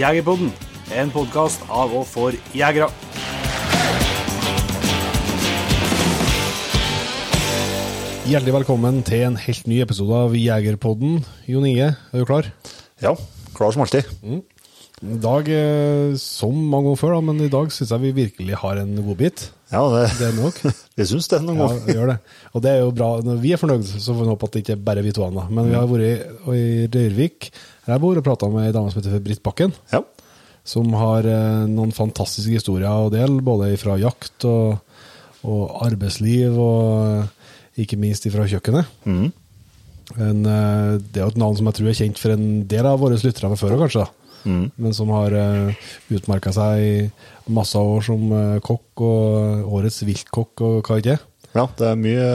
Jegerpodden, en podkast av og for jegere. Hjertelig velkommen til en helt ny episode av Jegerpodden. Jon Inge, er du klar? Ja, klar som alltid. I dag, eh, som mange ganger før, da, men i dag syns jeg vi virkelig har en godbit. Ja, det, Det er nok. vi syns det noen Ja, ganger. vi gjør det. Og det er jo bra. Når vi er fornøyd, så får vi håpe at det ikke er bare vi to. Men vi har vært i- i Røyrvik, jeg bor, og prata med ei dame som heter Britt Bakken. Ja. Som har eh, noen fantastiske historier å dele, både fra jakt og, og arbeidsliv, og eh, ikke minst fra kjøkkenet. Mm. Men eh, det er jo et navn som jeg tror er kjent for en del av våre lyttere fra før, kanskje. da. Mhm. Men som har utmerka seg i masse år som kokk, og årets viltkokk og hva ikke. ja, det er mye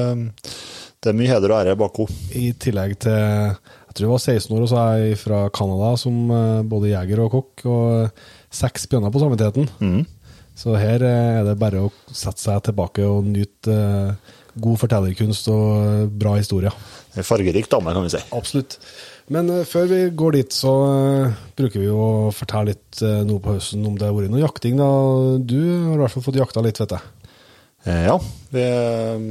det er mye heder og ære bak henne. I tillegg til Jeg tror jeg var 16 år, og så er jeg fra Canada som eh, både jeger og kokk, og seks bjørner på samvittigheten. Mm. Så her eh, er det bare å sette seg tilbake og nyte eh, god fortellerkunst og eh, bra historier. En fargerik dame, kan vi si. Absolutt. Men eh, før vi går dit, så eh, bruker vi å fortelle litt noe nå på høsten om det har vært noe jakting. da. Du har i hvert fall fått jakta litt, vet jeg. Eh, Ja, vi eh,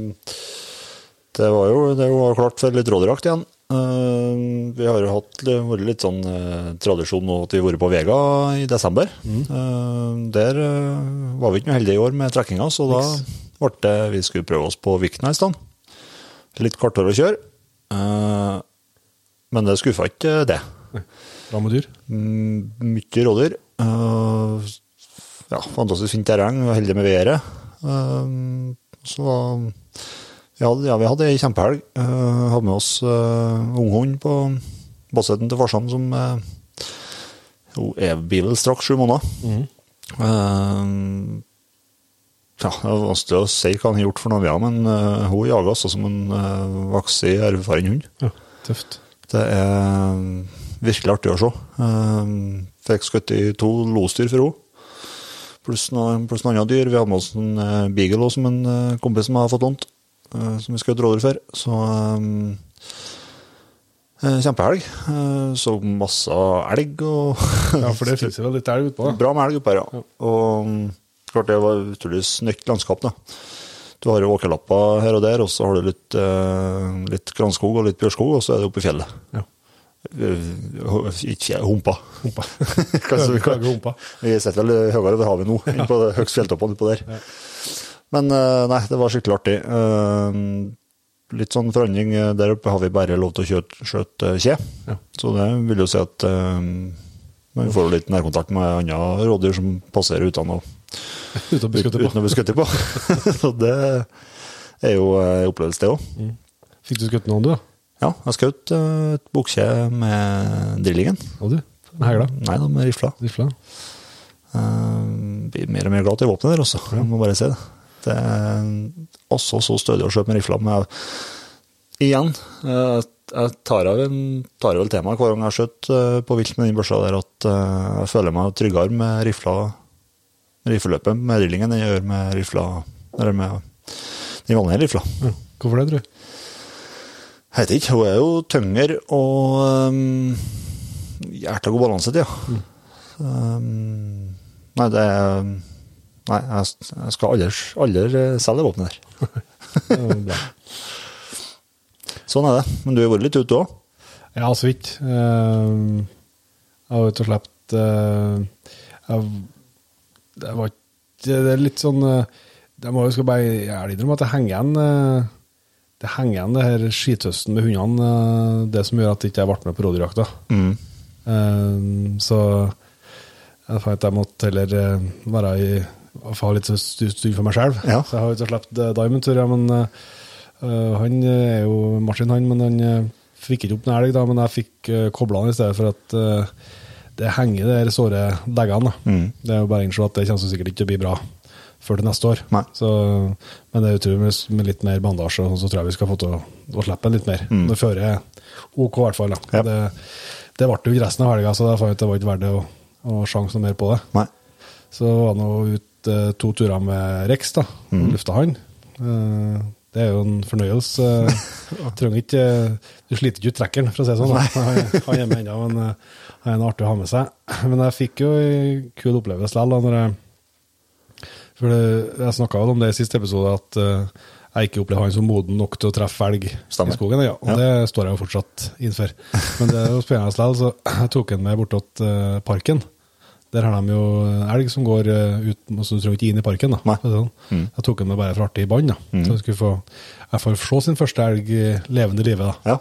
Det var jo det var klart for litt rådyrjakt igjen. Eh, Vi har jo hatt vært litt sånn uh, tradisjon nå at vi har vært på Vega i desember. Eh, Der eh, var vi ikke noe heldige i år med trekkinga, så da ble det vi skulle prøve oss på Vikna i stedet. Litt kortere å kjøre. Men det skuffa ikke det. Bra med dyr. Mm, Mye rådyr. Ja, fantastisk fint terreng, heldig med været. Så hadde, ja, vi hadde ei kjempehelg. Uh, hadde med oss uh, unghund på basseten til farsan som uh, Hun er bil straks sju måneder. Eh, ja, det er vanskelig å si hva han har gjort for noe, ja, men uh, hun jager altså som en uh, voksen, erfaren hund. Ja, tøft. Det er virkelig artig å se. Uh, Fikk skutt i to losdyr for henne. Pluss noen, pluss noen andre dyr. Vi hadde med oss en uh, beagle også, som en eh, kompis som har fått lånt. Eh, Som vi skjøt rådyr for. Så um, eh, Kjempehelg. Eh, Så masse elg og Ja, for det finnes jo vel litt elg utpå. Bra med elg oppe her, ja. Og mm, klart det var utrolig snøkt landskap, da. Du har jo åkerlapper her og der, og så har du litt, litt granskog og litt bjørskog, og så er det oppe i fjellet. Ja. Ikke humpa. Humpa. Hva vi kan- Det humpa. Vi sitter vel høyere over havet nå, enn på høgst fjelltoppene utpå der. Men eh, nei, det var skikkelig artig. Eh, Litt sånn forandring. eh, Der oppe har vi bare lov til å kjøte, skjøte kje. Ja. Så det vil jo si at man får litt nærkontakt med andre rådyr som passerer uten å, Uten å bli skutt på. uten å bli skutt på. Så det er jo en opplevelse, det òg. Fikk du skutt noen, du? da? Ja, jeg skjøt et bukkje med drillingen. Og du? Med hegla? Nei da, med rifla. Rifla? Eh, blir mer og mer glad til våpenet der også, jeg må bare si det. Det er også så stødig å skjøte med rifla. Men igjen, eh, jeg tar av en, tar vel temaet hver gang jeg har skjøtt eh, på vilt med den børsa der, at eh, jeg føler meg tryggere med rifla, rifleløpet med drillingen enn jeg gjør med rifla, eller med den vanlige rifla. Ja. Hvorfor det, tror du? Jeg vet ikke, hun er jo tyngre og um, hjertet god balanse til, ja. Um, nei, det er Nei, jeg, jeg skal aldri, aldri selge det våpenet der. Sånn er det. Men du har vært litt ute òg? Ja, så vidt. Eh, Jeg har ute og sluppet eh, Det var ikke Det er litt sånn Jeg må jo bare ærlig innrømme at det henger igjen eh, Det henger igjen det her skithøsten med hundene, eh, det som gjør at jeg ikke ble med på rådyrjakta. Mm. Eh, Så jeg fant at jeg måtte heller eh, være i ha litt stund for meg sjøl. Ja. Så jeg har ikke sluppet eh, Diamond-tur, ja, men eh, han er jo Martin, han, men han fikk ikke opp noen elg, da, men jeg fikk uh, kobla han i stedet for at uh, det henger der de såre deggene. Mm. Det er jo bare å innse at det kommer sikkert ikke til å bli bra før til neste år. Så, men det er utrolig med, med litt mer bandasje, og sånn, så tror jeg vi skal få til å, å slippe en litt mer. Mm. Det fører OK, i hvert fall. Ja. Det, det ble jo ikke resten av helga, så jeg fant ut det var ikke verdt å, å sjanse noe mer på det. Nei. Så var det nå ut eh, to turer med Rex, da. Mm. Lufta han. Eh, Det er jo en fornøyelse. Trenger ikke Du sliter ikke ut trekkeren, for å si det sånn. Han, er med ennå, men eh, han er en artig å ha med seg. Men jeg fikk jo en kul opplevelse likevel, når jeg For det, jeg snakka vel om det i siste episode, at uh, jeg ikke opplever han som moden nok til å treffe elg Stemmer. i skogen. Ja, og Ja. det står jeg jo fortsatt innenfor. Men det er jo spennende likevel, så jeg tok han med bortåt uh, parken. Der har de jo elg som går eh, ut, så du trenger ikke inn i parken. da. Sånn. Jeg tok den med bare for artig i bånd. da. Så jeg skulle få jeg får se sin første elg i levende live. da. Ja.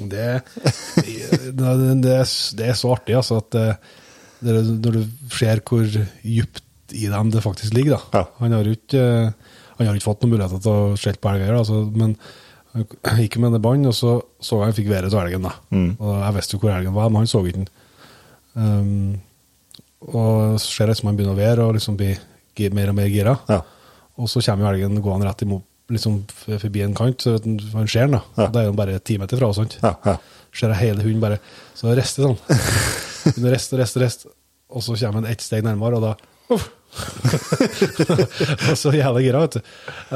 Det, det, det, det er så artig, altså, at er- når du ser hvor djupt i dem det faktisk ligger. da. Ja. Han har jo ikke, han har ikke fått noen muligheter til å skjelte på elger, altså, men han gikk med det bånd, og så så jeg han fikk været av elgen. da. Og Jeg visste jo hvor elgen var, men han så ikke den. Um, og så ser det ut som han begynner å være og liksom blir mer og mer gira. Ja. Og så kommer jo elgen gående rett imot, liksom forbi en kant, så han ser den. da. Ja. Og Da er han bare ti meter fra og sånt. Ja, ja. Ser jeg hele hunden bare Så rister sånn. Begynner å riste og riste og riste. Og så kommer han ett steg nærmere, og da uff. Og så jævla gira, vet du.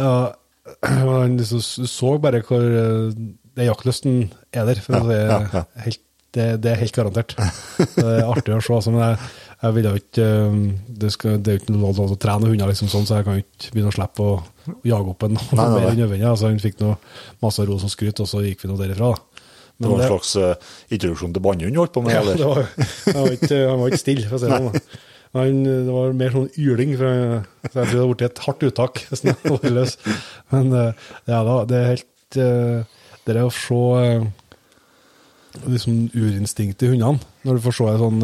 Og han liksom så bare hvor eh, det Jaktlysten er der. For Ja, det, er. Helt, det, det er helt garantert. Det er artig å se. Altså, men jeg, jeg vil ikke eh, det, skal, det er jo ikke lov til å trene hunder, liksom sånn, så jeg kan jo ikke begynne å slippe å jage opp en Nei, mer enn nødvendig. Altså, han fikk noe masse ros og skryt, og så gikk vi nå derifra. da. Det var en slags uh, introduksjon til bannehund du holdt på med? Ja, det var, var ikke, han var ikke stille, for å si det sånn. Han, det var mer sånn yling, så jeg tror det hadde blitt et hardt uttak. Men eh, ja da, det er helt Det er å se liksom urinstinktet i hundene. Når du får se en sånn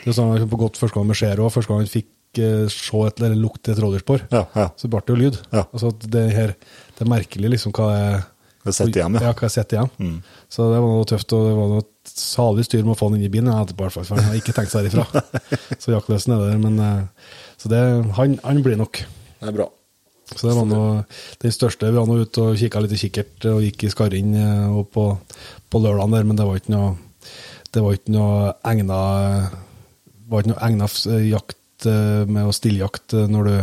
Det er sånn på godt første gang med Zero, første gang han fikk eh, se et, eller lukte et rådyrspor, Ja, ja. så ble det jo lyd. Ja. Altså, det, her, det er merkelig liksom hva jeg Det sitter igjen, ja. ja. hva sitter igjen. Så det var noe tøft, og det var noe salig styr med å få han inn i bilen Jeg hadde han ikke tenkt seg derifra. så jaktløsen er der, men eh, så det, han, han blir nok. Det er bra. Så det var noe, den største, vi var nå ute og kikka litt i kikkert og gikk i Skarinn eh, på, på lørdagen der, men det var ikke noe det var ikke noe egna var ikke noe egna jakt eh, med å stilljakt jakt når du,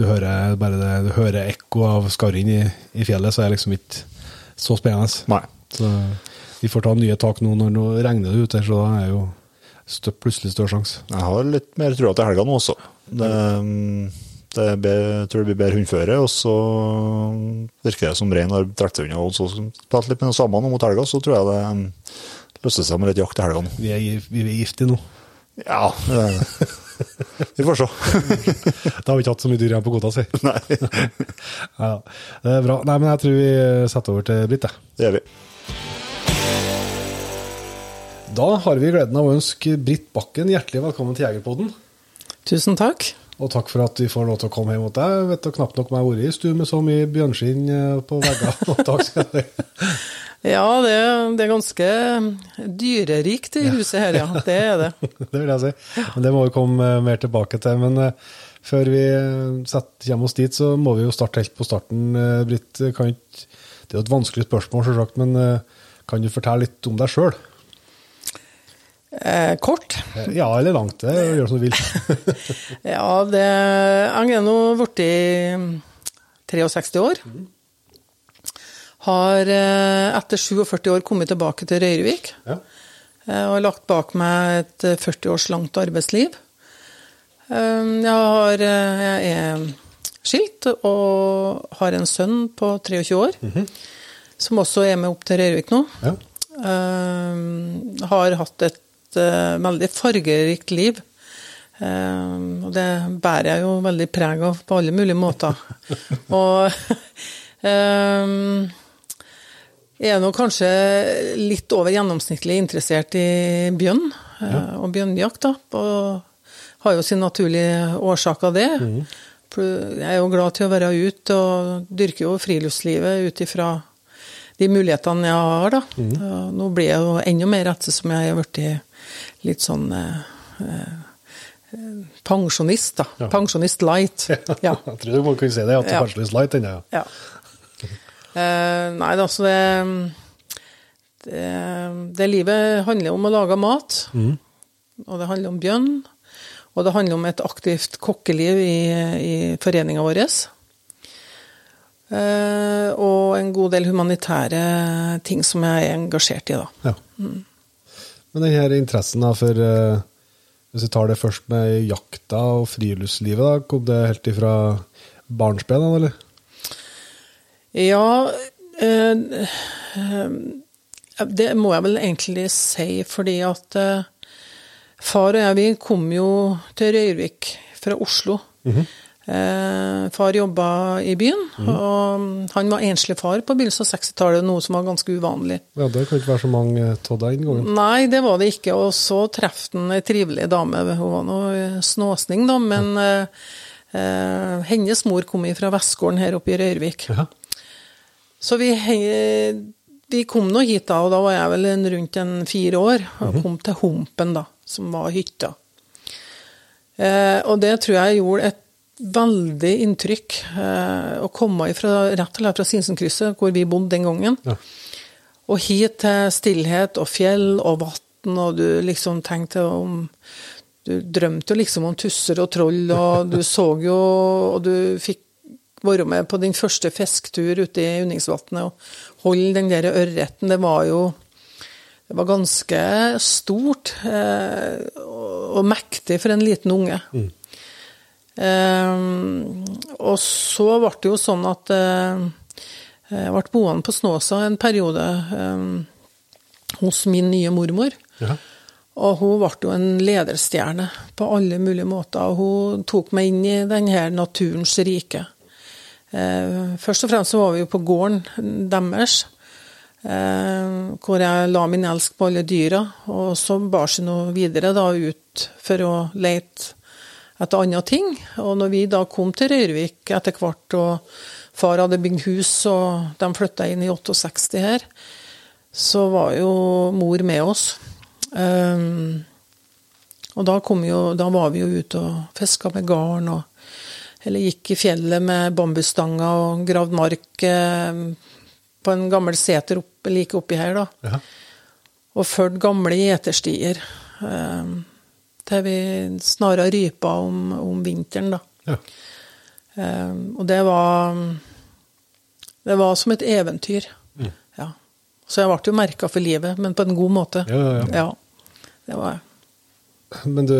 du hører bare det, du hører ekko av Skarinn i, i fjellet, så er det liksom ikke så spennende. Nei. Så vi får ta nye tak nå når nå regner det ute, så da er jo stø, plutselig større sjanse. Jeg har litt mer trua til helga nå også. Det, det jeg tror det blir bedre hundføre, og så virker det som rein har trukket seg unna. Og så Prate litt med noe sammen mot helga, så tror jeg det løser seg med litt jakt til helga nå. Vi er, vi er giftige nå. Ja, vi får se. Da har vi ikke hatt så mye dyr igjen på kvota si. Nei, Ja, det er bra. Nei, men jeg tror vi setter over til Britt, jeg. det gjør vi. Da har vi gleden av å ønske Britt Bakken hjertelig velkommen til Jegerpodden. Tusen takk. Og takk for at vi får lov til å komme hjem mot deg. Jeg vet du, knapt nok om jeg har vært i stue med så mye bjørnskinn eh, på veggene. Takk skal du ha. Ja, det, det er ganske dyrerikt i huset her, ja. Det er det. Det vil jeg si. Men det må vi komme eh, mer tilbake til. Men eh, før vi eh, kommer oss dit, så må vi jo starte helt på starten. Britt, det er jo et vanskelig spørsmål, selvsagt, men kan du fortelle litt om deg sjøl? Eh, kort. Ja, eller langt. Det gjør som du vil. Ja, det Jeg er nå blitt 63 år. Har eh, etter 47 år kommet tilbake til Røyrvik. Ja. Og lagt bak meg et eh, 40 års langt arbeidsliv. Eh, Jeg, har, eh, jeg er skilt og har en sønn på 23 år, som også er med opp til Røyrvik nå. Ja. Eh, har hatt et eh, veldig fargerikt liv. Eh, og det bærer jeg jo veldig preg av på alle mulige måter. og eh, er nå kanskje litt over gjennomsnittlig interessert i bjørn ja. og bjørnjakt. da, og har jo sin naturlige årsak av det. Jeg er jo glad til å være ute og dyrker jo friluftslivet ut ifra de mulighetene jeg har, da. Mm. Nå blir jeg jo enda mer ettersom jeg har blitt litt sånn eh, eh, pensjonist, da. Ja. Pensjonist light. Ja. Jeg tror du må kunne si det, at du er litt light ennå. Ja. ja. Eh, nei, altså så det, det Det livet handler om å lage mat. Og det handler om bjørn. Og det handler om et aktivt kokkeliv i, i foreninga vår. Eh, og en god del humanitære ting som jeg er engasjert i, da. Ja. Men denne interessen da for eh, Hvis vi tar det først med jakta og friluftslivet, da, kom det helt ifra barnsben, eller? Ja eh, eh, Det må jeg vel egentlig si, fordi at eh, far og jeg vi kom jo til Røyrvik fra Oslo. Eh, far jobba i byen, og han var enslig far på begynnelsen av 60-tallet, noe som var ganske uvanlig. Ja, Det kan ikke være så mange av den gangen. Nei, det var det ikke. Og så traff han ei trivelig dame. Hun var nå snåsning, da, men eh, eh, hennes mor kom fra Vestgården her oppe i Røyrvik. Ja. Så vi, vi kom nå hit da, og da var jeg vel rundt en fire år, og kom til Humpen, da, som var hytta. Eh, og det tror jeg gjorde et veldig inntrykk, eh, å komme ifra, rett og slett fra Sinsenkrysset, hvor vi bodde den gangen, Ja. og hit til stillhet og fjell og vann, og du liksom tenkte om Du drømte jo liksom om tusser og troll, og du så jo Og du fikk være med på din første fisketur ute i Unningsvatnet og holde den der ørreten. Det var jo det var ganske stort eh, og, mektig for en liten unge. Eh, og så ble det jo sånn at eh, jeg ble boende på Snåsa en periode eh, hos min nye mormor. Ja. Og hun ble jo en lederstjerne på alle mulige måter. Og hun tok meg inn i denne naturens rike. Eh, først og fremst så var vi jo på gården deres, eh, hvor jeg la min elsk på alle dyra. Og så bar seg nå videre da ut for å lete etter andre ting. Og når vi da kom til Røyrvik etter hvert, og far hadde bygd hus, og de flytta inn i 68 her, så var jo mor med oss. Um, og da, kom jo, da var vi jo ute og fiska med garn, og, eller gikk i fjellet med bambusstanga og gravd mark eh, på en gammel seter opp, like oppi her, da. Ja. Og fulgte gamle gjeterstier. Eh, til vi snarere rypa om, om vinteren, da. Ja. Eh, og det var Det var som et eventyr. Ja. Så jeg ble jo merka for livet, men på en god måte. Ja, ja, ja. det var jeg. Men, du,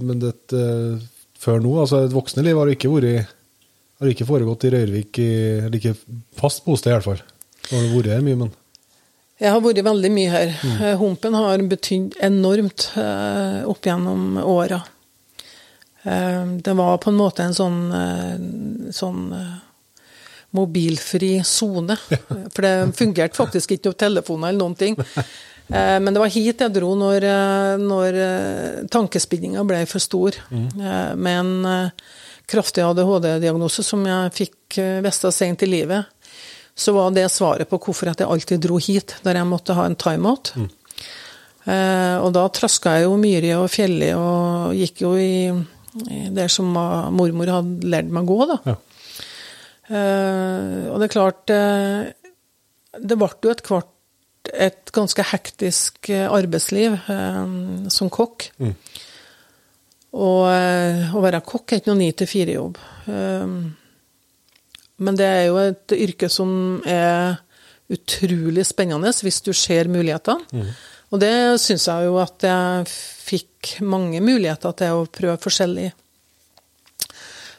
men det, eh, før nå, altså et voksne liv har ikke vært har ikke foregått i Røyrvik i eller ikke fast bosted, i hvert fall. Det har vært her mye, men Jeg har vært veldig mye her. Mm. Humpen har betydd enormt eh, opp gjennom åra. Eh, det var på en måte en sånn, eh, sånn eh, mobilfri sone. For det fungerte faktisk ikke noen telefoner eller noen ting. Eh, Men det var hit jeg dro når, eh, når eh, tankespinninga ble for stor. Med en kraftig ADHD-diagnose som jeg fikk vite sent i livet så var det svaret på hvorfor at jeg alltid dro hit, der jeg måtte ha en timeout. Mm. og da traska jeg jo myri og fjelli og gikk jo i, i det som mormor hadde lært meg å gå, da. Ja. Eh, og det er klart eh, Det ble jo et kvart et ganske hektisk eh, arbeidsliv som kokk. Og eh, å være kokk er ikke noe ni til fire-jobb. Men det er jo et yrke som er utrolig spennende hvis du ser mulighetene. Og det syns jeg jo at jeg fikk mange muligheter til å prøve forskjellig.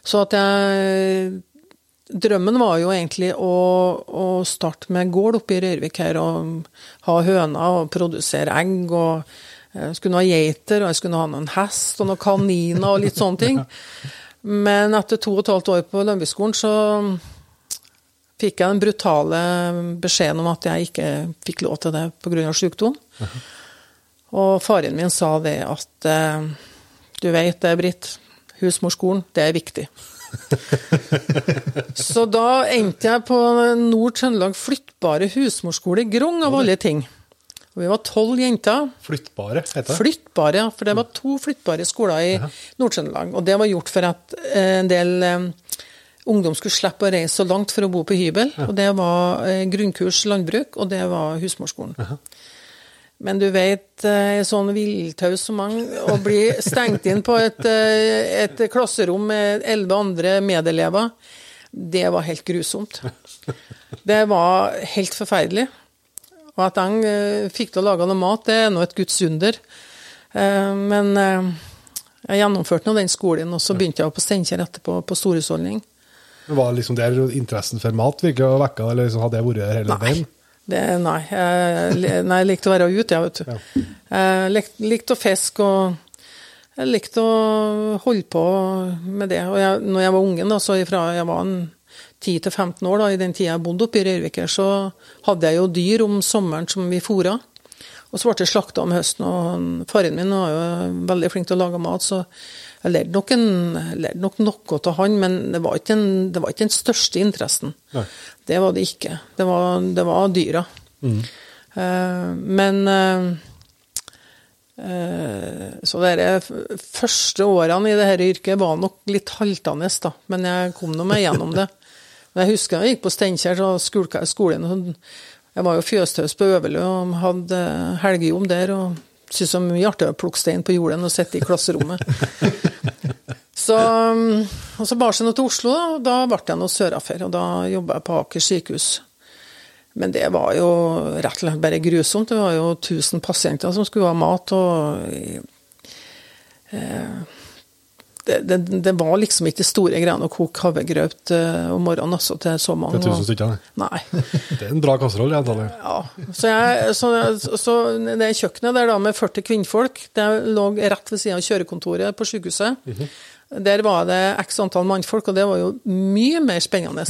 Så at jeg Drømmen var jo egentlig å, å starte med gård oppe i Røyrvik her, og ha høner og produsere egg. og Jeg skulle ha geiter, og jeg skulle ha noen hest og noen kaniner og litt sånne ting. Men etter to og et halvt år på Lønbyskolen så fikk jeg den brutale beskjeden om at jeg ikke fikk lov til det pga. sykdom. Og faren min sa det at eh, du vet det, Britt, husmorskolen, det er viktig. Så da endte jeg på Nord-Trøndelag flyttbare husmorskole i Grong, av alle ting. Og vi var tolv jenter. flyttbare, heter det. Flyttbare, ja. For det var to flyttbare skoler i Nord-Trøndelag. Og det var gjort for at eh, en del eh, ungdom skulle slippe å reise så langt for å bo på hybel. Og det var eh, grunnkurs landbruk, og det var husmorskolen. Men du vet, eh, sånn villtaus som mange, å bli stengt inn på et, eh, et klasserom med elleve andre medelever det var helt grusomt. Det var helt forferdelig. Og at jeg eh, fikk til å lage noe mat, det er nå et guds under. Men jeg gjennomførte nå den skolen, og så begynte jeg på Steinkjer etterpå, på storhusholdning. Var liksom der interessen for mat virkelig vekka, eller liksom hadde det vært der hele veien? Det, nei. Jeg, nei, jeg likte å være ute, jeg, vet du. Jeg lik- likte å fiske og jeg likte å holde på med det. Og jeg, når jeg var ungen, da, så fra jeg var 10-15 år, da, i den tida jeg bodde oppe i Røyrvik, så hadde jeg jo dyr om sommeren som vi fôra. Og så ble det slakta om høsten, og faren min var jo veldig flink til å lage mat, så jeg lærte nok, lærte nok noe av han, men det var ikke, en, det var ikke den største interessen. Nei. Det var det ikke. Det var, det var dyra. Eh, men uh, uh, Så de første årene i dette yrket var nok litt haltende, da. Men jeg kom nå meg gjennom det. Men jeg husker jeg gikk på Steinkjer så skulka jeg skolen. Jeg var jo fjøstøs på Øverlø og hadde helgejobb der. og syntes det var mye artigere å plukke stein på jorden og sitte i klasserommet. Så, um, og så bar seg nå til Oslo, da, og da ble jeg nå sørafor. Og da jobba jeg på Aker sykehus. Men det var jo rett og slett bare grusomt. Det var jo 1000 pasienter som skulle ha mat, og eh, det, det, det var liksom ikke store greiene å koke havregrøt eh, om morgenen altså, til så mange. Er tusen stykker. Nei. Det er en bra kasseroll, antallet. Ja, så, jeg, så, så det kjøkkenet der da med 40 kvinnfolk, det lå rett ved siden av kjørekontoret på sykehuset. Der var det x antall mannfolk, og det var jo mye mer spennende.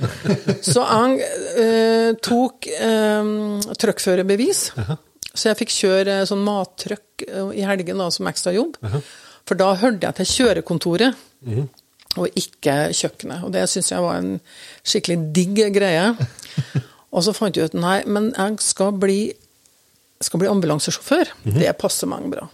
Så jeg eh, tok eh, truckførerbevis, så jeg fikk kjøre sånn mattrøkk eh, i helgen da, som ekstrajobb. For da hørte jeg til kjørekontoret, og ikke kjøkkenet. Og det syns jeg var en skikkelig digg greie. Og så fant jeg ut nei, men jeg skal bli, skal bli ambulansesjåfør. Det passer meg bra.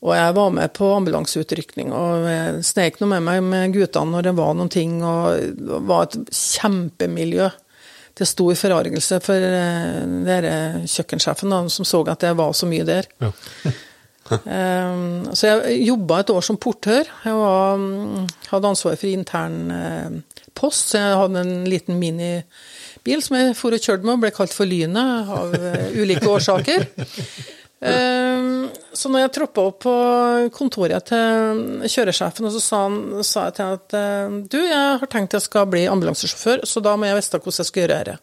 Og jeg var med på ambulanseutrykning og snek nå med meg med guttene når det var noen ting, og det var et kjempemiljø. Til stor forargelse for eh, dere kjøkkensjefen, da, som så at det var så mye der. Ja. Um, så jeg jobba et år som portør. Jeg var, mm, hadde ansvar for intern eh, post, så jeg hadde en liten minibil som jeg for og kjørte med, og ble kalt for Lynet av eh, ulike årsaker. Um, så når jeg troppa opp på kontoret til kjøresjefen, og så sa, han, sa jeg til han at eh, du, jeg har tenkt jeg skal bli ambulansesjåfør, så da må jeg vite hvordan jeg skal gjøre dette.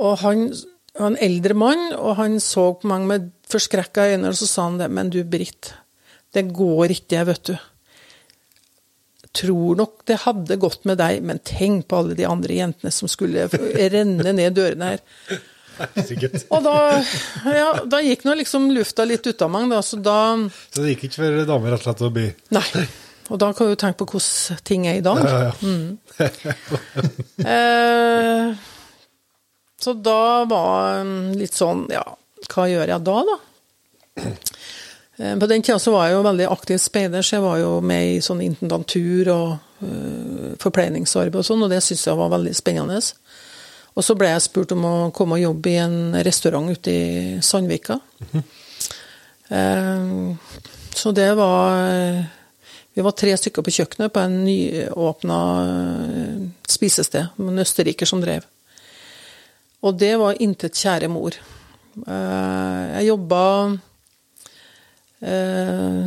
Og han var en eldre mann, og han så på meg med forskrekka øyne, og så sa han det, men du, Britt, det går ikke, vet du. Tror nok det hadde gått med deg, men tenk på alle de andre jentene som skulle renne ned dørene her. Sikkert. Og da, ja, da gikk nå liksom lufta litt ut av meg, da, så da Så det gikk ikke for damer rett og slett å bli Nei. Og da kan du tenke på hvordan ting er i dag. Ja, ja. Eh, så da var litt sånn Ja, hva gjør jeg da, da? Eh, på den tida så var jeg jo veldig aktiv speider, så jeg var jo med i sånn intendantur og uh, forpleiningsarbeid og sånn, og det syntes jeg var veldig spennende. Og så ble jeg spurt om å komme og jobbe i en restaurant ute i Sandvika. Eh, så det var Vi var tre stykker på kjøkkenet på en nyåpna eh, spisested med en østerriker som drev. Og det var intet kjære mor. Eh, jeg jobba eh,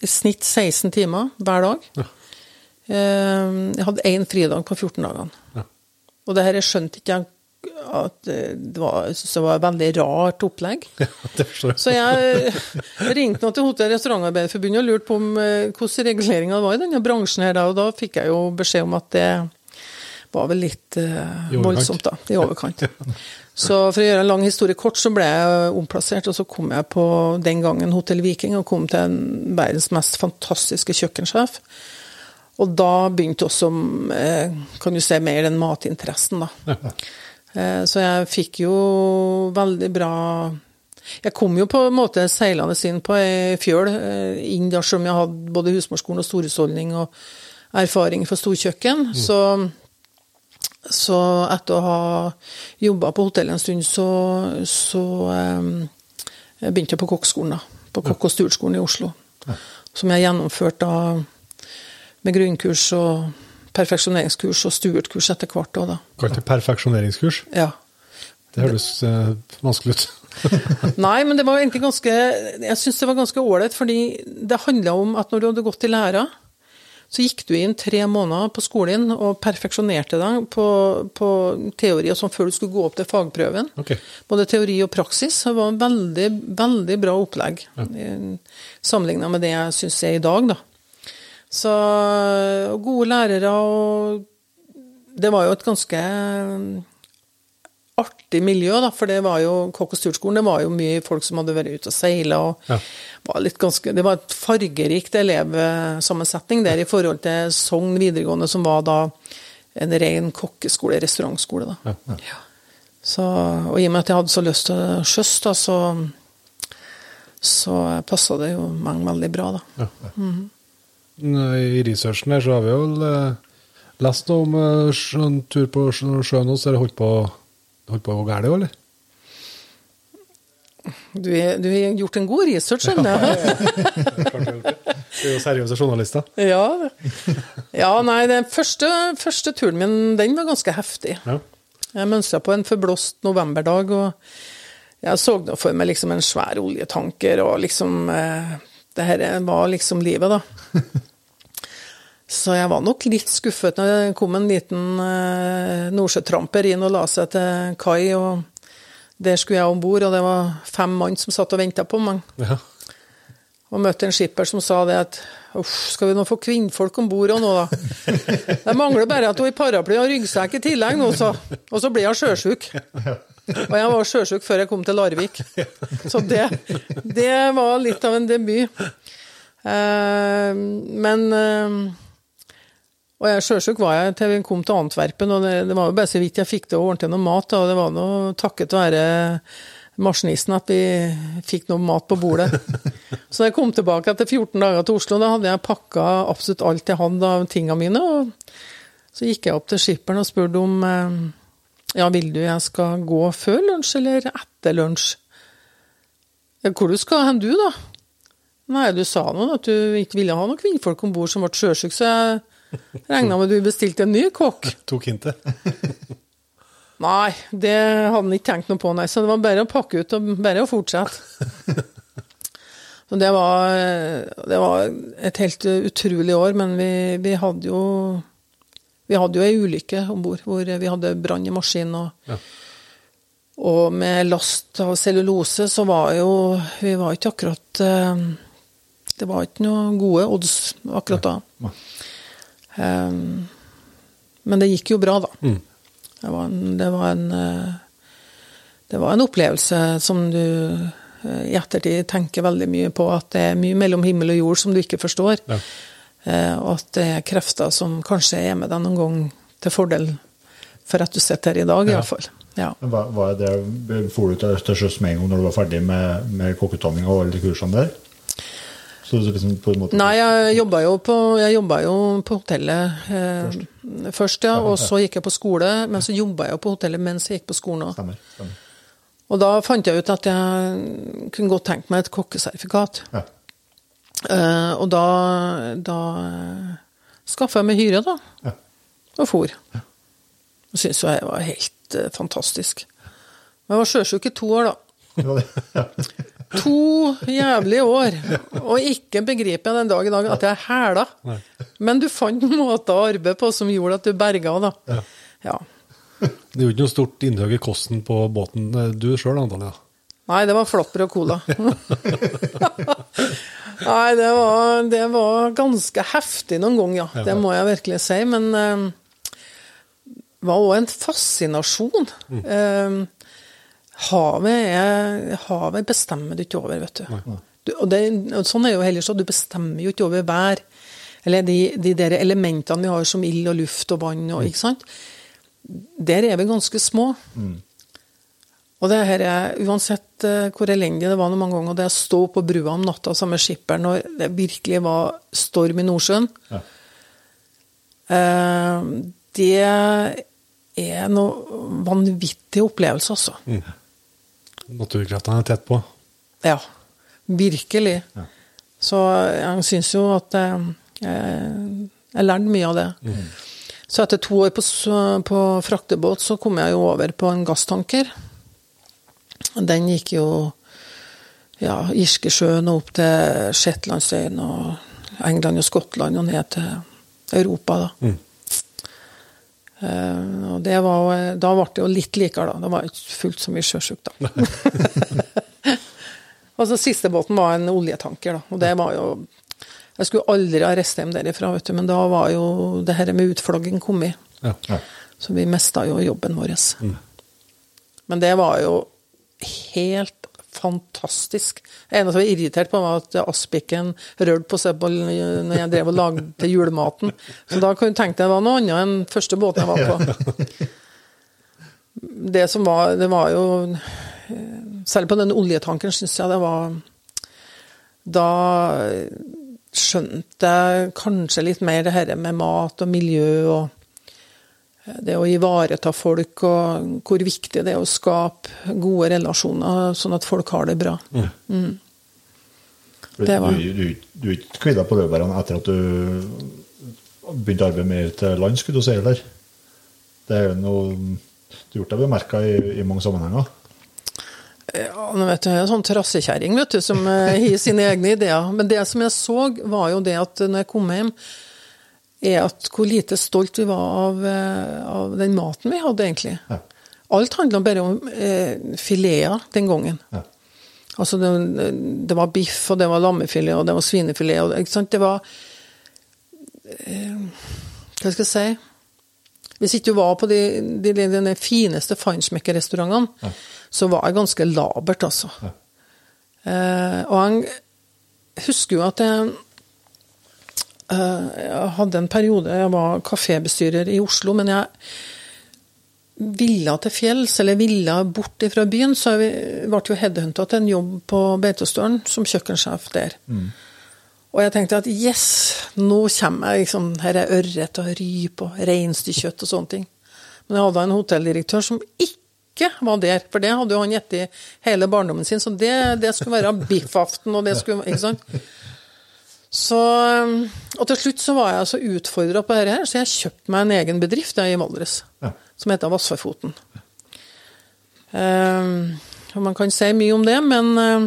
i snitt 16 timer hver dag. Eh, jeg hadde én fridag på 14 dagene. Ja. Og det her skjønte ikke jeg at det var, jeg synes det var et veldig rart opplegg. Jeg. Så jeg ringte nå til Hotell- og restaurantarbeiderforbundet og lurte på om hvordan reguleringa var i denne bransjen her, og da fikk jeg jo beskjed om at det var vel litt uh, voldsomt, da. I overkant. Så for å gjøre en lang historie kort, så ble jeg omplassert, og så kom jeg på den gangen Hotell Viking, og kom til en verdens mest fantastiske kjøkkensjef. Og da begynte også, eh, kan du se, mer den matinteressen, da. Eh, Så jeg fikk jo veldig bra Jeg kom jo på en måte seilende inn på ei fjøl, inn der som jeg hadde både husmorskolen og storhusholdning og erfaring fra storkjøkken. Så, så etter å ha jobba på hotell en stund, så, så jeg begynte jeg på kokkskolen. da. På kokk- og sturskolen i Oslo. Som jeg gjennomførte da med grunnkurs og perfeksjoneringskurs og stuertkurs etter hvert òg, da. Kalt det perfeksjoneringskurs. Ja. Det høres eh, vanskelig ut. Nei, men det var egentlig ganske Jeg syns det var ganske ålreit, fordi det handla om at når du hadde gått i læra, så gikk du inn tre måneder på skolen og perfeksjonerte deg på, på teori og sånn før du skulle gå opp til fagprøven. Okay. Både teori og praksis. Det var en veldig, veldig bra opplegg sammenligna med det jeg syns er i dag, da. Så gode lærere og Det var jo et ganske artig miljø, da, for det var jo kokk- og sturtskolen, det var jo mye folk som hadde vært ute og seila, og Ja. var ganske, det var et fargerikt elevsammensetning der i forhold til Sogn videregående, som var da en ren kokkeskole, restaurantskole, da. Ja. Så, og i og med at jeg hadde så lyst til sjøs, da, så, så passa det jo meg veldig bra, da. I researchen her så har vi jo eh, lest noe om eh, en tur på sjø- sjøen hos dere holdt på holdt på å gå galt, eller? Du, du har gjort en god research, skjønner jeg. Du er jo seriøse journalister. Ja. ja, nei, den første, første turen min, den var ganske heftig. Ja. Jeg mønstra på en forblåst novemberdag, og jeg så nå for meg liksom en svær oljetanker, og liksom eh, Det her var liksom livet, da. Så jeg var nok litt skuffet når det kom en liten eh, nordsjøtramper inn og la seg til kai, og der skulle jeg om bord, og det var fem mann som satt og venta på meg. Ja. Og møtte en skipper som sa det at uff, skal vi nå få kvinnfolk om bord nå, da? Det mangler bare at hun har paraply og ryggsekk i tillegg nå, så. Og så blir hun sjøsjuk. Og jeg var sjøsjuk før jeg kom til Larvik. Så det, det var litt av en debut. Eh, men eh, Og jeg sjøsjuk var jeg til vi kom til Antwerpen, og det, det var jo bare så vidt jeg fikk til å ordne noe mat, da, og det var noe takket være maskinisten at vi fikk noe mat på bordet. Så da jeg kom tilbake etter 14 dager til Oslo, da hadde jeg pakka absolutt alt jeg hadde av tingene mine. og Så gikk jeg opp til skipperen og spurte om eh, ja, vil du jeg skal gå før lunsj eller etter lunsj. Hvor du skal hen du, da? Nei, du sa nå at du ikke ville ha noen kvinnfolk om bord som ble sjøsyke, så jeg regna med du bestilte en ny kokk. Tok hintet. Nei, det hadde han ikke tenkt noe på, nei. Så det var bare å pakke ut og bare å fortsette. Så det var, det var et helt utrolig år, men vi, vi hadde jo Vi hadde jo ei ulykke om bord hvor vi hadde brann i maskinen. Og, Ja. og med last av cellulose så var jo Vi var ikke akkurat eh, Det var ikke noe gode odds akkurat da. Um, men det gikk jo bra, da. Mm. Det var en, det var en, eh, det var en opplevelse som du eh, i ettertid tenker veldig mye på, at det er mye mellom himmel og jord som du ikke forstår. Ja. Eh, Og at det er krefter som kanskje er med deg noen gang til fordel for at du sitter her i dag, Ja. iallfall. Ja. Hva, hva er det, For du til sjøs med en gang når du var ferdig med, med kokkeutdanninga og alle de kursene der? Så liksom på en måte Nei, jeg jobba jo jo på hotellet eh, først. ja, og så gikk jeg på skole. Men så jobba jeg jo på hotellet mens jeg gikk på skolen òg. Og da fant jeg ut at jeg kunne godt tenkt meg et kokkesertifikat. Ja. Eh, og da, da skaffa jeg meg hyre, da. Ja. Og for. Ja syns jo jeg var helt eh, fantastisk. Men jeg var sjøsjuk i to år, da. Ja, det. Ja. To jævlige år. Og ikke begriper jeg den dag i dag at jeg er hæla. Men du fant en måte å arbeide på som gjorde at du berga, da. Ja. Det er jo ikke noe stort innhugg i kosten på båten eh, du sjøl, Antalya. Nei, det var flopper og cola. Nei, det var, det var ganske heftig noen ganger, ja. Det må jeg virkelig si. Men det det var òg en fascinasjon. Eh, havet, er, havet bestemmer du ikke over, vet du. du og det, og sånn er jo heller så, du bestemmer jo ikke over vær. Eller de, de der elementene vi har som ild og luft og vann og ikke sant. Der er vi ganske små. Og det her er, Uansett eh, hvor elendig det var noen mange ganger, det å stå på brua om natta sammen med skipperen når det virkelig var storm i Nordsjøen, Ja. eh, det er noe vanvittig opplevelse, altså. Naturkreftene er tett på. Ja. Virkelig. Ja. Så jeg syns jo at eh, eh, Jeg lærte mye av det. Så etter to år på, på fraktebåt, så kom jeg jo over på en gasstanker. Den gikk jo ja, Irskesjøen og opp til Shetlandsøyene og England og Skottland og ned til Europa, da. Eh, og det var, da ble det jo litt likere, da. Det var ikke fullt så mye sjøsjuk, da. og så siste båten var en oljetanker, da. Og det var jo Jeg skulle aldri ha reist hjem derifra, vet du, men da var jo det her med utflagging kommet. Ja. Ja. Så vi mista jo jobben vår. Men det var jo helt fantastisk. Det eneste jeg var irritert på, var at Aspiken rørte på seg på når jeg drev og lagde julematen. Så da kunne du tenke deg det var noe annet enn første båten jeg var på. Det som var Det var jo Selv på den oljetankeren syns jeg det var Da skjønte jeg kanskje litt mer det her med mat og miljø og det å ivareta folk, og hvor viktig det er å skape gode relasjoner, sånn at folk har det bra. Du, Det var- du, du, du er deg på laurbærene etter at du begynte å arbeide mer til lands, skulle du si, eller? Det er jo noe du har gjort deg bemerka i, i mange sammenhenger. Ja, nå vet du, jeg er en sånn trassekjerring vet du, som eh, har sine egne ideer. Men det som jeg så, var jo det at når jeg kom hjem, er at hvor lite stolt vi var av, eh, av den maten vi hadde, egentlig. Ja. Alt handla bare om eh, fileter den gangen. Ja. Altså det, det var biff, og det var lammefilet, og det var svinefilet. Og, ikke sant? Det var eh, Hva skal jeg si Hvis ikke du var på de, de, de, de fineste feinschmecker-restaurantene, så var jeg ganske labert, altså. Eh, og jeg husker jo at jeg Jeg hadde en periode jeg var kafébestyrer i Oslo, men jeg ville til fjells, eller ville bort fra byen, så jeg ble jo headhunta til en jobb på Beitostølen som kjøkkensjef der. Og jeg tenkte at yes, nå kommer jeg liksom Her er ørret og rype og reinsdyrkjøtt og sånne ting. Men jeg hadde en hotelldirektør som ikke var der, for det hadde jo han gjett i hele barndommen sin, så det, det skulle være biffaften, og det skulle Ikke sant? Så, og til slutt så var jeg så utfordra på dette, her, så jeg kjøpte meg en egen bedrift jeg, i Valdres, Ja. som heter Vassfarfoten. Um, man kan si mye om det, men um,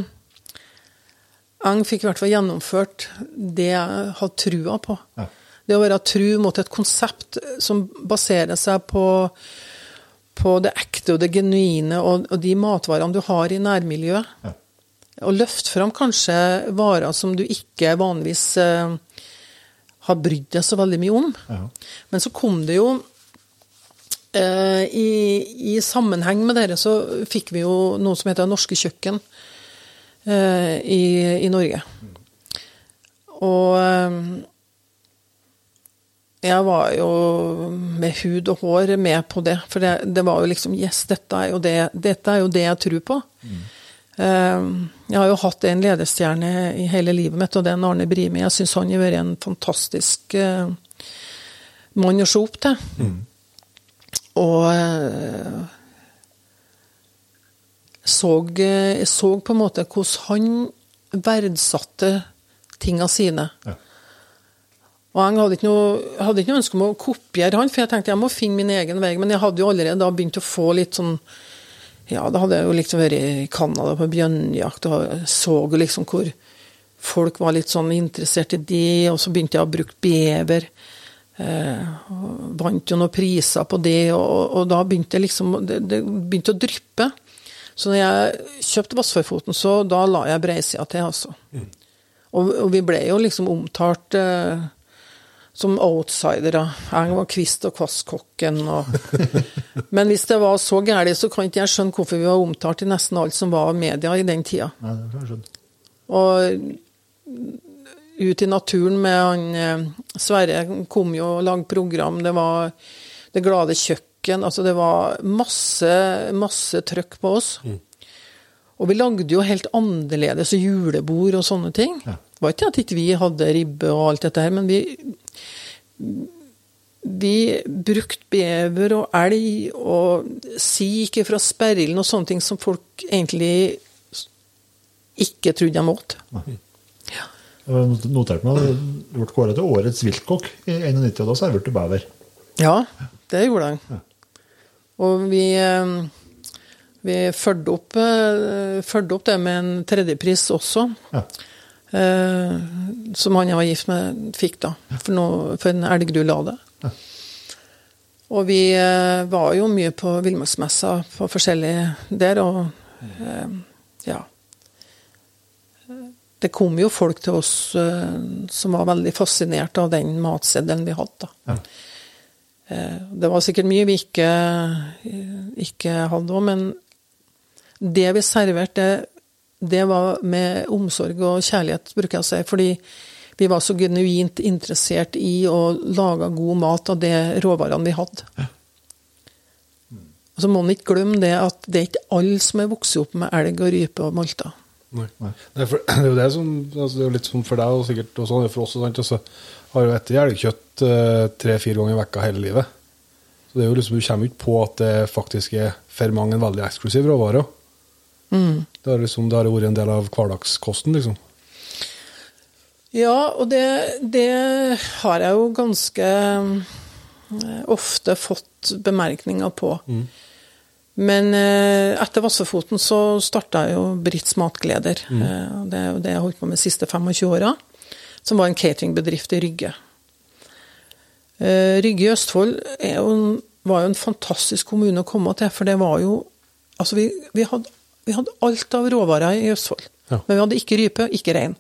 Eng fikk i hvert fall gjennomført det jeg hadde trua på. Ja. Det å være tru mot et konsept som baserer seg på, på det ekte og det genuine og, og de matvarene du har i nærmiljøet. Ja. Og løfte fram kanskje varer som du ikke vanligvis eh, har brydd deg så veldig mye om. Ja. Men så kom det jo eh, i, I sammenheng med dette så fikk vi jo noe som heter Norske kjøkken eh, i, i Norge. Og eh, jeg var jo med hud og hår med på det. For det, det var jo liksom Yes, dette er jo det, dette er jo det jeg tror på. Eh, jeg har jo hatt en ledestjerne i hele livet mitt, og det er Arne Brimi. Jeg syns han har vært en fantastisk uh, mann å se opp til. Og uh, så, eh, jeg så på en måte hvordan han verdsatte tinga sine. Ja. Og jeg hadde ikke, noe, hadde ikke noe ønske om å kopiere han, for jeg tenkte jeg må finne min egen vei. Men jeg hadde jo allerede da begynt å få litt sånn Ja, da hadde jeg jo liksom vært i Canada på bjørnjakt og så liksom hvor folk var litt sånn interessert i det, og så begynte jeg å bruke bever. Eh, vant jo noen priser på det, og, og da begynte jeg liksom det, det begynte å dryppe. Så når jeg kjøpte Vassfarefoten, så da la jeg breisida til, altså. Og, og vi ble jo liksom omtalt eh, som outsidere. Jeg var kvist- og Kvasskokken og Men hvis det var så galt, så kan ikke jeg skjønne hvorfor vi var omtalt i nesten alt som var media i den tida. Nei. Og ut i naturen med han eh, Sverre kom jo og lagde program. Det var Det glade kjøkken. Altså det var masse, masse trøkk på oss. Og vi lagde jo helt annerledes julebord og sånne ting. Ja. Det var ikke at ikke vi hadde ribbe og alt dette her, men vi vi brukte bever og elg og sik fra sperrilden og sånne ting som folk egentlig ikke trodde de åt. Ja. Jeg noterte meg du ble kåret til årets viltkokk i 91, og da serverte du bever. Ja, det gjorde jeg. Og vi, eh, vi fulgte opp, eh, opp det med en tredjepris også. Ja. Eh, som han jeg var gift med, fikk da, for, noe, for en det Og vi eh, var jo mye på villmarksmessa på forskjellig der, og eh, ja. Det kom jo folk til oss eh, som var veldig fascinert av den matseddelen vi hadde. da. Eh, det var sikkert mye vi ikke, ikke hadde òg, men det vi serverte, det, var med omsorg og kjærlighet, bruker jeg å si. Fordi vi var så genuint interessert i å lage god mat av de råvarene vi hadde. Og så må man ikke glemme det at det er ikke alle som er vokst opp med elg og rype og malta. Nei. Det, er for, det er jo det som altså Det er jo litt sånn for deg og sikkert også for oss. og sånt, altså, har jo spist elgkjøtt eh, tre-fire ganger i vekka hele livet. Så det er jo liksom, Du kommer ikke på at det faktisk er for mange en veldig eksklusiv råvare. Det har liksom, det har jo vært en del av hverdagskosten, liksom. Ja, og det, det har jeg jo ganske eh, ofte fått bemerkninger på. Men eh, etter Vassefoten så starta jeg jo Britts Matgleder. Mm. det er jo det jeg holdt på med de siste 25 åra. Som var en cateringbedrift i Rygge. Eh, Rygge i Østfold jo var jo en fantastisk kommune å komme til, for det var jo Altså, vi, vi, hadde, vi hadde alt av råvarer i Østfold. Ja. Men vi hadde ikke rype, ikke rein.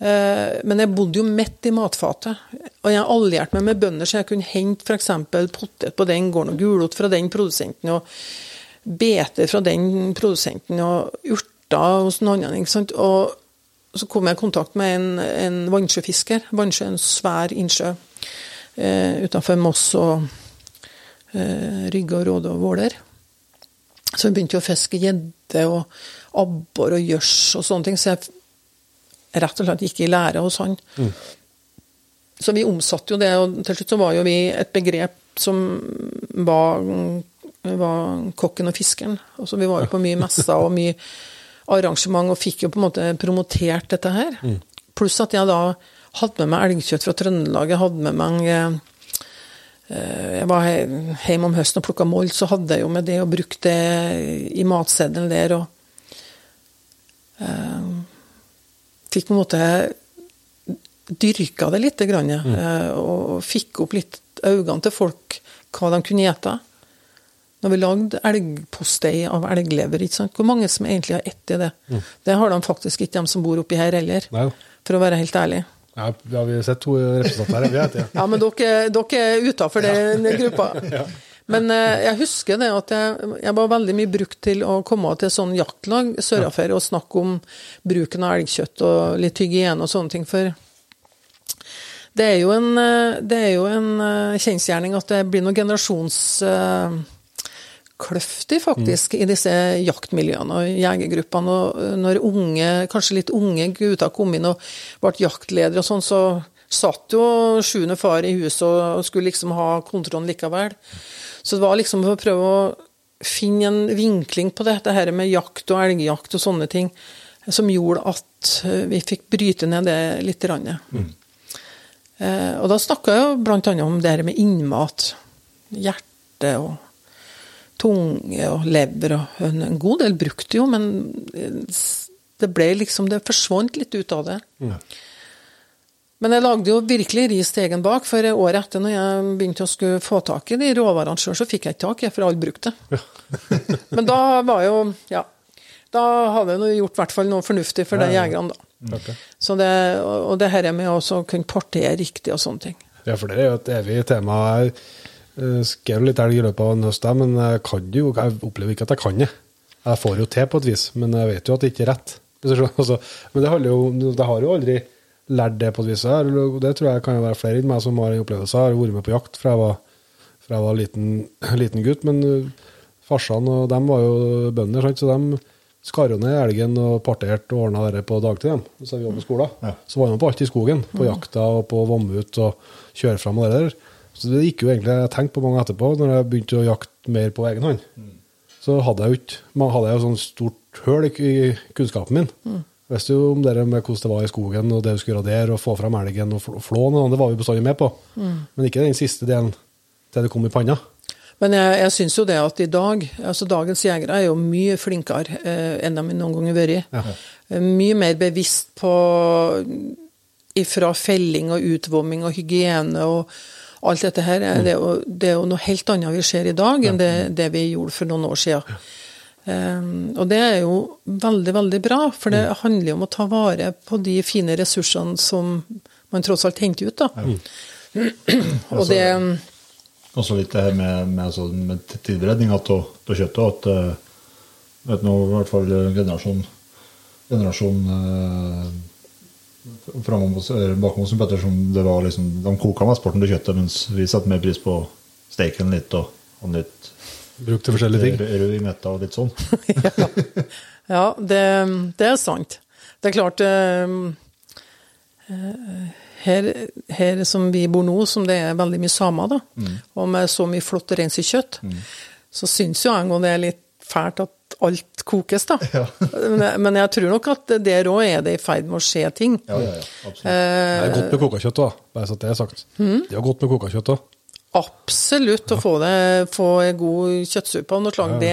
Eh, Men jeg bodde jo midt i matfatet, og jeg allierte meg med bønder, så jeg kunne hente f.eks. potet på den gården, og gulrot fra den produsenten, og beter fra den produsenten, og urter hos en annen. ikke sant? Og så kom jeg i kontakt med en, en vannsjøfisker. Vannsjø er en svær innsjø eh, utenfor Moss og eh, Rygge og Råde og Våler. Så vi begynte jo å fiske gjedde og abbor og gjørs og sånne ting. Så jeg rett og slett gikk i lære hos han. Så vi omsatte jo det, og til slutt så var jo vi et begrep som var, var kokken og fiskeren. Altså vi var jo på mye messer og mye arrangement og fikk jo på en måte promotert dette her. Pluss at jeg da hadde med meg elgkjøtt fra Trøndelag. Jeg hadde med meg eh, Jeg var hjemme om høsten og plukka mold, så hadde jeg jo med det og brukt det i matseddelen der. og eh, Fikk på en måte dyrka det litt, grann, eh, og fikk opp litt øynene til folk hva de kunne gjete. Når vi lagde elgpostei av elglever, ikke sant? hvor mange som egentlig har ett i det? Det har de faktisk ikke, de som bor oppi her heller, Nei. for å være helt ærlig. Ja, ja, vi har sett to representanter her. Vet det. Ja, men dere, dere er utafor den gruppa. Men eh, jeg husker det at jeg, jeg var veldig mye brukt til å komme til sånn jaktlag sørafor og snakke om bruken av elgkjøtt og litt hygiene og sånne ting. For det er jo en, eh, det er jo en eh, kjensgjerning at det blir noen generasjonskløfter, faktisk, i disse jaktmiljøene og jegergruppene. Og når unge, kanskje litt unge gutter kom inn og ble jaktledere og sånn, så satt jo sjuende far i huset og skulle liksom ha kontrollen likevel. Så det var liksom for å prøve å finne en vinkling på dette her med jakt og elgjakt og sånne ting, som gjorde at vi fikk bryte ned det litt. Mm. Eh, og da snakka jeg jo annet om det her med innmat. Hjerte og tunge og lever og en, god del brukte jo, men eh, det ble liksom Det forsvant litt ut av det. Men jeg lagde jo virkelig ris til egen bak, for året etter når jeg begynte å skulle få tak i de råvarene sjøl, så fikk jeg ikke tak i, for alle brukte Ja. Men da var jo Ja. Da hadde jeg gjort i hvert fall noe fornuftig for de jegerne, da. Okay. Så det, og det her med å kunne partere riktig og sånne ting. Ja, for det er jo et evig tema. Eh, skrev litt elg i løpet av en høst, men jeg, kan jo, jeg opplever ikke at jeg kan det. Jeg får jo til på et vis, men jeg vet jo at det ikke er rett. Altså, men det, handler jo, det har jo aldri lært det på et vis. Det tror jeg kan være flere enn meg som har en opplevelse. Jeg har vært med på jakt fra jeg var, fra jeg var liten, liten gutt, men farsene farsan og dem var jo bønder, sant? så de skar jo ned elgen og parterte og ordna det på dagtid. dem, Så vi var på skolen. Så var de på alt i skogen. På jakta og på vommut og kjøre fram og det der. Så det gikk jo egentlig, jeg tenkte på mange etterpå, når jeg begynte å jakte mer på egen hånd. Så hadde jeg jo ikke hadde jeg jo sånn stort høl i kunnskapen min. Visste jo om det med hvordan det var i skogen, og det du skulle gjøre der, og få fram elgen og flå flåen, og det var vi bestandig med på. Men ikke den siste delen til det kom i panna. Men jeg, jeg syns jo det at i dag, altså dagens jegere er jo mye flinkere eh, enn de noen gang har vært. Ja. Eh, Mye mer bevisst på ifra felling og utvomming og hygiene og alt dette her. er Det, jo- det er jo noe helt annet vi ser i dag enn det, det vi gjorde for noen år siden. Um, og det er jo veldig, veldig bra, for det handler jo om å ta vare på de fine ressursene som man tross alt henter ut. da. og det Også litt det her med, med, altså, med tilberedninga av kjøttet. At eh, vet nå, i hvert fall generasjon, generasjon eh, framom oss, eller bakom oss, Petter, som det var liksom, de koka mesteparten til kjøttet, mens vi satte mer pris på steiken litt og, og litt Brukte forskjellige ting. rød i vignetta og litt sånn. Ja, det, det er sant. Det er klart eh, eh, her, her som vi bor nå, som det er veldig mye samer, da, og med så mye flott reinsdyrkjøtt, så syns jo jeg en gang det er litt fælt at alt kokes, da. men, jeg- men jeg tror nok at der òg er det i ferd med å skje ting. Ja, ja, ja, absolutt. Eh, Det er godt med kokakjøtt òg, bare så det er sagt. Det er godt med kokakjøtt òg. Absolutt å få, det, få en god kjøttsuppe av noe slag. Det,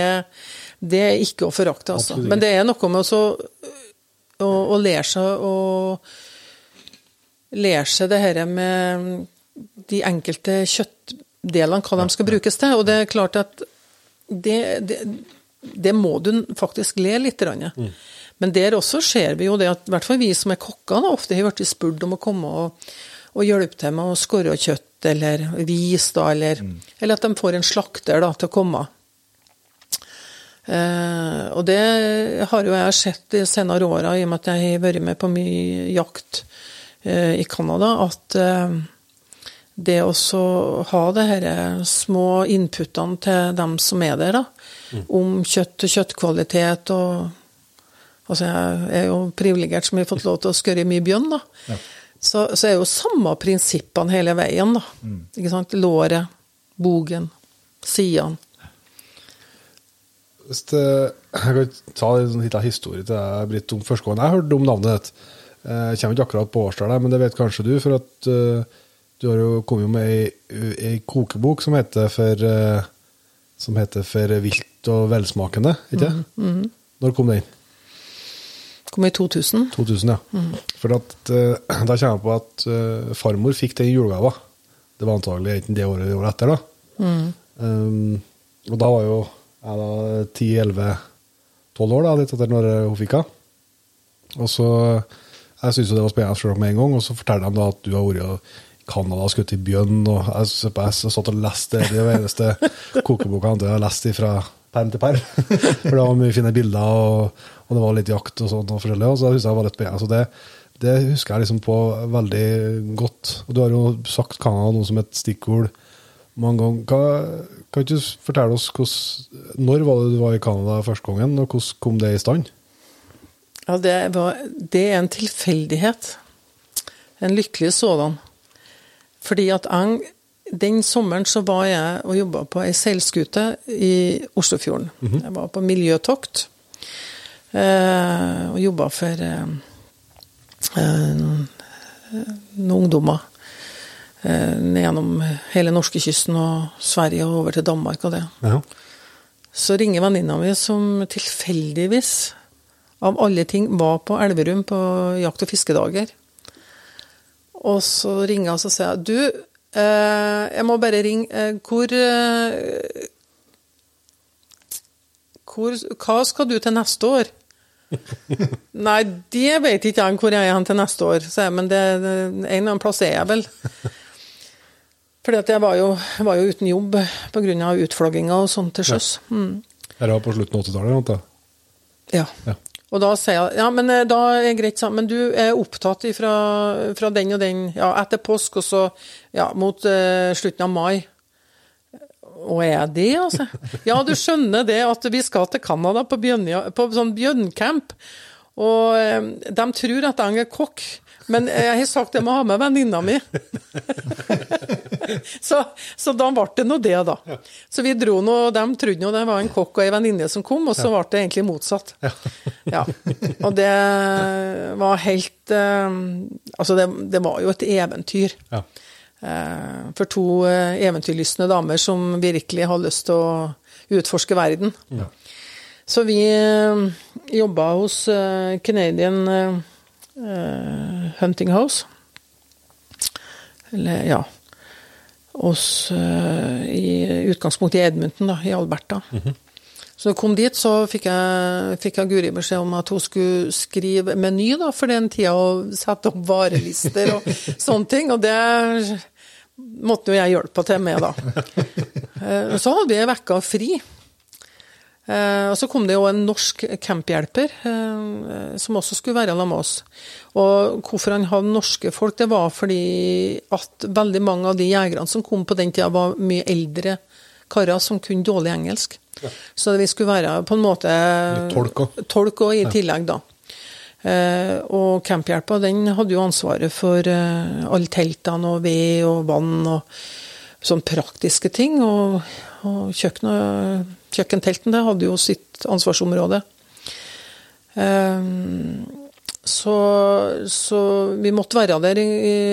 det er ikke å forakte, altså. Absolutt. Men det er noe med også å, å lære seg å Lære seg det her med de enkelte kjøttdelene, hva de skal brukes til. Og det er klart at det, det, det må du faktisk le litt. Mm. Men der også ser vi jo det at i hvert fall vi som er kokker, ofte har blitt spurt om å komme og, og hjelpe til med å skåre kjøtt, eller vis, da, eller, eller at de får en slakter da, til å komme. Eh, og det har jo jeg sett de senere åra, i og med at jeg har vært med på mye jakt eh, i Canada, at eh, det å ha det her små inputene til dem som er der, da, om kjøtt og kjøttkvalitet og Altså, jeg er jo privilegert som har fått lov til å skørre mye bjørn, da. Så, så er jo samme prinsippene hele veien, da. Ikke sant? Låret, bogen, sidene. Jeg kan ta en sånn liten historie til deg, Britt, om første gang jeg hørte om navnet ditt. Eh, Jeg kommer ikke akkurat på årstallet, men det vet kanskje du, for at eh, du har jo kommet med ei, ei kokebok som heter for, eh, som heter for vilt og velsmakende, ikke Når kom den? Kom i 2000. 2000, ja. For at, eh, da kommer jeg på at uh, farmor fikk den i julegave. Det var antagelig enten det året eller året etter, da. Um, og da var jo jeg da 10-11-12 år, da, litt etter når hun fikk henne. Og så Jeg syntes det var spennende selv med en gang, og så forteller de da at du har vært i Canada og skutt i bjørn, og jeg, jeg, jeg satt og leste det. Det var eneste kokeboka jeg har lest fra perm til perm. For det var mye fine bilder, og, og det var litt jakt og sånt og forskjellig, og så husker jeg var litt spennende. Så det, det husker jeg liksom på veldig godt. Og du har jo sagt Canada noe som et stikkord mange ganger. Hva, kan ikke du fortelle oss hvordan, når var det du var i Canada første gangen, og hvordan kom det i stand? Ja, det, var, det er en tilfeldighet. En lykkelig sådan. Fordi at jeg, den sommeren så var jeg og jobba på ei seilskute i Oslofjorden. Jeg var på miljøtokt eh, og jobba for eh, eh, noen, noen ungdommer eh, ned gjennom hele norskekysten og Sverige og over til Danmark og det. Ja. Så ringer venninna mi, som tilfeldigvis, av alle ting, var på Elverum på jakt- og fiskedager. Og så ringer hun og sier du, eh, jeg må bare ringe, eh, hvor, eh, hvor Hva skal du til neste år? Nei, det vet ikke jeg hvor jeg er til neste år, jeg, men det, det, en eller annen plass er jeg vel. Fordi at jeg var jo, var jo uten jobb pga. utflagginga og sånn til sjøs. Mm. Det var på slutten av 80-tallet. Ja. Ja. Og da sier jeg ja, men eh, da er greit, men du er opptatt fra, fra den og den, ja, etter påsk og så ja, mot uh, slutten av mai. Og er jeg det, altså? Ja, du skjønner det at vi skal til Canada på, bjørn, på sånn bjørncamp. Og um, de tror at jeg er kokk, men jeg har sagt jeg må ha med venninna mi. så, så da ble det nå det, da. Så vi dro nå, de trodde nå det var en kokk og ei venninne som kom, og så ble det egentlig motsatt. Ja. Og det var helt eh, Altså, det, det var jo et eventyr. Ja. Eh, For to eh, eventyrlystne damer som virkelig har lyst til å utforske verden. Så vi eh, jobba hos eh, Canadian eh, Hunting House. Eller, ja oss eh, I utgangspunktet i Edmonton, da, i Alberta. Så da jeg kom dit, så fikk jeg, fikk jeg Guri beskjed om at hun skulle skrive meny da, for den tida, og sette opp varelister og sånne ting. Og det måtte jo jeg hjelpe til med, da. Eh, Så hadde vi ei uke fri. Eh, og så kom det jo en norsk camphjelper eh, som også skulle være sammen med oss. Og hvorfor han hadde norske folk, det var fordi at veldig mange av de jegerne som kom på den tida, var mye eldre karer som kunne dårlig engelsk. Så vi skulle være på en måte tolk òg, i tillegg, da. Eh, og camphjelpa den hadde jo ansvaret for alle teltene og ved og vann og sånne praktiske ting. Og, og kjøkkenet, kjøkkentelten det hadde jo sitt ansvarsområde. Eh, så, så vi måtte være der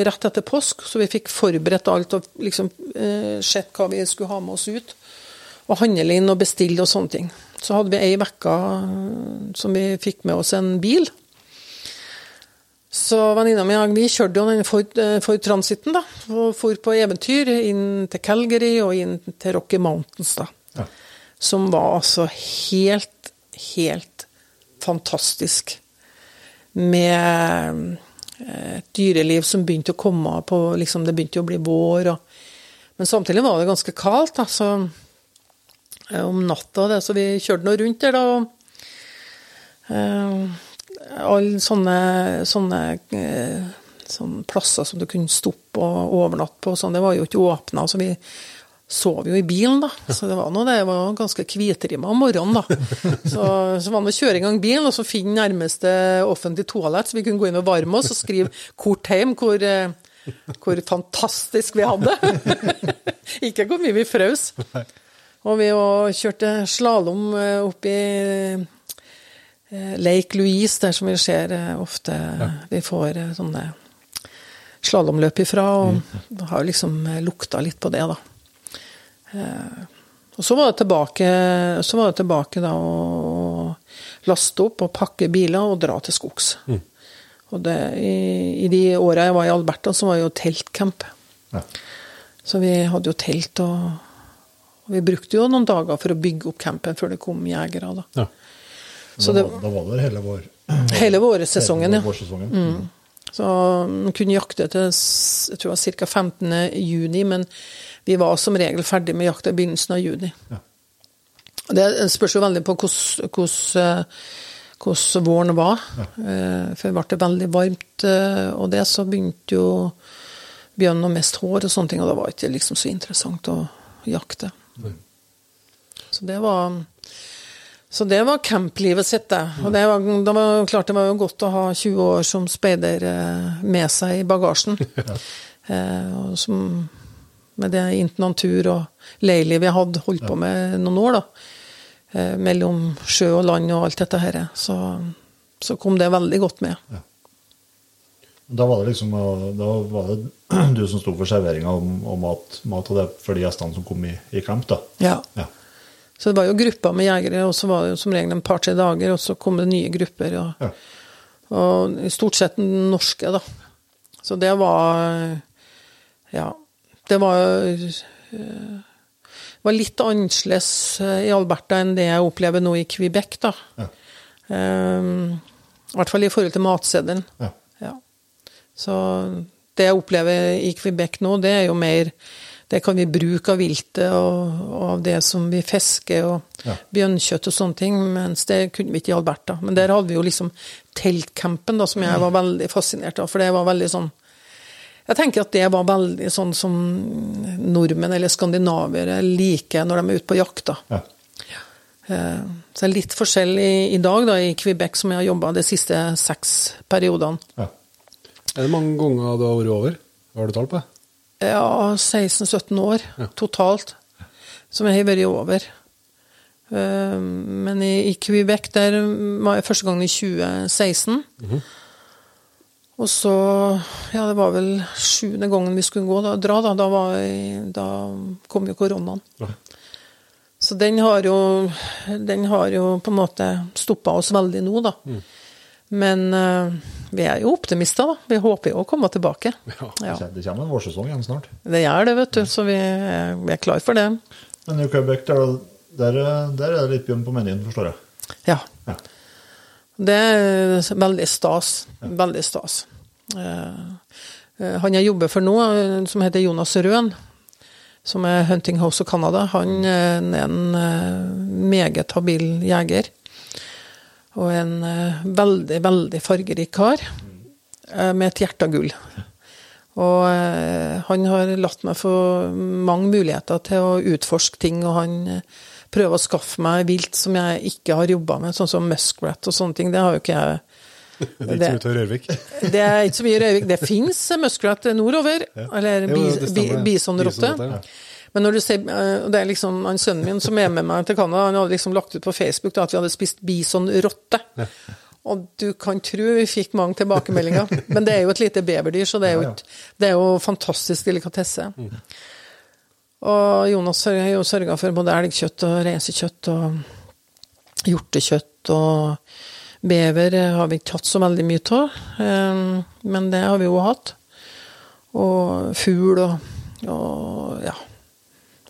rett etter påsk, så vi fikk forberedt alt og liksom eh, sett hva vi skulle ha med oss ut. Og handle inn og bestille og sånne ting. Så hadde vi ei uke eh, som vi fikk med oss en bil. Så venninna mi og vi kjørte jo den Ford, eh, Ford Transiten, da. Og for på eventyr inn til Calgary og inn til Rocky Mountains, da. Som var altså helt, helt fantastisk. Med eh, et dyreliv som begynte å komme på liksom Det begynte å bli vår. Og, men samtidig var det ganske kaldt, Altså, om natta, det, så vi kjørte nå rundt der, da. og uh, alle sånne, sånne, sånne plasser som du kunne stoppe og overnatte på, sånn, det var jo ikke åpna. Så vi sov jo i bilen, da. Så det var noe, det var ganske kviterima om morgenen, da. Så, så var det å kjøre i gang bilen, og så finne nærmeste offentlige toalett, så vi kunne gå inn og varme oss og skrive kort hjem hvor, eh, hvor fantastisk vi hadde. ikke hvor mye vi frøs. Og vi kjørte slalåm opp i eh, Lake Louise, der som vi ser eh, ofte vi får eh, sånne slalåmløp ifra, og det har liksom eh, lukta litt på det, da. Eh, Og så var det tilbake, så var det tilbake da å laste opp og pakke biler og dra til skogs. Og det, i, I de åra jeg var i Alberta, så var det jo teltcamp. Ja. Så vi hadde jo telt, og, og vi brukte jo noen dager for å bygge opp campen før det kom jegere. da. Ja. Da, det- var- da var det hele vår Hele vårsesongen, ja. Mm. Så man kunne jakte til jeg tror det var ca. 15. juni, men vi var som regel ferdig med jakta i begynnelsen av juni. Ja. Det spørs jo veldig på hvordan- eh, våren var. Ja. For ble det veldig varmt, eh, og det så begynte jo bjørnen å miste hår og sånne ting, og da var det ikke liksom så interessant å jakte. Så det var så det var camplivet sitt, det. Og det var, det var klart det var jo godt å ha 20 år som speider eh, med seg i bagasjen. Eh, og som, med det internatur og leiliv jeg hadde holdt på med noen år, da. Eh, mellom sjø og land og alt dette her. Så, så kom det veldig godt med. Da var det liksom eh, Da var det du som sto for serveringa og mat, mat og det for de gjestene som kom i, i camp, da. Ja. Ja. Så det var jo grupper med jegere, og så var det jo som regel en par-tre dager, og så kom det nye grupper. Og, Ja. og stort sett norske, da. Så det var Ja. Det var det var litt annerledes eh, i Alberta enn det jeg opplever nå i Quebec, da. Ja. Um, I hvert fall i forhold til matseddelen. Ja. Ja. Så det jeg opplever i Quebec nå, det er jo mer Det kan vi bruke av viltet og, og av det som vi fisker, og Ja. bjørnkjøtt og sånne ting, mens det kunne vi ikke i Alberta. Men der hadde vi jo liksom teltcampen, da, som jeg var veldig fascinert av, for det var veldig sånn jeg tenker at det var veldig sånn som nordmenn eller skandinaviere liker når de er ute på jakt. da. Ja. Eh, Så det er litt forskjell i, i dag da, i Quebec, som jeg har jobba de siste seks periodene. Ja. Er det mange ganger du har vært over? Hva Har du tall på det? Ja, 16-17 år totalt som jeg har vært over. Eh, Men i, i Quebec der var jeg første gang i 2016. Og så Ja, det var vel sjuende gangen vi skulle gå da, dra, da. Da, var jeg, da kom jo koronaen. Så den har jo Den har jo på en måte stoppa oss veldig nå, da. Men uh, vi er jo optimister, da. Vi håper jo å komme tilbake. Ja. Det kommer en vårsesong igjen snart. Det gjør det, vet du. Så vi er, vi er klar for det. Men i Quebec, der, der, der er det litt bjørn på menyen, forstår jeg. Ja. Ja. Det er veldig stas. Veldig stas. Eh, eh, han jeg jobber for nå, som heter Jonas Røen, som er Hunting House of Canada, han er en meget habil jeger. Og en eh, veldig, veldig fargerik kar eh, med et hjerte av gull. Og eh, han har latt meg få mange muligheter til å utforske ting, og han prøver å skaffe meg vilt som jeg ikke har jobba med, sånn som muskrat og sånne ting. Det har jo ikke jeg Det er ikke så mye til Rørvik. det er ikke så mye Rørvik. Det fins muskrat nordover, eller. Bisonrotte, ja. Men når du ser, eh, det er liksom han sønnen min som er med meg til Canada, han hadde liksom lagt ut på Facebook da, at vi hadde spist bisonrotte. Og du kan tro vi fikk mange tilbakemeldinger. Men det er jo et lite beverdyr, så det er jo, et, det er jo fantastisk delikatesse. Og Jonas har jo sørga for både elgkjøtt og reisekjøtt og hjortekjøtt og bever har vi ikke hatt så veldig mye av, eh, men det har vi jo hatt. Og fugl og, og ja.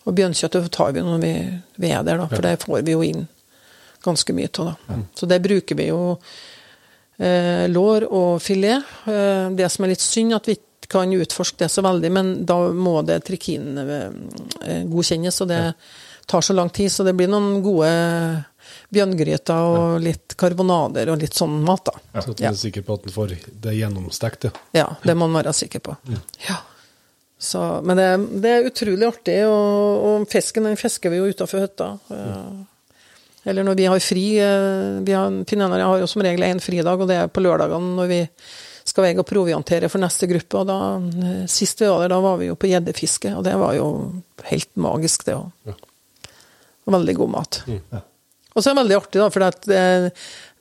Og bjørnkjøttet tar vi når vi, vi er der, da, for det får vi jo inn ganske mye av. da. Så det bruker vi jo eh, lår og filet. Eh, det som er litt synd, at vi ikke kan utforske det så veldig, men da må det trikin eh, godkjennes, og det tar så lang tid. Så det blir noen gode bjørngryter og litt karbonader og litt sånn mat, da. Så at du Ja. er sikker på at den får det gjennomstekt, ja. Ja, det må man være sikker på. Ja. Så, men det, det er utrolig artig, og, og fisken den fisker vi jo utafor hytta. Eh, Eller når vi har fri. eh, Vi har, Finnene har jo som regel én fridag, og det er på lørdagene når vi skal veie og proviantere for neste gruppe. Og da, eh, sist vi var der, da var vi jo på gjeddefiske, og det var jo helt magisk, det òg. Ja. Veldig god mat. Og så er det veldig artig, da, for at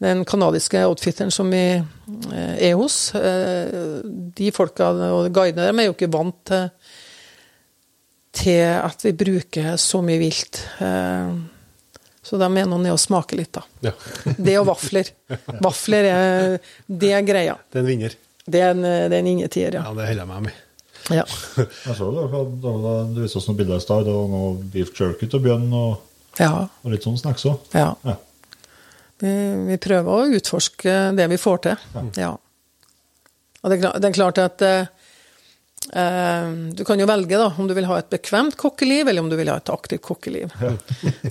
den kanadiske outfitteren som vi eh, er hos, eh, de folka og guidene der er jo ikke vant til, til at vi bruker så mye vilt. Eh, Så de er nå nede og smaker litt, da. ja. Det og vafler. Vafler er, det er greia. Det er en vinner. Det er en, det er en ingetier, Ja, ja. det holder jeg meg med. ja. Jeg så det, da, da, da, du viste oss noen bilder i stad. Det var noe beef jerky til bjørn og, Ja. og litt sånn snacks òg. ja. Ja. Vi, vi prøver å utforske det vi får til. Ja. Og det klart, det er klart at eh, eh, Du kan jo velge da, om du vil ha et bekvemt kokkeliv, eller om du vil ha et aktivt kokkeliv.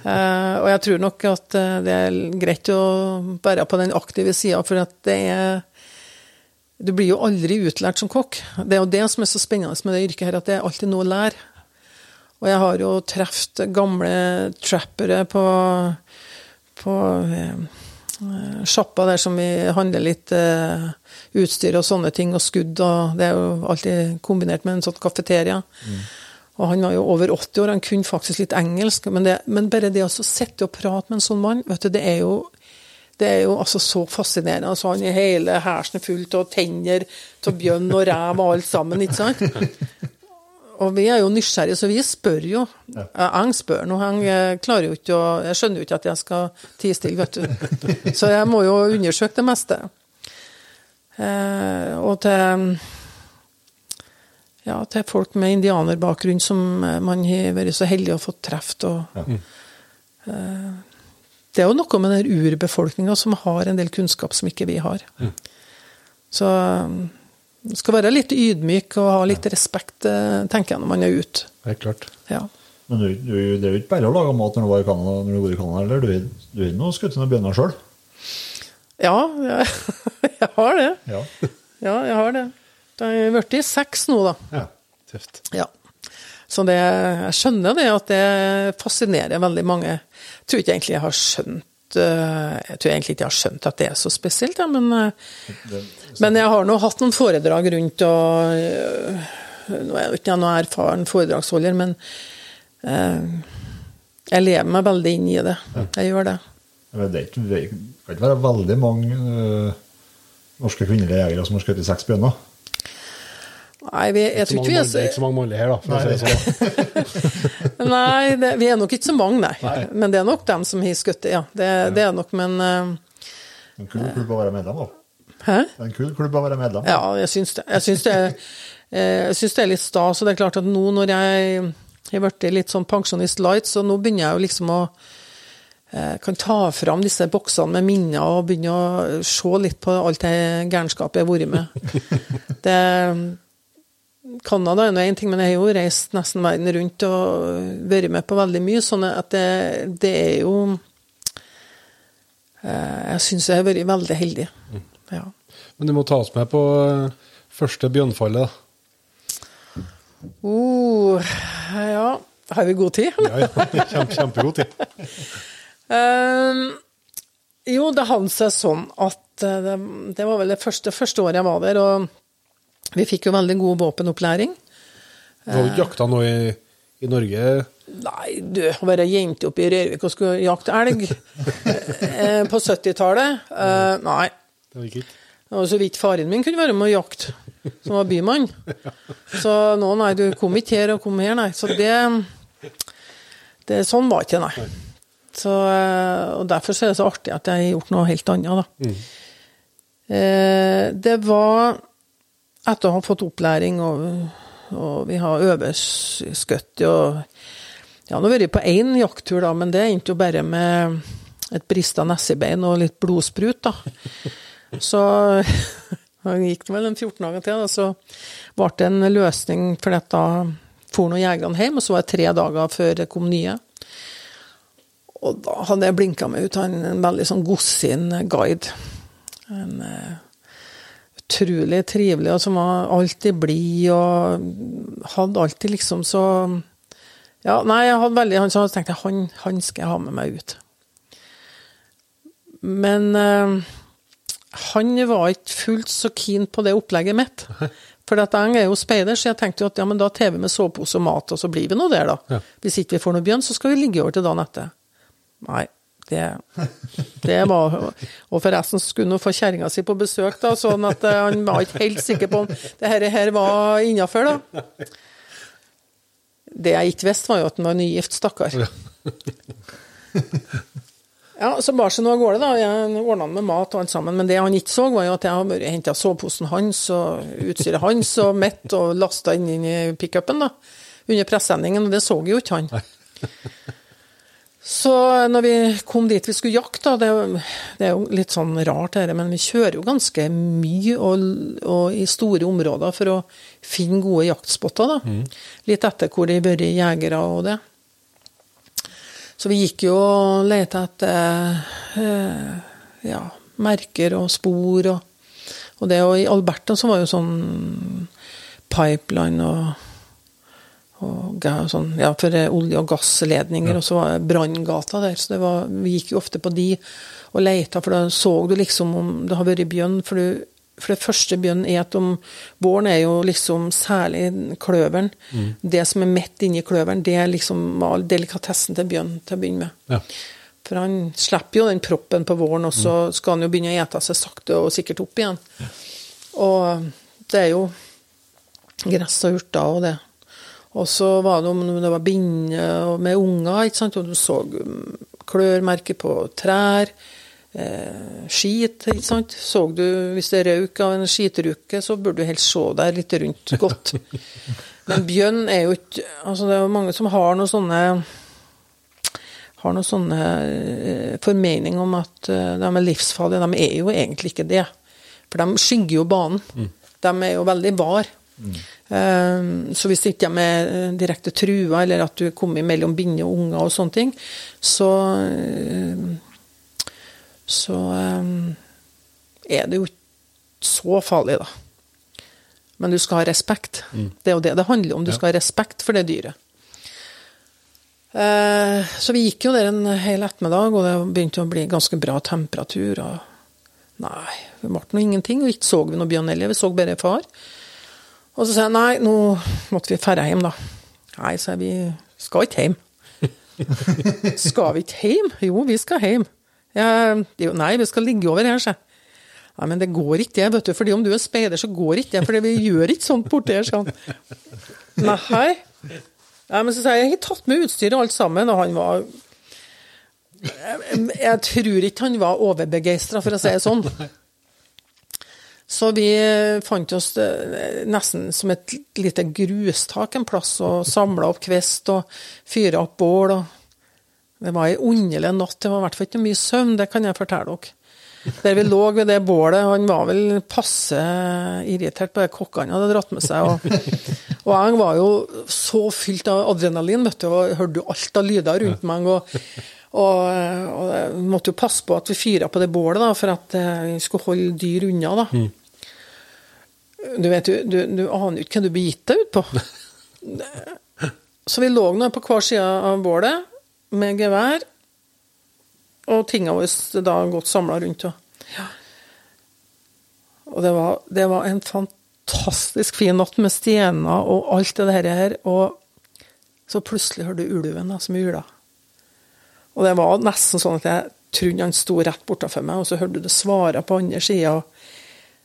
Eh, og jeg tror nok at eh, det er greit å være på den aktive sida, for at det er Du blir jo aldri utlært som kokk. Det er jo det som er så spennende med det yrket her, at det er alltid noe å lære. Og jeg har jo truffet gamle trappere på, på eh, sjappa der som vi handler litt eh, utstyr og sånne ting, og skudd, og det er jo alltid kombinert med en sånn kafeteria. Og han var jo over 80 år, han kunne faktisk litt engelsk, men, det, men bare det å sitte og prate med en sånn mann, vet du, det er jo det er jo altså så fascinerende. Altså, han er hele hersen er fullt av tenner av bjørn og rev og alt sammen, ikke sant? Og vi er jo nysgjerrige, så vi spør jo. Jeg spør nå, jeg klarer jo ikke å Jeg skjønner jo ikke at jeg skal tie stille, vet du. Så jeg må jo undersøke det meste. Eh, og til ja, til folk med indianerbakgrunn som man har vært så heldig å få truffet. Ja. eh, det er jo noe med den urbefolkninga som har en del kunnskap som ikke vi har. Så man skal være litt ydmyk og ha litt respekt, eh, tenker jeg, når man er ute. Helt klart. Ja. Men du, du, det er jo ikke bare å lage mat når du var i Canada, når du bor i Canada, eller? Du, du nå skutt noen bjørner sjøl? ja, jeg, jeg har det. Ja. Ja, jeg har det. Det har blitt seks nå, da. Ja, tøft. Ja. Så det, jeg skjønner det at det fascinerer veldig mange. Jeg tror ikke egentlig jeg har skjønt eh, jeg tror egentlig ikke jeg har skjønt at det er så spesielt, ja, men, eh, men jeg har nå hatt noen foredrag rundt og eh, Nå er jeg ikke noen erfaren foredragsholder, men eh, jeg lever meg veldig inn i det. Jeg gjør det. Men Det, er ikke, det kan ikke være veldig mange øh, norske kvinnelige jegere som har skutt seks bjørner. Nei, vi, jeg tror ikke vi er så Det er ikke så mange mannlige her, da. Det sånn. Nei, det, vi er nok ikke så mange, nei. Men det er nok dem som har skutt, ja. Det, det er nok, men uh, En kul klubb å være medlem av. Hæ? En kul klubb å være medlem. Ja, jeg syns det. Jeg syns det, er- eh, det er litt stas. Og det er klart at nå når jeg har blitt litt sånn pensjonist light, så nå begynner jeg jo liksom å eh, kan ta fram disse boksene med minner og begynne å se litt på alt det gærenskapet jeg har vært med. Det, Canada er én ting, men jeg har jo reist nesten verden rundt og vært med på veldig mye. sånn at det, det er jo eh, Jeg syns jeg har vært veldig heldig. Ja. Men du må ta oss med på eh, første bjørnfallet. Uh, ja Har vi god tid? Ja, ja. Kjempe, kjempegod tid. um, jo, det handlet seg sånn at eh, det, det var vel det første, første året jeg var der, og vi fikk jo veldig god våpenopplæring. Du har jo ikke jakta nå i, i Norge? Nei, du, å være jente oppe i Rørvik og skulle jakte elg eh, på 70-tallet eh, Nei. Det var. Det var så vidt faren min kunne være med å jakte, som var bymann. Så nå, nei, du kom ikke her og kom her, nei. Så det, det Sånn var ikke nei. Så, eh, og derfor så er det så artig at jeg har gjort noe helt annet, da. Eh, det var etter å ha fått opplæring, og, og vi har øvelseskutt og Ja, nå har vært på én jakttur, da, men det endte jo bare med et brista nessebein og litt blodsprut, da. Så gikk det vel en 14 dager til, og så ble det en løsning, for da for nå jegerne hjem, og så var det tre dager før det kom nye. Og da hadde jeg blinka meg ut han en veldig sånn godsinn guide. En uh, utrolig trivelig, og som var alltid blid, og hadde alltid liksom så Ja, nei, jeg hadde veldig Han tenkte jeg, han, han skal jeg ha med meg ut. Men eh, han var ikke fullt så keen på det opplegget mitt. For at jeg er jo speider, så jeg tenkte jo at ja, men da TV med sovepose og mat, og så blir vi nå der, da. Ja. Hvis ikke vi får noe bjørn, så skal vi ligge over til dagen etter. Nei, det, det var Og forresten skulle nå få kjerringa si på besøk, da, sånn at eh, han var ikke helt sikker på om det her, her var innafor, da. Det jeg ikke visste, var jo at han var nygift, stakkar. Ja, så bar seg nå av gårde, da. Jeg ordna med mat og alt sammen. Men det han ikke så, var jo at jeg har bare henta soveposen hans og utstyret hans og mitt og lasta inn, inn i pickupen, da. Under pressendingen, og det så jo ikke han. Så når vi kom dit vi skulle jakte, det, det er jo litt sånn rart, dette, men vi kjører jo ganske mye og, og i store områder for å finne gode jaktspotter. da. Litt etter hvor det har vært jegere og det. Så vi gikk jo og lette etter eh, ja, merker og spor og, og det. Og i Alberta så var jo sånn pipeline og, og sånn, ja, for olje- og gassledninger, og så var det branngata der. Så det var, vi gikk jo ofte på de og leita, for da så du liksom om det har vært bjørn. For, du, for det første bjørn er at om våren er jo liksom særlig kløveren. Det som er midt inni kløveren, det er liksom all delikatessen til bjørn til å begynne med. Ja. For han slipper jo den proppen på våren, og så skal han jo begynne å ete seg sakte og sikkert opp igjen. Og det er jo gress og urter og det. Og så var det om det var binner med unger, ikke sant? og du så um, klørmerker på trær. Eh, skit, ikke sant. Så du, hvis det røyk av en skitruke, så burde du helst se deg litt rundt godt. Men bjørn er jo ikke Altså, det er jo mange som har noen sånne har noen sånne eh, formening om at eh, de er livsfarlige. De er jo egentlig ikke det. For de skygger jo banen. De er jo veldig var. Eh, Så hvis ikke de er direkte trua, eller at du kommer mellom binde og unger og sånne ting, så så eh, er det jo ikke så farlig, da. Men du skal ha respekt. Det er jo det det handler om. Du skal ha respekt for det dyret. Eh, så vi gikk jo der en hel ettermiddag, og det begynte å bli ganske bra temperatur. og Nei, det ble nå ingenting, og ikke så vi noe bjørn heller, vi så bare far. Og så sa jeg nei, nå måtte vi dra hjem, da. Nei, sa jeg, vi skal ikke hjem. skal vi ikke hjem? Jo, vi skal hjem. Jeg, jo, nei, vi skal ligge over her, sa jeg. Nei, men det går ikke, det, vet du. fordi om du er speider, så går ikke det. For vi gjør ikke sånt borti her, sa han. Nei. Ja, men så sa jeg jeg har tatt med utstyr og alt sammen, og han var Jeg, jeg tror ikke han var overbegeistra, for å si det sånn. Så vi fant oss nesten som et lite grustak en plass, og samla opp kvist og fyra opp bål. og Det var ei underlig natt. Det var i hvert fall ikke mye søvn, det kan jeg fortelle dere. Der vi lå ved det bålet, han var vel passe irritert på det kokkene hadde dratt med seg. Og, og jeg var jo så fylt av adrenalin, vet du, og hørte jo alt av lyder rundt meg. og og, og jeg måtte jo passe på at vi fyra på det bålet, da, for at vi skulle holde dyr unna. da. Du vet, jo, du, du aner jo ikke hva du blir gitt deg ut på. Så vi lå nå på hver side av bålet med gevær, og tingene våre da godt samla rundt. Ja. og det, var, det var en fantastisk fin natt med stjerner og alt det her. Og så plutselig hørte du ulven da, som ula. Og det var nesten sånn at jeg trodde han sto rett bortenfor meg, og så hørte du det svare på andre sida.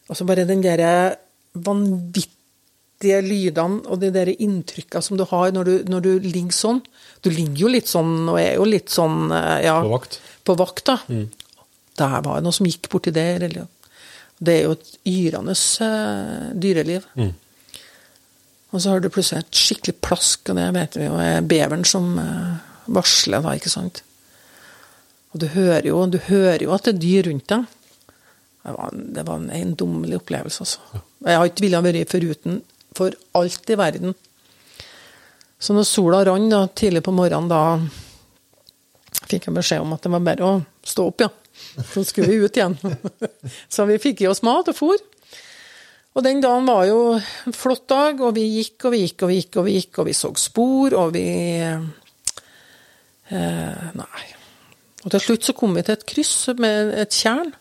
Og så bare den der vanvittige lydene og de der inntrykkene som du har når du, når du, ligger sånn. Du ligger jo litt sånn og er jo litt sånn ja, På vakt. På vakt da. Mm. Det var noe som gikk borti der. Eller, det er jo et yrende uh, dyreliv. Mm. Og så har du plutselig et skikkelig plask, og det vet vi jo er beveren som uh, varsler, da, ikke sant. Og du hører jo, du hører jo at det er dyr rundt deg. Det var, det var en eiendommelig opplevelse, altså. Jeg har ikke villet være foruten for alt i verden. Så når sola rant da, tidlig på morgenen, da fikk jeg beskjed om at det var bare å stå opp, ja. Så skulle vi ut igjen. Så vi fikk i oss mat og fôr. Og den dagen var jo en flott dag, og vi gikk og vi gikk og vi gikk, og vi gikk, og vi så spor, og vi eh, Nei. Og til slutt så kom vi til et kryss med et tjern,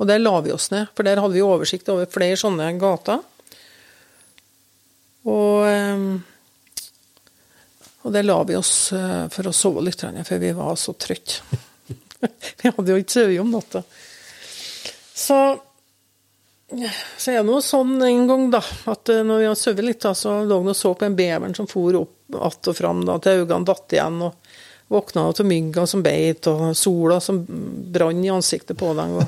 og der la vi oss ned, for der hadde vi oversikt over flere sånne gater. Og, og det la vi oss for å sove litt, for vi var så trøtte. vi hadde jo ikke sovet om natta. Så, så er det noe sånn en gang, da, at når vi har sovet litt, da, så lå vi og så på en beveren som for opp att og fram da, til øynene datt igjen. og Våkna av mygga som beit, og sola som brant i ansiktet på dem.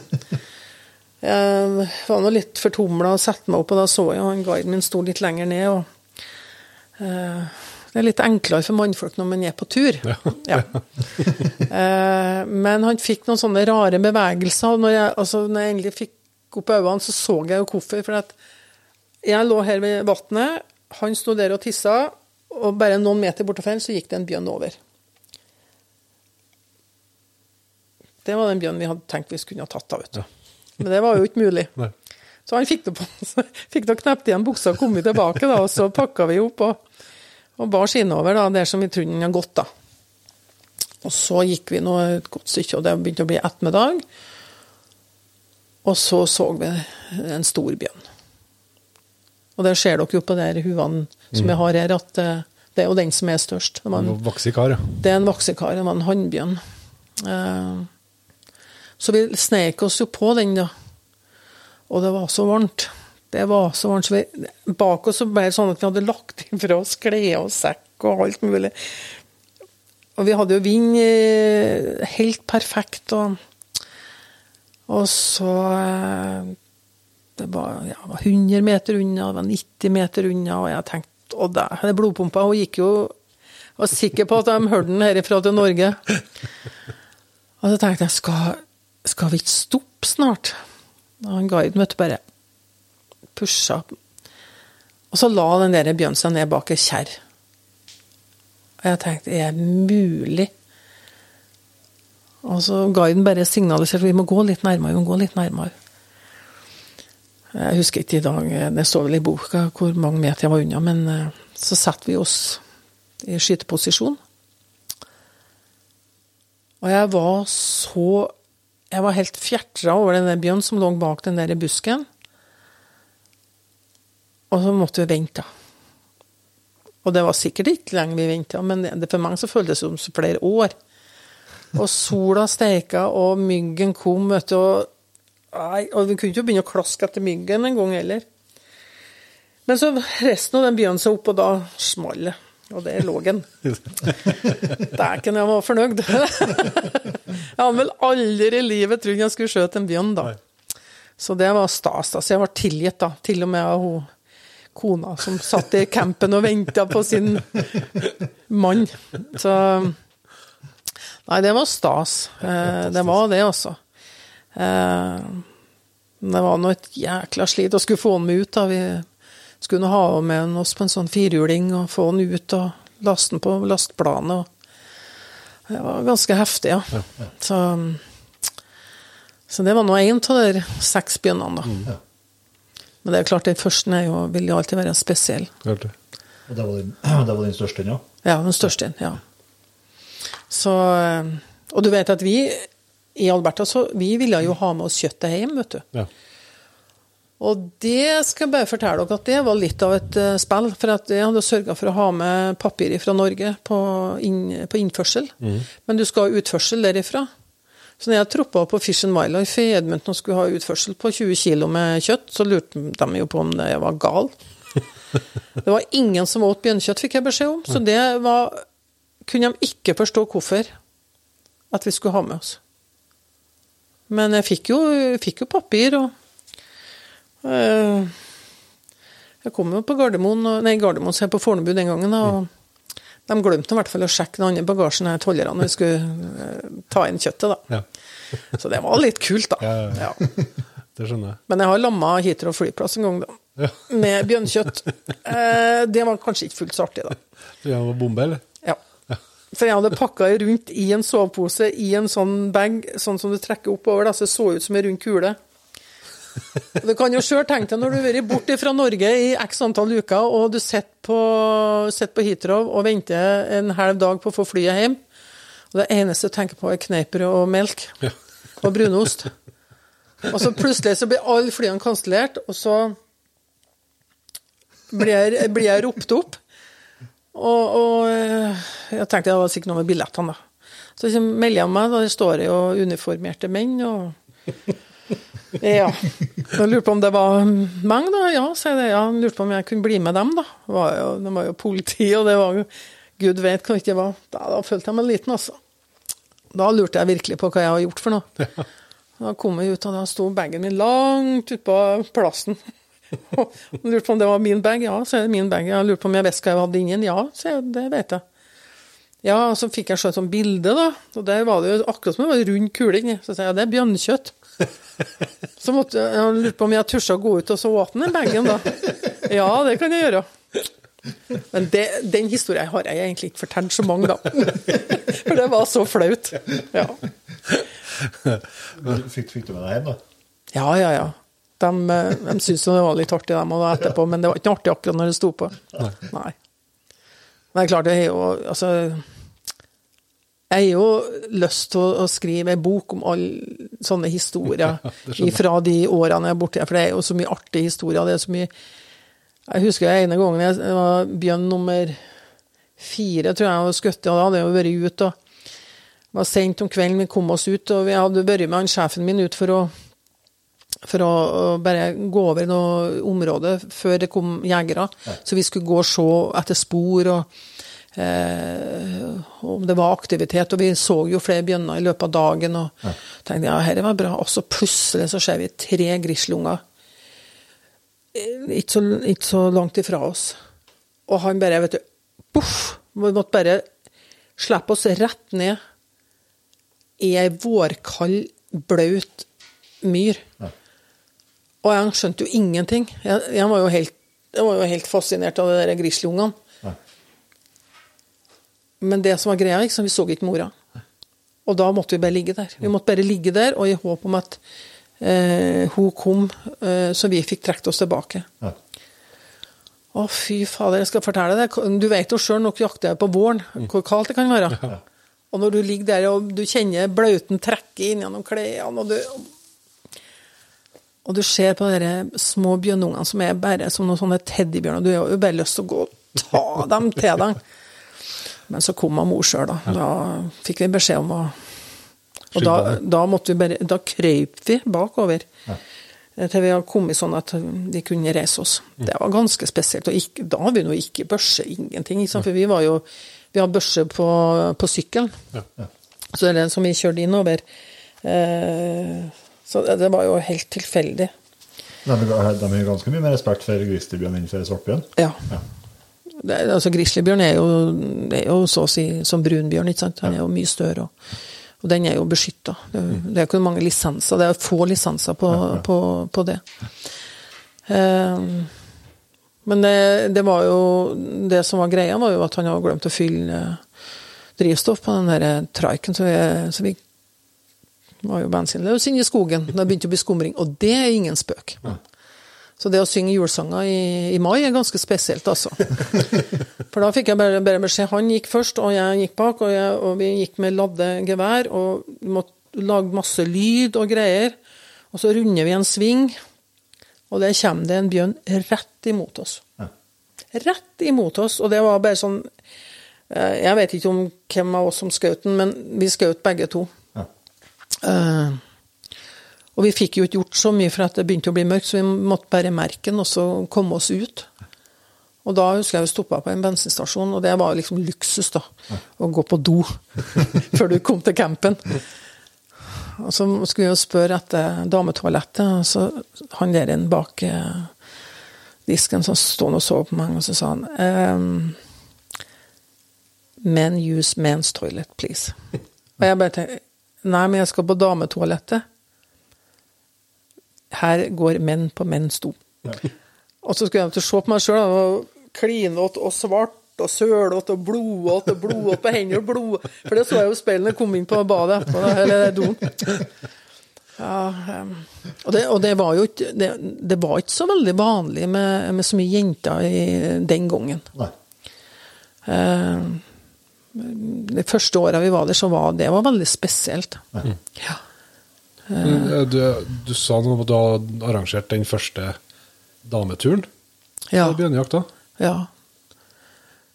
Jeg var nå litt fortumla og satte meg opp, og da så jeg han guiden min sto litt lenger ned. og uh, Det er litt enklere for mannfolk når man er på tur. Ja. ja. uh, men han fikk noen sånne rare bevegelser. og Når jeg, altså, når jeg endelig fikk opp øynene, så så jeg jo hvorfor. For at jeg lå her ved vannet, han sto der og tissa, og bare noen meter bortover så gikk det en bjørn over. Det var den bjørnen vi hadde tenkt vi skulle ha tatt av, vet du. Men det var jo ikke mulig. Nei. Så han fikk det på, så fikk det knept igjen buksa og kom tilbake, da, og så pakka vi opp og, og bar innover da, der som vi trodde den hadde gått. da. Og så gikk vi nå et godt stykke, og det begynte å bli ettermiddag. Og så så vi en stor bjørn. Og det ser dere jo på de huene som jeg har her, at eh, det er jo den som er størst. Det, en vaksikar, ja. Det er en vaksikar. Det var en hannbjørn. Uh, så vi snek oss jo på den, da. Og det var så varmt. Det var så varmt. Så vi, bak oss ble det sånn at vi hadde lagt ifra oss klær og sekk og alt mulig. Og vi hadde jo vind eh, helt perfekt, og, og så eh, Det var, ja, 100 meter unna, det var 90 meter unna, og jeg tenkte Å, der, blodpumpa Hun gikk jo var sikker på at de hørte den herifra til Norge. Og så tenkte jeg skal skal vi ikke stoppe snart? Og han guiden du, bare pusha Og så la den der bjørnen seg ned bak ei kjerr. Og jeg tenkte, er det mulig? Og så guiden bare signaliserte vi må gå litt nærmere, vi må gå litt nærmere. Jeg husker ikke i dag, det står vel i boka hvor mange meter jeg var unna, men eh, så satte vi oss i skyteposisjon. Og jeg var så Jeg var helt fjertra over den der bjørnen som lå bak den der busken. Og så måtte vi vente. Og det var sikkert ikke lenge vi venta, men det, for meg så føltes det som flere år. Og sola steika, og myggen kom, vet du. Og, nei, og vi kunne ikke begynne å klaske etter myggen en gang heller. Men så resten av den byen seg opp, og da smalt det. Og der lå den. Dæken, jeg var fornøyd. jeg hadde vel aldri i livet trodd jeg skulle skjøte en bjørn, da. Så det var stas. Så jeg var tilgitt, da. Til og med av hun kona som satt i campen og venta på sin mann. Så Nei, det var stas. Eh, det var det, altså. Eh, det var nå et jækla slit å skulle få han med ut. da. Vi skulle ha med oss på en sånn firhjuling og få han ut og laste han på lastplanet. Det var ganske heftig, ja. Så, så det var nå én av de seks bjønnene, da. Men det er klart, den første er jo, vil jo alltid være spesiell. Klart. Og det var din, det var din største, ja? Ja, den største. Ja. Så eh, Og du vet at vi i Alberta så vi ville jo ha med oss kjøttet hjem, vet du. Ja. Og det skal jeg bare fortelle dere at det var litt av et uh, spill. For at jeg hadde sørga for å ha med papir fra Norge på, inn, på innførsel. Men du skal ha utførsel derifra. Så når jeg troppa på Fish and Wildlife i Edmonton og skulle ha utførsel på 20 kg med kjøtt, så lurte de jo på om jeg var gal. Det var ingen som åt bjørnkjøtt, fikk jeg beskjed om. Så det var kunne de ikke forstå hvorfor at vi skulle ha med oss. Men jeg fikk jo, fikk jo papir, og øh, Jeg kom jo på Gardermoen, nei, Gardermoen så jeg på Fornebu den gangen, og de glemte i hvert fall å sjekke den andre bagasjen her, tollerne, når vi skulle øh, ta inn kjøttet, da. Ja. Så det var litt kult, da. Ja, ja. Det skjønner jeg. Men jeg har lamma Heathrow flyplass en gang, da. Ja. Med bjørnkjøtt. Eh, det var kanskje ikke fullt så artig, da. Så jeg var bombe, eller? Ja. For jeg hadde pakka rundt i en sovepose i en sånn bag, sånn som du trekker oppover, da, så det så ut som en rund kule. Du kan jo sjøl tenke deg når du har vært borte fra Norge i x antall uker, og du sitter på, sitter på Heathrow og venter en halv dag på å få flyet hjem, og det eneste jeg tenker på, er kneippbrød og melk Ja. og brunost. Og så plutselig så blir alle flyene kansellert, og så blir jeg, blir jeg ropt opp. Og, og eh, jeg tenkte det var sikkert noe med billettene, da. Så jeg melder jeg meg, da står det jo uniformerte menn, og Ja. Jeg lurte på om det var meg, da. Ja, sier jeg. Ja, lurte på om jeg kunne bli med dem, da. Det var jo, det var jo politi, og det var jo Gud vet hva det ikke var. Da, da følte jeg meg liten, altså. Da lurte jeg virkelig på hva jeg har gjort for noe. Da kom jeg ut, og da sto bagen min langt utpå plassen. Og lurte på om det var min bag. Ja, så er det min bag. Jeg lurte på om jeg visste hva jeg hadde inni den. Ja, så jeg, det vet jeg. Ja, og så fikk jeg se et sånt bilde, da. Og der var det jo akkurat som det var en rund kule inni. Så sa jeg ja, det er bjørnkjøtt. Så måtte jeg lurte på om jeg turte å gå ut og så åpne den bagen, da. Ja, det kan jeg gjøre. Men det, den historien har jeg egentlig ikke fortalt så mange, da. For det var så flaut. Ja, Fikk, fikk du med deg hjem, da? ja, ja. ja. De, de syntes jo det var litt artig, dem, og da etterpå, men det var ikke artig akkurat når det sto på. Nei. Men det er klart, det er jo Altså Jeg har jo lyst til å, skrive en bok om alle sånne historier fra de årene jeg er borte, for det er jo så mye artige historier. det er så mye Jeg husker jeg ene gangen jeg det var bjørn nummer fire, tror jeg, hadde skutt, og da hadde jeg jo vært ute. og var sent om kvelden, vi kom oss ut, og vi hadde vært med han sjefen min ut for å for å, å bare gå over noe område før det kom jegere. Så vi skulle gå og se etter spor og eh, om det var aktivitet. Og vi så jo flere bjørner i løpet av dagen og tenkte ja, dette var bra. Og så plutselig så ser vi tre grizzlyunger eh, ikke, så, ikke så langt ifra oss. Og han bare, vet du, poff! Vi måtte bare slippe oss rett ned i ei vårkald, blaut myr. Og han skjønte jo ingenting. Jeg, jeg, var, jo helt, jeg var jo helt fascinert av de der grizzlyungene. Ja. Men det som var greia, liksom, vi så ikke mora. Og da måtte vi bare ligge der. Vi måtte bare ligge der, og i håp om at eh, hun kom, eh, så vi fikk trukket oss tilbake. Ja. Å, fy fader, jeg skal fortelle deg. Du vet jo sjøl, nok jakter jeg på våren, hvor kaldt det kan være. Og når du ligger der og du kjenner blauten trekke inn gjennom klærne, og du og du ser på de små bjørnungene som er bare som noen sånne teddybjørner. Du har jo bare lyst til å gå og ta dem til deg. Men så kom mor sjøl, da. Da fikk vi beskjed om å Og da, da måtte vi bare Da krøyp vi bakover. Til vi har kommet sånn at vi kunne reise oss. Det var ganske spesielt. Og ikke, da har vi nå ikke børse, ingenting. Ikke? For vi var jo Vi har børse på, på sykkelen. Så det er den som vi kjørte innover. Eh, så det, var jo helt tilfeldig. De, de har ganske mye mer respekt for grizzlybjørn enn for svartbjørn. Ja. Ja. Det, altså Grizzlybjørn er er jo så å si som brunbjørn, ikke sant. Han er jo mye større. Og, og den er jo beskytta. Det, det er ikke mange lisenser. Det er få lisenser på, på, på det. Um, men det, det var jo Det som var greia, var jo at han hadde glemt å fylle drivstoff på den der traiken, så vi, så vi var jo bensinløse inne i skogen. Det begynte å bli skumring, og det er ingen spøk. Så det å synge julesanger i, i mai er ganske spesielt, altså. For da fikk jeg bare, bare beskjed. Han gikk først, og jeg gikk bak, og, jeg, og vi gikk med ladde gevær, og måtte lage masse lyd og greier. Og så runder vi en sving, og der kommer det en bjørn rett imot oss. Rett imot oss, og det var bare sånn eh, Jeg vet ikke om hvem av oss som skjøt den, men vi skjøt begge to. Ja. Eh, og vi fikk jo ikke gjort så mye for at det begynte å bli mørkt, så vi måtte bare merke den og så komme oss ut. Og da husker jeg vi stoppa på en bensinstasjon, og det var liksom luksus, da. Å gå på do før du kom til campen. Og så skulle vi jo spørre etter dametoalettet, og så han der inne bak eh, disken som stod og så på meg, og så sa han ehm, Men use men's toilet, please. Og jeg bare tenkte Nei, men jeg skal på dametoalettet. Her går menn på menns do. Og så skulle jeg til å se på meg sjøl, klinete og svart og sølete og blodete og blodete på hendene og blod For det så jeg jo jeg kom inn på badet etterpå, eller doen. Ja, og, det, og det var jo ikke det, det var ikke så veldig vanlig med, med så mye jenter i, den gangen. Nei. Uh, de første åra vi var der, så var det var veldig spesielt. Ja. Eh, Du, du sa noe om at du har arrangert den første dameturen Ja. på bjørnejakta. ja.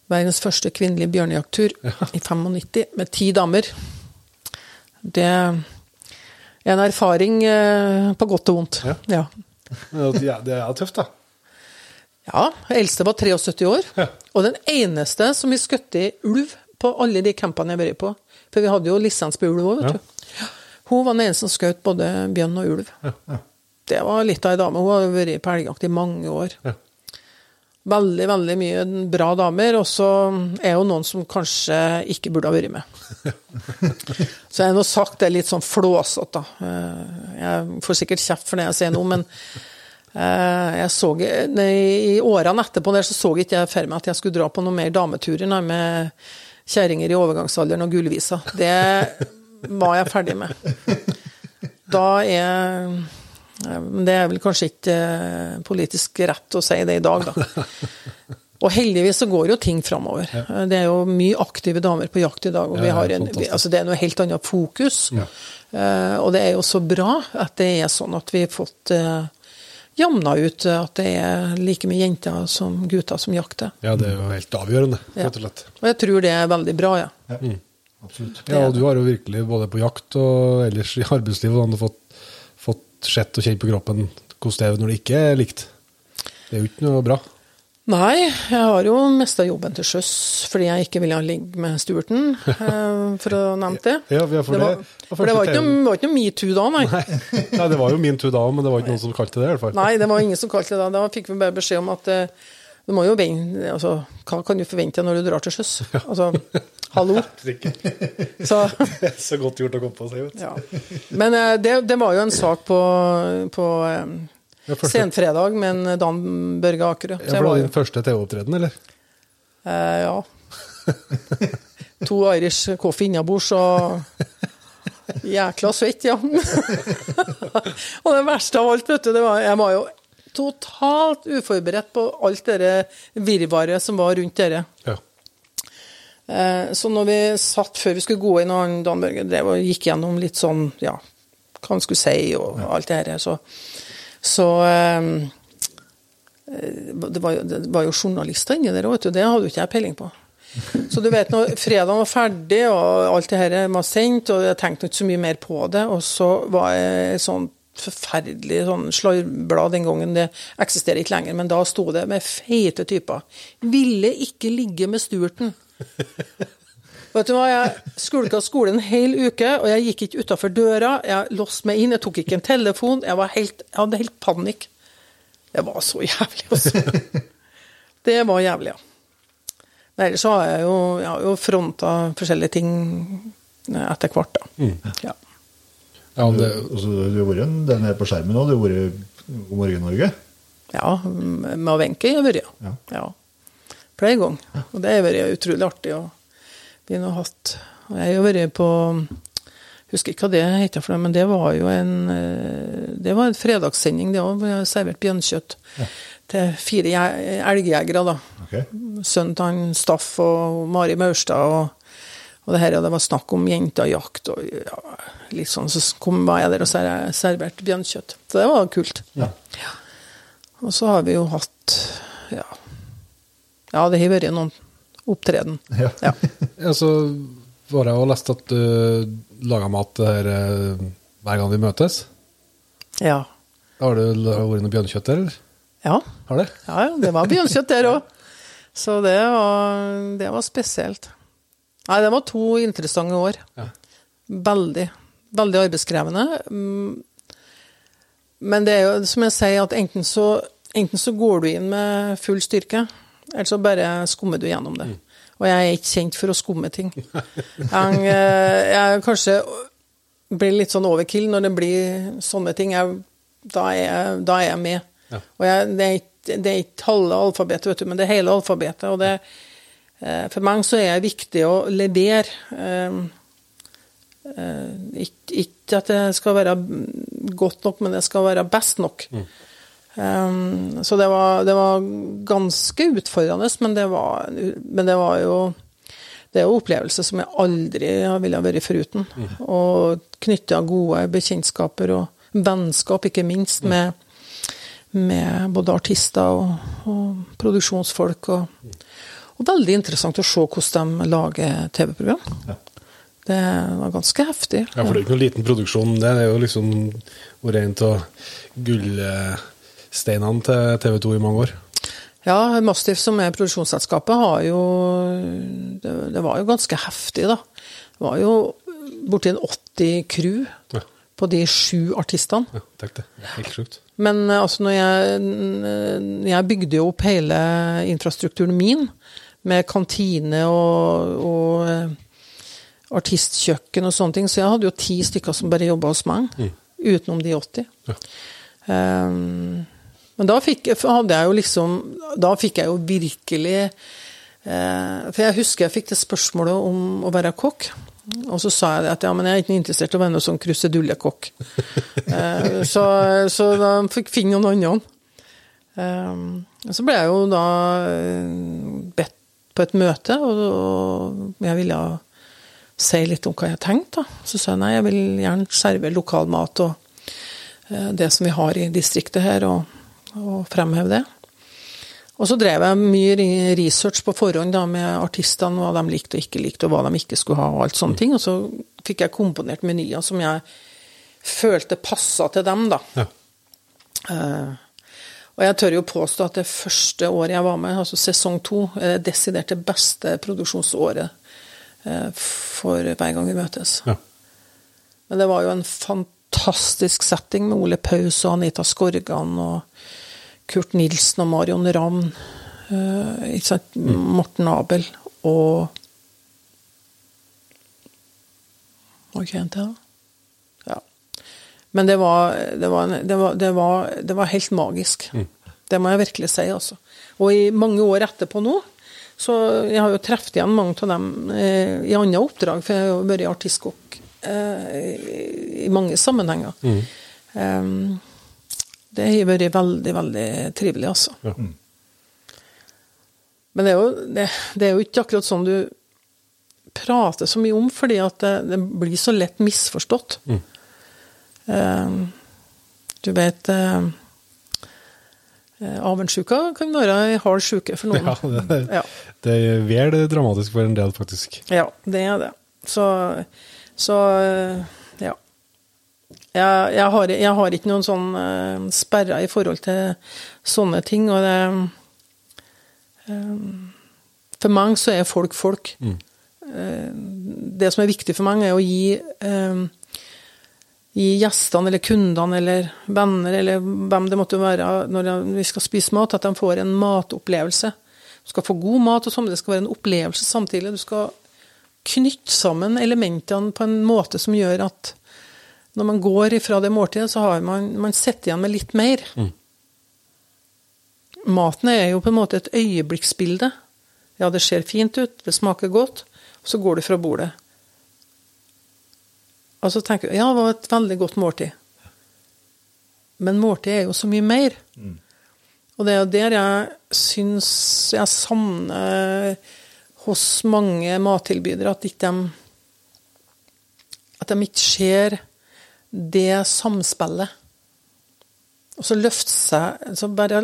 Verdens første kvinnelige bjørnejakttur i 95 med ti damer. Det er en erfaring eh, på godt og vondt. Ja. Ja. Ja, Det er, tøft, da. Ja, eldste var 73 år. Ja. Og den eneste som vi skjøt i ulv på alle de campene jeg har vært på. For vi hadde jo lisens på ulv òg, vet du. Ja. Hun var den eneste som skjøt både bjørn og ulv. Det var litt av ei dame. Hun har vært på elgjakt i mange år. Ja. Veldig, veldig mye bra damer, og så er jo noen som kanskje ikke burde ha vært med. Så jeg har nå sagt det litt sånn flåsete, da. Eh, Jeg får sikkert kjeft for det jeg sier nå, men eh, jeg så, nei, i årene etterpå der så så ikke jeg for meg at jeg skulle dra på noen mer dameturer nei, med kjerringer i overgangsalderen og gullvisa. Det var jeg ferdig med. Da er Det er vel kanskje ikke eh, politisk rett å si det i dag, da. Og heldigvis så går jo ting framover. Det er jo mye aktive damer på jakt i dag. og vi har en, altså Det er noe helt annet fokus. Eh, og det er jo så bra at det er sånn at vi har fått uh, jamna ut at det er like mye jenter som gutter som jakter. Ja, det er jo helt avgjørende, rett og slett. Og jeg tror det er veldig bra, ja. Absolutt. Ja, og du har jo virkelig, både på jakt og ellers i arbeidslivet, fått, fått sett og kjent på kroppen hvordan det er når det ikke er likt. Det er jo ikke noe bra. Nei, jeg har jo mista jobben til sjøs fordi jeg ikke ville ligge med Stuarten, eh, for å nevne det. Ja, ja, for det, var, det- for det var ikke noe, noe metoo da, nei. Nei, det var jo min tur da, men det var ikke noen som kalte det det, i hvert fall. Nei, det var ingen som kalte det da. Da fikk vi bare beskjed om at eh, du må jo vente altså, Hva kan du forvente når du drar til sjøs? Altså, hallo? Så, Så godt gjort å komme på seg du. ja. Men eh, det, det var jo en sak på, på eh, Ja, senfredag med en Dan Børge Akerø. Ja, det var var din første TV-opptreden, eller? Eh, ja. To Irish coffee innabords og jækla svett, ja. og det verste av alt, vet du, det var jeg var jo totalt uforberedt på alt det virvaret som var rundt dette. Ja. Eh, Så når vi satt før vi skulle gå inn, og Dan Børge drev og gikk gjennom litt sånn, ja, hva han skulle si og alt det her, så, så eh, det, var, jo- det var jo journalister inni der òg, vet du. Det hadde jo ikke jeg peiling på. Så du vet, når fredagen var ferdig, og alt det her var sendt, og jeg tenkte ikke så mye mer på det, og så var jeg sånn forferdelig sånn slarvblad den gangen. Det eksisterer ikke lenger, men da sto det med feite typer. Ville ikke ligge med sturten'. Vet du hva, Jeg skulka skolen en hel uke, og jeg gikk ikke utafor døra. Jeg låste meg inn, jeg tok ikke en telefon. Jeg, var helt, jeg hadde helt panikk. Det var så jævlig, altså. Det var jævlig, ja. Men ellers så har jeg jo, jeg har jo fronta forskjellige ting etter hvert, da. Ja. Ja, det, Altså, du har vært en del nede på skjermen òg. Du har vært God morgen Norge. ja, med Wenche har jeg vært, ja. Ja. ja. Flere ganger. Og det har vært utrolig artig. Og vi har hatt og Jeg har vært på Husker ikke hva det heter, for det, men det var jo en eh, Det var en fredagssending, det òg. Vi har servert bjørnkjøtt til fire je- elgjegere, da. Okay. Sønnen til han Staff og Mari Maurstad og, og det her, og det var snakk om jentejakt og ja, litt sånn, så kom var jeg der og ser- serverte bjørnkjøtt. Så det var kult. Ja. Og så har vi jo hatt ja, ja det har vært noen opptreden. Ja. Ja. ja, så var jeg og leste at du lager mat her eh, hver gang vi møtes. Ja. Har du vært noe bjørnkjøtt der, eller? Ja, Har det? ja, ja, det var bjørnkjøtt der òg. Så det var, det var spesielt. Nei, det var to interessante år. Ja. Veldig. Veldig arbeidskrevende. Mm. Men det er jo som jeg sier, at enten så, enten så går du inn med full styrke, eller så bare skummer du gjennom det. Og jeg er ikke kjent for å skumme ting. Jeg, eh, jeg kanskje blir litt sånn overkill når det blir sånne ting. Jeg, da, er jeg, da er jeg med. Ja. Og jeg, det, er ikke, det er ikke halve alfabetet, vet du, men det er hele alfabetet. Og det, eh, for meg så er det viktig å levere. eh, Eh, ikke, at det skal være godt nok, men det skal være best nok. Um, så det var, det var ganske utfordrende, men det var, men det var jo det er jo opplevelser som jeg aldri ville vært foruten. Og knytta gode bekjentskaper og vennskap, ikke minst, med, med både artister og, og produksjonsfolk. Og, og veldig interessant å se hvordan de lager TV-program. Det var ganske heftig. Ja, for det er ikke noen liten produksjon. Det er jo liksom vært en av gullsteinene til TV 2 i mange år. Ja, Mastiff, som er produksjonsselskapet, har jo det, det var jo ganske heftig, da. Det var jo borti en 80 crew Ja, på de sju artistene. ja tenk det. Helt sjukt. Men eh, altså, når jeg, jeg bygde jo opp hele infrastrukturen min, med kantine og, og eh, artistkjøkken og sånne ting, så jeg hadde jo ti stykker som bare jobba hos meg, utenom de 80. Ja. Um, men da fikk, jeg jo liksom Da fikk jeg jo virkelig eh, For jeg husker jeg fikk det spørsmålet om å være kokk. Og så sa jeg at ja, men jeg er ikke interessert i å være noen sånn krusedullekokk. eh, så, så da fikk finne noen andre. Um, så ble jeg jo da eh, bedt på et møte, og, jeg ville si litt om hva jeg tenkte. Da. Så sa jeg nei, jeg vil gjerne servere lokal mat og eh, det som vi har i distriktet her, og, og fremheve det. Og så drev jeg mye research på forhånd da, med artistene, hva de likte og ikke likte, og hva de ikke skulle ha, og alt sånne ting. Og så fikk jeg komponert menyer som jeg følte passa til dem, da. Ja. Eh, og jeg tør jo påstå at det første året jeg var med, altså sesong to, er det desidert det beste produksjonsåret eh, for hver gang vi møtes. Ja. Men det var jo en fantastisk setting med Ole Paus og Anita Skorgan og Kurt Nilsen og Marion Ravn. eh, sant? Morten Abel og Hva kjente jeg da? Men det var, det var, det var, det var, det var helt magisk. Det må jeg virkelig si, altså. Og i mange år etterpå nå, så jeg har jo truffet igjen mange av dem eh, i andre oppdrag, for jeg har jo vært artistkokk eh, i- mange sammenhenger. Eh, det har vært veldig, veldig trivelig, altså. Ja. Men det er, jo, det, det er jo ikke akkurat sånn du prater så mye om, fordi at det, det blir så lett misforstått. Eh, du vet eh, eh, Avundsjuka kan være ei hard sjuke for noen. Ja, det, Ja. det er vel dramatisk for en del, faktisk. Ja, det er det. Så, så eh, ja. Jeg, jeg, har, jeg har ikke noen sånn eh, sperrer i forhold til sånne ting, og det eh, For mange så er folk folk. Eh, det som er viktig for mange, er å gi eh, gi gjestene eller kundene eller venner eller hvem det måtte være når vi skal spise mat, at de får en matopplevelse. Du skal få god mat, og det skal være en opplevelse samtidig. Du skal knytte sammen elementene på en måte som gjør at når man går ifra det måltidet, så har man, man sitter igjen med litt mer. Maten er jo på en måte et øyeblikksbilde. Ja, det ser fint ut, det smaker godt, og så går du fra bordet. Og så tenker du ja, det var et veldig godt måltid. Men måltid er jo så mye mer. Og det er jo der jeg syns jeg savner hos mange mattilbydere at ikke de At de ikke ser det samspillet. Og så løfte seg så bare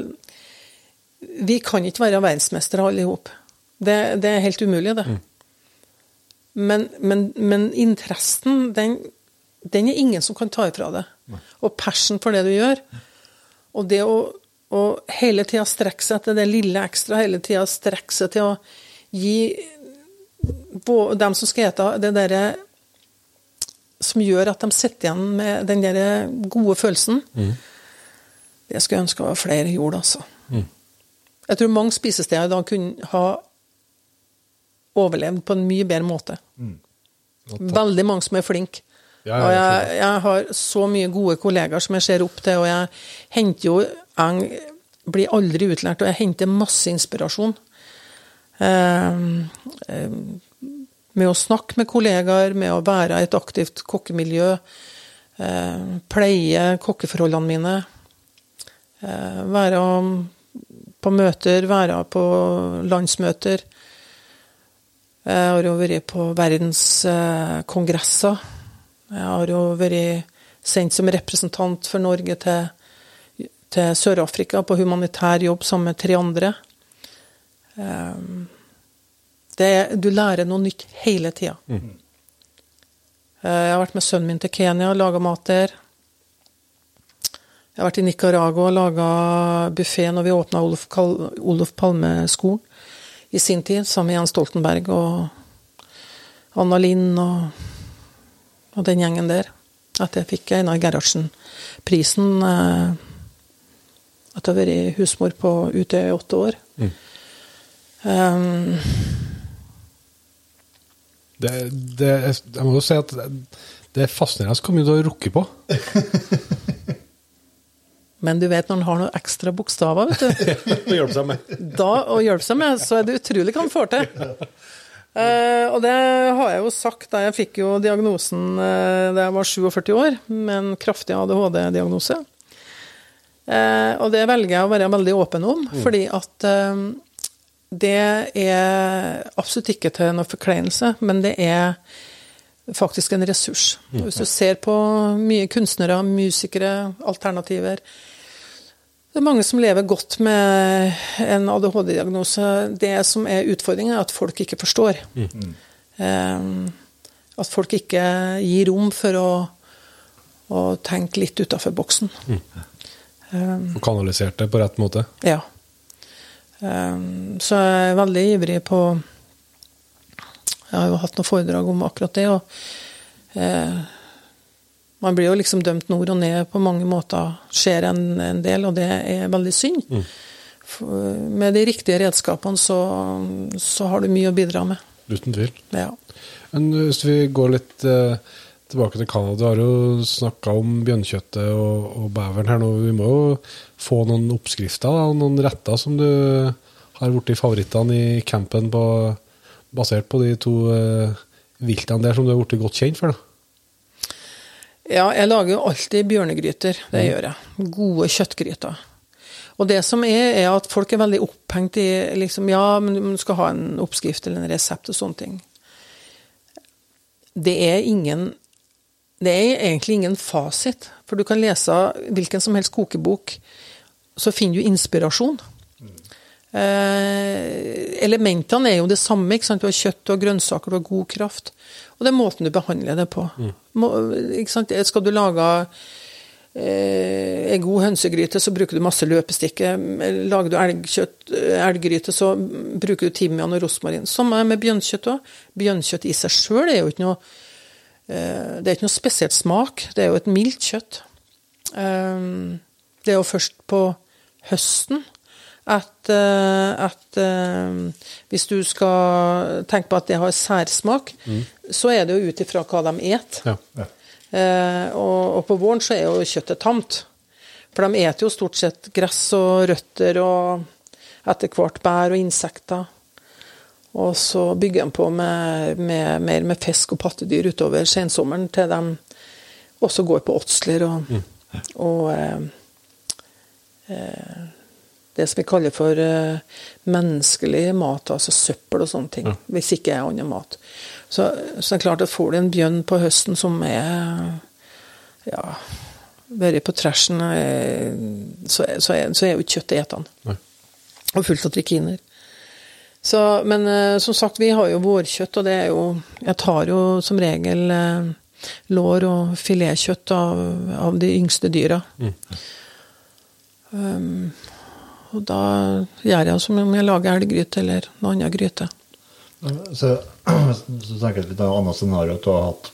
Vi kan ikke være verdensmestere alle i hop. Det, det er helt umulig, det. Men, men, men interessen, den, den er ingen som kan ta ifra det. Og passion for det du gjør. Og det å, å hele tida strekke seg etter det lille ekstra, hele tida strekke seg til å gi dem som skal ete, det derre som gjør at de sitter igjen med den der gode følelsen. Det skulle jeg ønske var flere gjorde, altså. Jeg tror mange spisesteder i dag kunne ha overlevd på en mye bedre måte. Veldig mange som er flinke. Ja, ja, og jeg jeg, har så mye gode kollegaer som jeg ser opp til, og jeg henter jo Jeg blir aldri utlært, og jeg henter masse inspirasjon. Eh, eh, med å snakke med kollegaer, med å være i et aktivt kokkemiljø, eh, pleie kokkeforholdene mine, eh, være på møter, være på landsmøter. Jeg har jo vært på verdenskongresser. Jeg har jo vært sendt som representant for Norge til, til Sør-Afrika på humanitær jobb sammen med tre andre. Um, det, du lærer noe nytt hele tida. Jeg har vært med sønnen min til Kenya og laga mat der. Jeg har vært i Nicaragua og laga buffé når vi åpna Olof, Olof Palme-skolen i sin tid, som Jens Stoltenberg og Anna Lind og, og den gjengen der. At jeg fikk Einar Gerhardsen-prisen At jeg har vært husmor på Utøya i åtte år. Um, Det, det, jeg må jo si at det, det er fascinerende hvor mye du har rukket på. men du vet når en har noen ekstra bokstaver, vet du. å hjelpe seg med. da å hjelpe seg med, så er det utrolig hva en får til. Uh, og det har jeg jo sagt da jeg fikk jo diagnosen uh, da jeg var 47 år, med en kraftig ADHD-diagnose. Uh, og det velger jeg å være veldig åpen om, fordi at eh, det er absolutt ikke til noe forkleinelse, men det er faktisk en ressurs. Hvis du ser på mye kunstnere, musikere, alternativer det er mange som lever godt med en ADHD-diagnose. Det som er utfordringen, er at folk ikke forstår. Eh, At folk ikke gir rom for å, å tenke litt utafor boksen. Og kanalisert det på rett måte. Ja. Um, Så jeg er veldig ivrig på Jeg har jo hatt noen foredrag om akkurat det. og eh, Man blir jo liksom dømt nord og ned på mange måter. Skjer en, en del, og det er veldig synd. For med de riktige redskapene så, så har du mye å bidra med. Uten tvil. Ja. Men hvis vi går litt eh, tilbake til Canada, du har jo snakka om bjørnkjøttet og, og beveren her nå. Vi må jo få noen oppskrifter og noen retter som du har blitt favorittene i campen på, basert på de to eh, viltene der som du har blitt godt kjent for. da. Ja, jeg lager jo alltid bjørnegryter. Det gjør jeg. Gode kjøttgryter. Og det som er, er at folk er veldig opphengt i liksom, Ja, men du skal ha en oppskrift eller en resept og sånne ting. det er ingen Det er egentlig ingen fasit. For du kan lese hvilken som helst kokebok, så finner du inspirasjon. Eh, elementene er jo det samme. ikke sant? Du har kjøtt og grønnsaker, du har god kraft. Og det er måten du behandler det på. Må, ikke sant? Skal du lage eh, en god hønsegryte, så bruker du masse løpestikke. Lager du elgkjøtt, elggryte, så bruker du timian og rosmarin. Samme med bjørnkjøtt òg. Bjørnkjøtt i seg sjøl er jo ikke noe eh, Det er ikke noe spesielt smak. Det er jo et mildt kjøtt. Eh, det er jo først på høsten at, eh, at eh, hvis du skal tenke på at det har særsmak, så er det jo ut ifra hva de et. Ja. Eh, og, og på våren så er jo kjøttet tamt. For de eter jo stort sett gress og røtter og etter hvert bær og insekter. Og så bygger de på med, med, mer med fisk og pattedyr utover sensommeren, til de også går på åtsler og, og eh, eh, det som vi kaller for eh, menneskelig mat, altså søppel og sånne ting. Hvis ikke er annen mat. Så, så det er klart at får du en bjørn på høsten som er ja, vært på trashen, eh, så, så, er, så er jo kjøttet etende. Og fullt av trikiner. Så, men eh, som sagt, vi har jo vårkjøtt, og det er jo Jeg tar jo som regel lår og filetkjøtt av, av de yngste dyra. Um, og da gjør jeg som om jeg lager elggryte eller noe annet gryte. Så, så tenker jeg litt annet scenario at du har hatt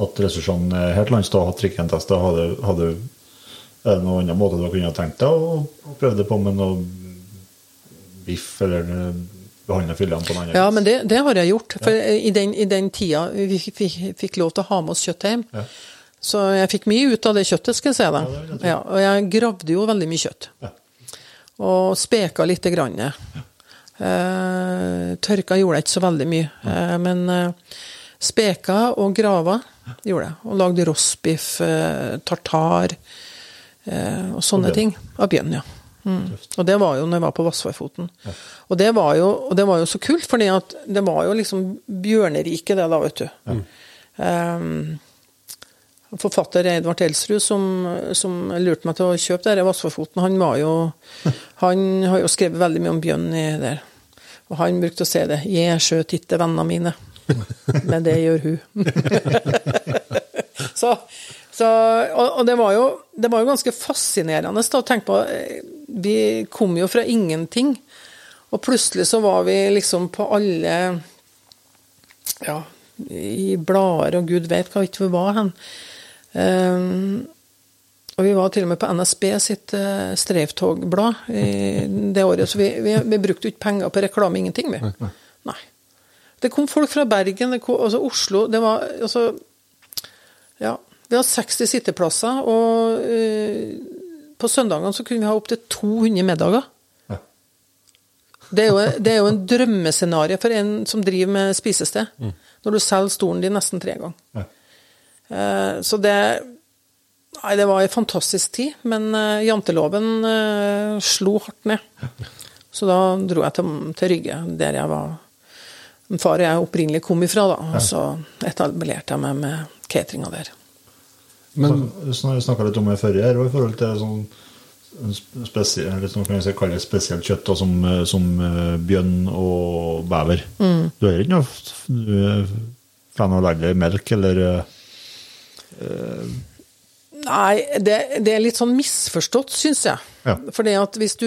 at ressursene er her til lands, da har hatt trikkentester. Hadde, hadde, er det noen annen måte du kunne tenkt deg å, prøve det på med noe biff, eller behandle fyllene på en annen Ja, men det, det har jeg gjort. For i, den, i den tida vi fikk, lov til å ha med oss kjøtt hjem, Ja. så jeg fikk mye ut av det kjøttet, skal jeg si deg. Ja, og jeg gravde jo veldig mye kjøtt. Ja. Og speka lite grann. Eh, tørka gjorde jeg ikke så veldig mye, eh, men eh, speka og grava gjorde jeg. Og lagde rostbiff, eh, tartar eh, og sånne og ting. Av bjørn, ja. Mm. Og det var jo når jeg var på Vassfarefoten. Og, det var jo, og det var jo så kult, for det var jo liksom bjørneriket, det da, vet du. Um, forfatter Edvard Elsrud, som, som lurte meg til å kjøpe denne Vassforfoten. han var jo Han har jo skrevet veldig mye om bjørn der. Og han brukte å si det. 'Jeg skjøt ikke vennene mine', men det gjør hun. så, så, og, og det var jo det var jo ganske fascinerende å tenke på eh, Vi kom jo fra ingenting, og plutselig så var vi liksom på alle Ja, i blader og gud vet hva ikke var hen. Um, og vi var til og med på NSB sitt uh, streiftogblad i det året, så vi, vi, vi brukte jo ikke penger på reklame, ingenting, vi. Nei. Det kom folk fra Bergen, det kom, altså Oslo Det var altså Ja. Vi hadde 60 sitteplasser, og uh, på søndagene så kunne vi ha opptil 200 middager. Ja. Det er, jo, det er jo en drømmescenario for en som driver med spisested. Når du selger stolen din nesten tre ganger. Ja. Eh, så det Nei, det var en fantastisk tid, men eh, janteloven eh, slo hardt ned. Så da dro jeg til, til Rygge, der jeg var far og jeg opprinnelig kom ifra, da. Og så etablerte jeg meg med cateringa der. Men Vi snakka litt om det før her, og i forhold til sånn spesiell, sånn kan jeg kalle det spesielt kjøtt, da, som, som bjørn og bever. Du er ikke noe fan av å legge melk, eller Nei, det, det er litt sånn misforstått, syns jeg. Ja. det at hvis du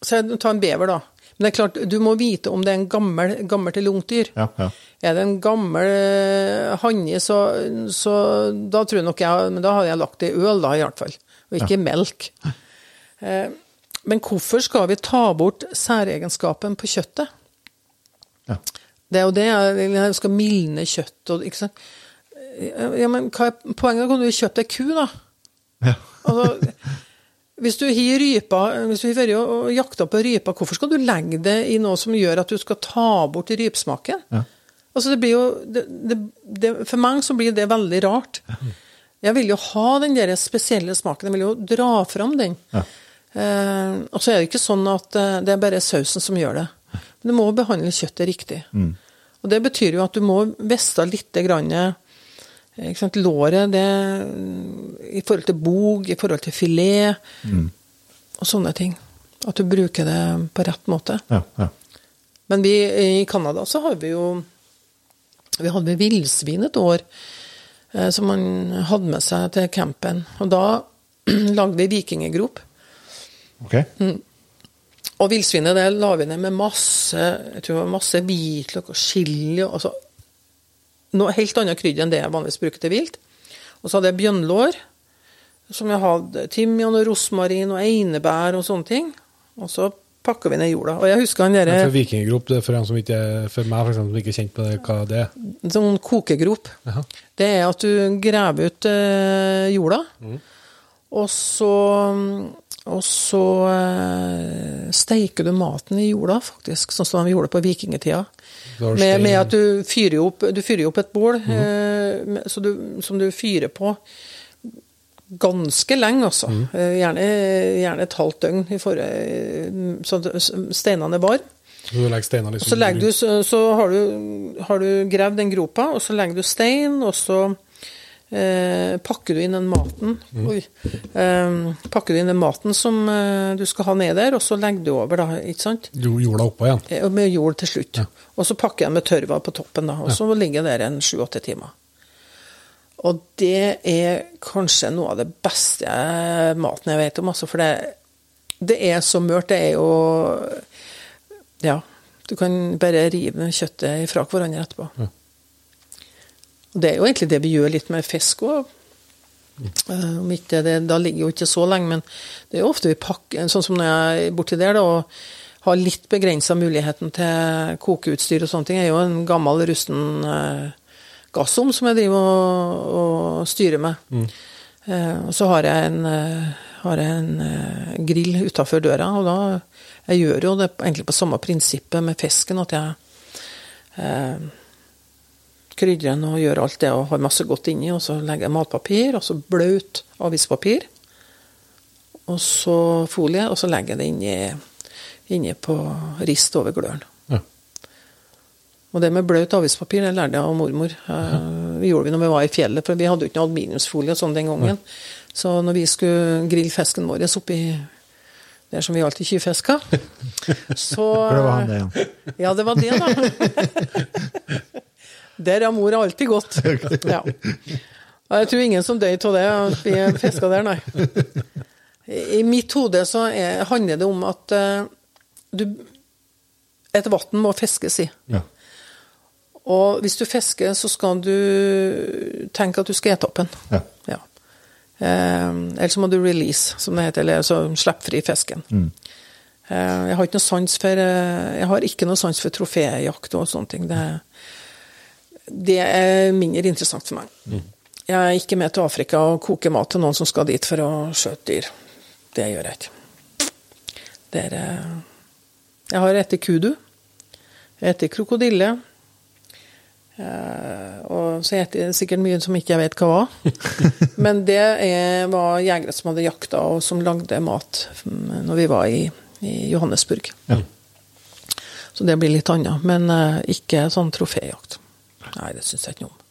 så jeg- Ta en bever, da. Men det er klart, du må vite om det er en gammel, gammelt eller ungt dyr. Ja, ja. Er det en gammel eh, hanne, så, så da tror jeg nok jeg Men da hadde jeg lagt det i øl, da, i hvert fall. Og ikke melk. Eh, Men hvorfor skal vi ta bort særegenskapen på kjøttet? Ja. Det er jo det jeg skal mildne kjøtt og ikke sant. Ja, men hva er poenget? Da kan du kjøpe deg ku, da. Ja. Altså, hvis du har rypa, hvis du har og jakta på rypa, hvorfor skal du legge det i noe som gjør at du skal ta bort rypsmaken? Ja. Altså, det blir jo det, det, det, For meg så blir det veldig rart. Jeg vil jo ha den der spesielle smaken. Jeg vil jo dra fram den. Ja. Eh, og så er det ikke sånn at eh, det er bare sausen som gjør det. Men du må behandle kjøttet riktig. Og det betyr jo at du må vite litt grann, eh, låret det, i forhold til bog, i forhold til filet og sånne ting. At du bruker det på rett måte. Ja, ja. Men vi, i Canada så har vi jo Vi hadde villsvin et år eh, som man hadde med seg til campen. Og da lagde vi vikinggrop. Mm. Og villsvinet det la vi ned med masse jeg tror det var masse hvitløk og chili. og altså Noe helt annet krydder enn det jeg vanligvis bruker til vilt. Og så hadde jeg bjønnlår, som jeg hadde timian og rosmarin og einebær og sånne ting. Og så pakker vi ned jorda. Og jeg husker han derre For vikinggrop, det er for, en som ikke, for meg for eksempel, som ikke er kjent med det, hva det er. sånn kokegrop. Aha. Det er at du graver ut jorda, jorda, og så og så eh, steiker du maten i jorda, faktisk, sånn som de gjorde på vikingtida. Med, med at du fyrer opp, du fyrer opp et bål så du, som du fyrer på ganske lenge, altså. Eh, Gjerne, gjerne et halvt døgn, i forrige, så steinene er varme. Så legger liksom Så, legger du, så, så har, du, har du gravd den gropa, og så legger du stein, og så eh, pakker du inn den maten Oi. Eh, pakker du inn den maten som eh, du skal ha ned der, og så legger du over, da, ikke sant? Jo- jorda oppå igjen. Eh, Med jord til slutt. Og så pakker jeg med tørva på toppen, da, og så ligger jeg der en sju-åtte timer. Og det er kanskje noe av det beste maten jeg vet om, altså, for det, det er så mørt. Det er jo Ja. Du kan bare rive kjøttet fra hverandre etterpå. Og det er jo egentlig det vi gjør litt med fisk òg. Om ikke det, da ligger jo ikke så lenge, men det er jo ofte vi pakker Sånn som når jeg er borti der, da, og har litt begrensa muligheten til kokeutstyr og sånne ting, er jo en gammel, rusten eh, gassovn som jeg driver og, og styrer med. Eh, og så har jeg en, eh, har jeg en eh, grill utafor døra, og da Jeg gjør jo det egentlig på samme prinsippet med fisken, at jeg eh, krydrer og gjør alt det og har masse godt inni, og så legger jeg matpapir, og så blaut avispapir, og så folie, og så legger jeg det inni, inni på rist over gløren. Ja. Og det med blaut avispapir det lærte jeg av mormor. Ja. Vi gjorde det når vi var i fjellet, for vi hadde jo ikke noe aluminiumsfolie og sånn den gangen. Så når vi skulle grille fisken vår oppi der som vi alltid tjuvfiska, så det var han det, ja. Ja, det var det, da. Der har mor alltid gått. Ja. Og jeg tror ingen som døde av det, vi fiska der, nei. I mitt hode så er, handler det om at uh, du Et vann må fiskes i. Ja. Og hvis du fisker, så skal du tenke at du skal ete opp den. Ja. Ja. Eh, eller så må du release, som det heter, eller så slipp fri fisken. Eh, jeg har ikke noe sans for Jeg har ikke noe sans for troféjakt og sånne ting. Det, det er mindre interessant for meg. Jeg er ikke med til Afrika og koker mat til noen som skal dit for å skjøte dyr. Det gjør jeg ikke. Det er eh, Jeg har etter kudu. Etter krokodille. Eh, og så spiser jeg sikkert mye som ikke jeg vet hva var. Men det er, var jegere som hadde jakta, og som lagde mat mm, når vi var i, i Johannesburg. Så det blir litt annet. Men eh, ikke sånn troféjakt. Nei, det syns jeg ikke noe om.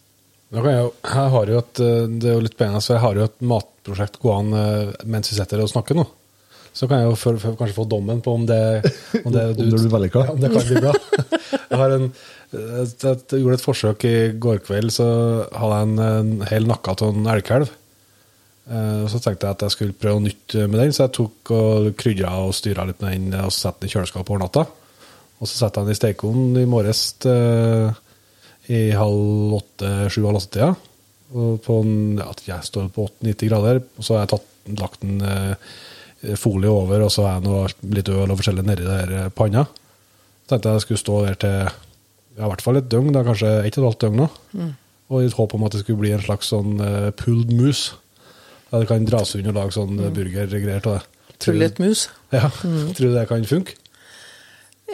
Jeg, jeg har jo et, eh, det er jo litt spennende, så jeg har jo et matprosjekt gående eh, mens vi sitter og snakker nå. Så kan jeg jo for, for, kanskje få dommen på om det, om det, Om det blir vellykka. Ja, om det kan bli bra. Jeg, har en, jeg, jeg gjorde et forsøk i går kveld, så hadde jeg en, en hel nakke av en elgkalv. Eh, Så tenkte jeg at jeg skulle prøve noe nytt med den, så jeg tok og krydra og styra litt med den og satte den i kjøleskapet over natta. Og så satte jeg den i stekeovnen i morges eh, i halv åtte, sju halv åtte-tida. Ja, jeg står på 80-90 grader, og så har jeg tatt, lagt en eh, folie over, og så har jeg noe, litt øl og forskjellig nedi der eh, panna. Så tenkte jeg jeg skulle stå der til ja, i hvert fall et døgn, da, kanskje ett og et halvt døgn nå. Og i håp om at det skulle bli en slags sånn uh, pulled mus. Der det kan dras under og lage sånn mm. burgergreier av det. Trullet mus. Ja, Tror du det kan funke?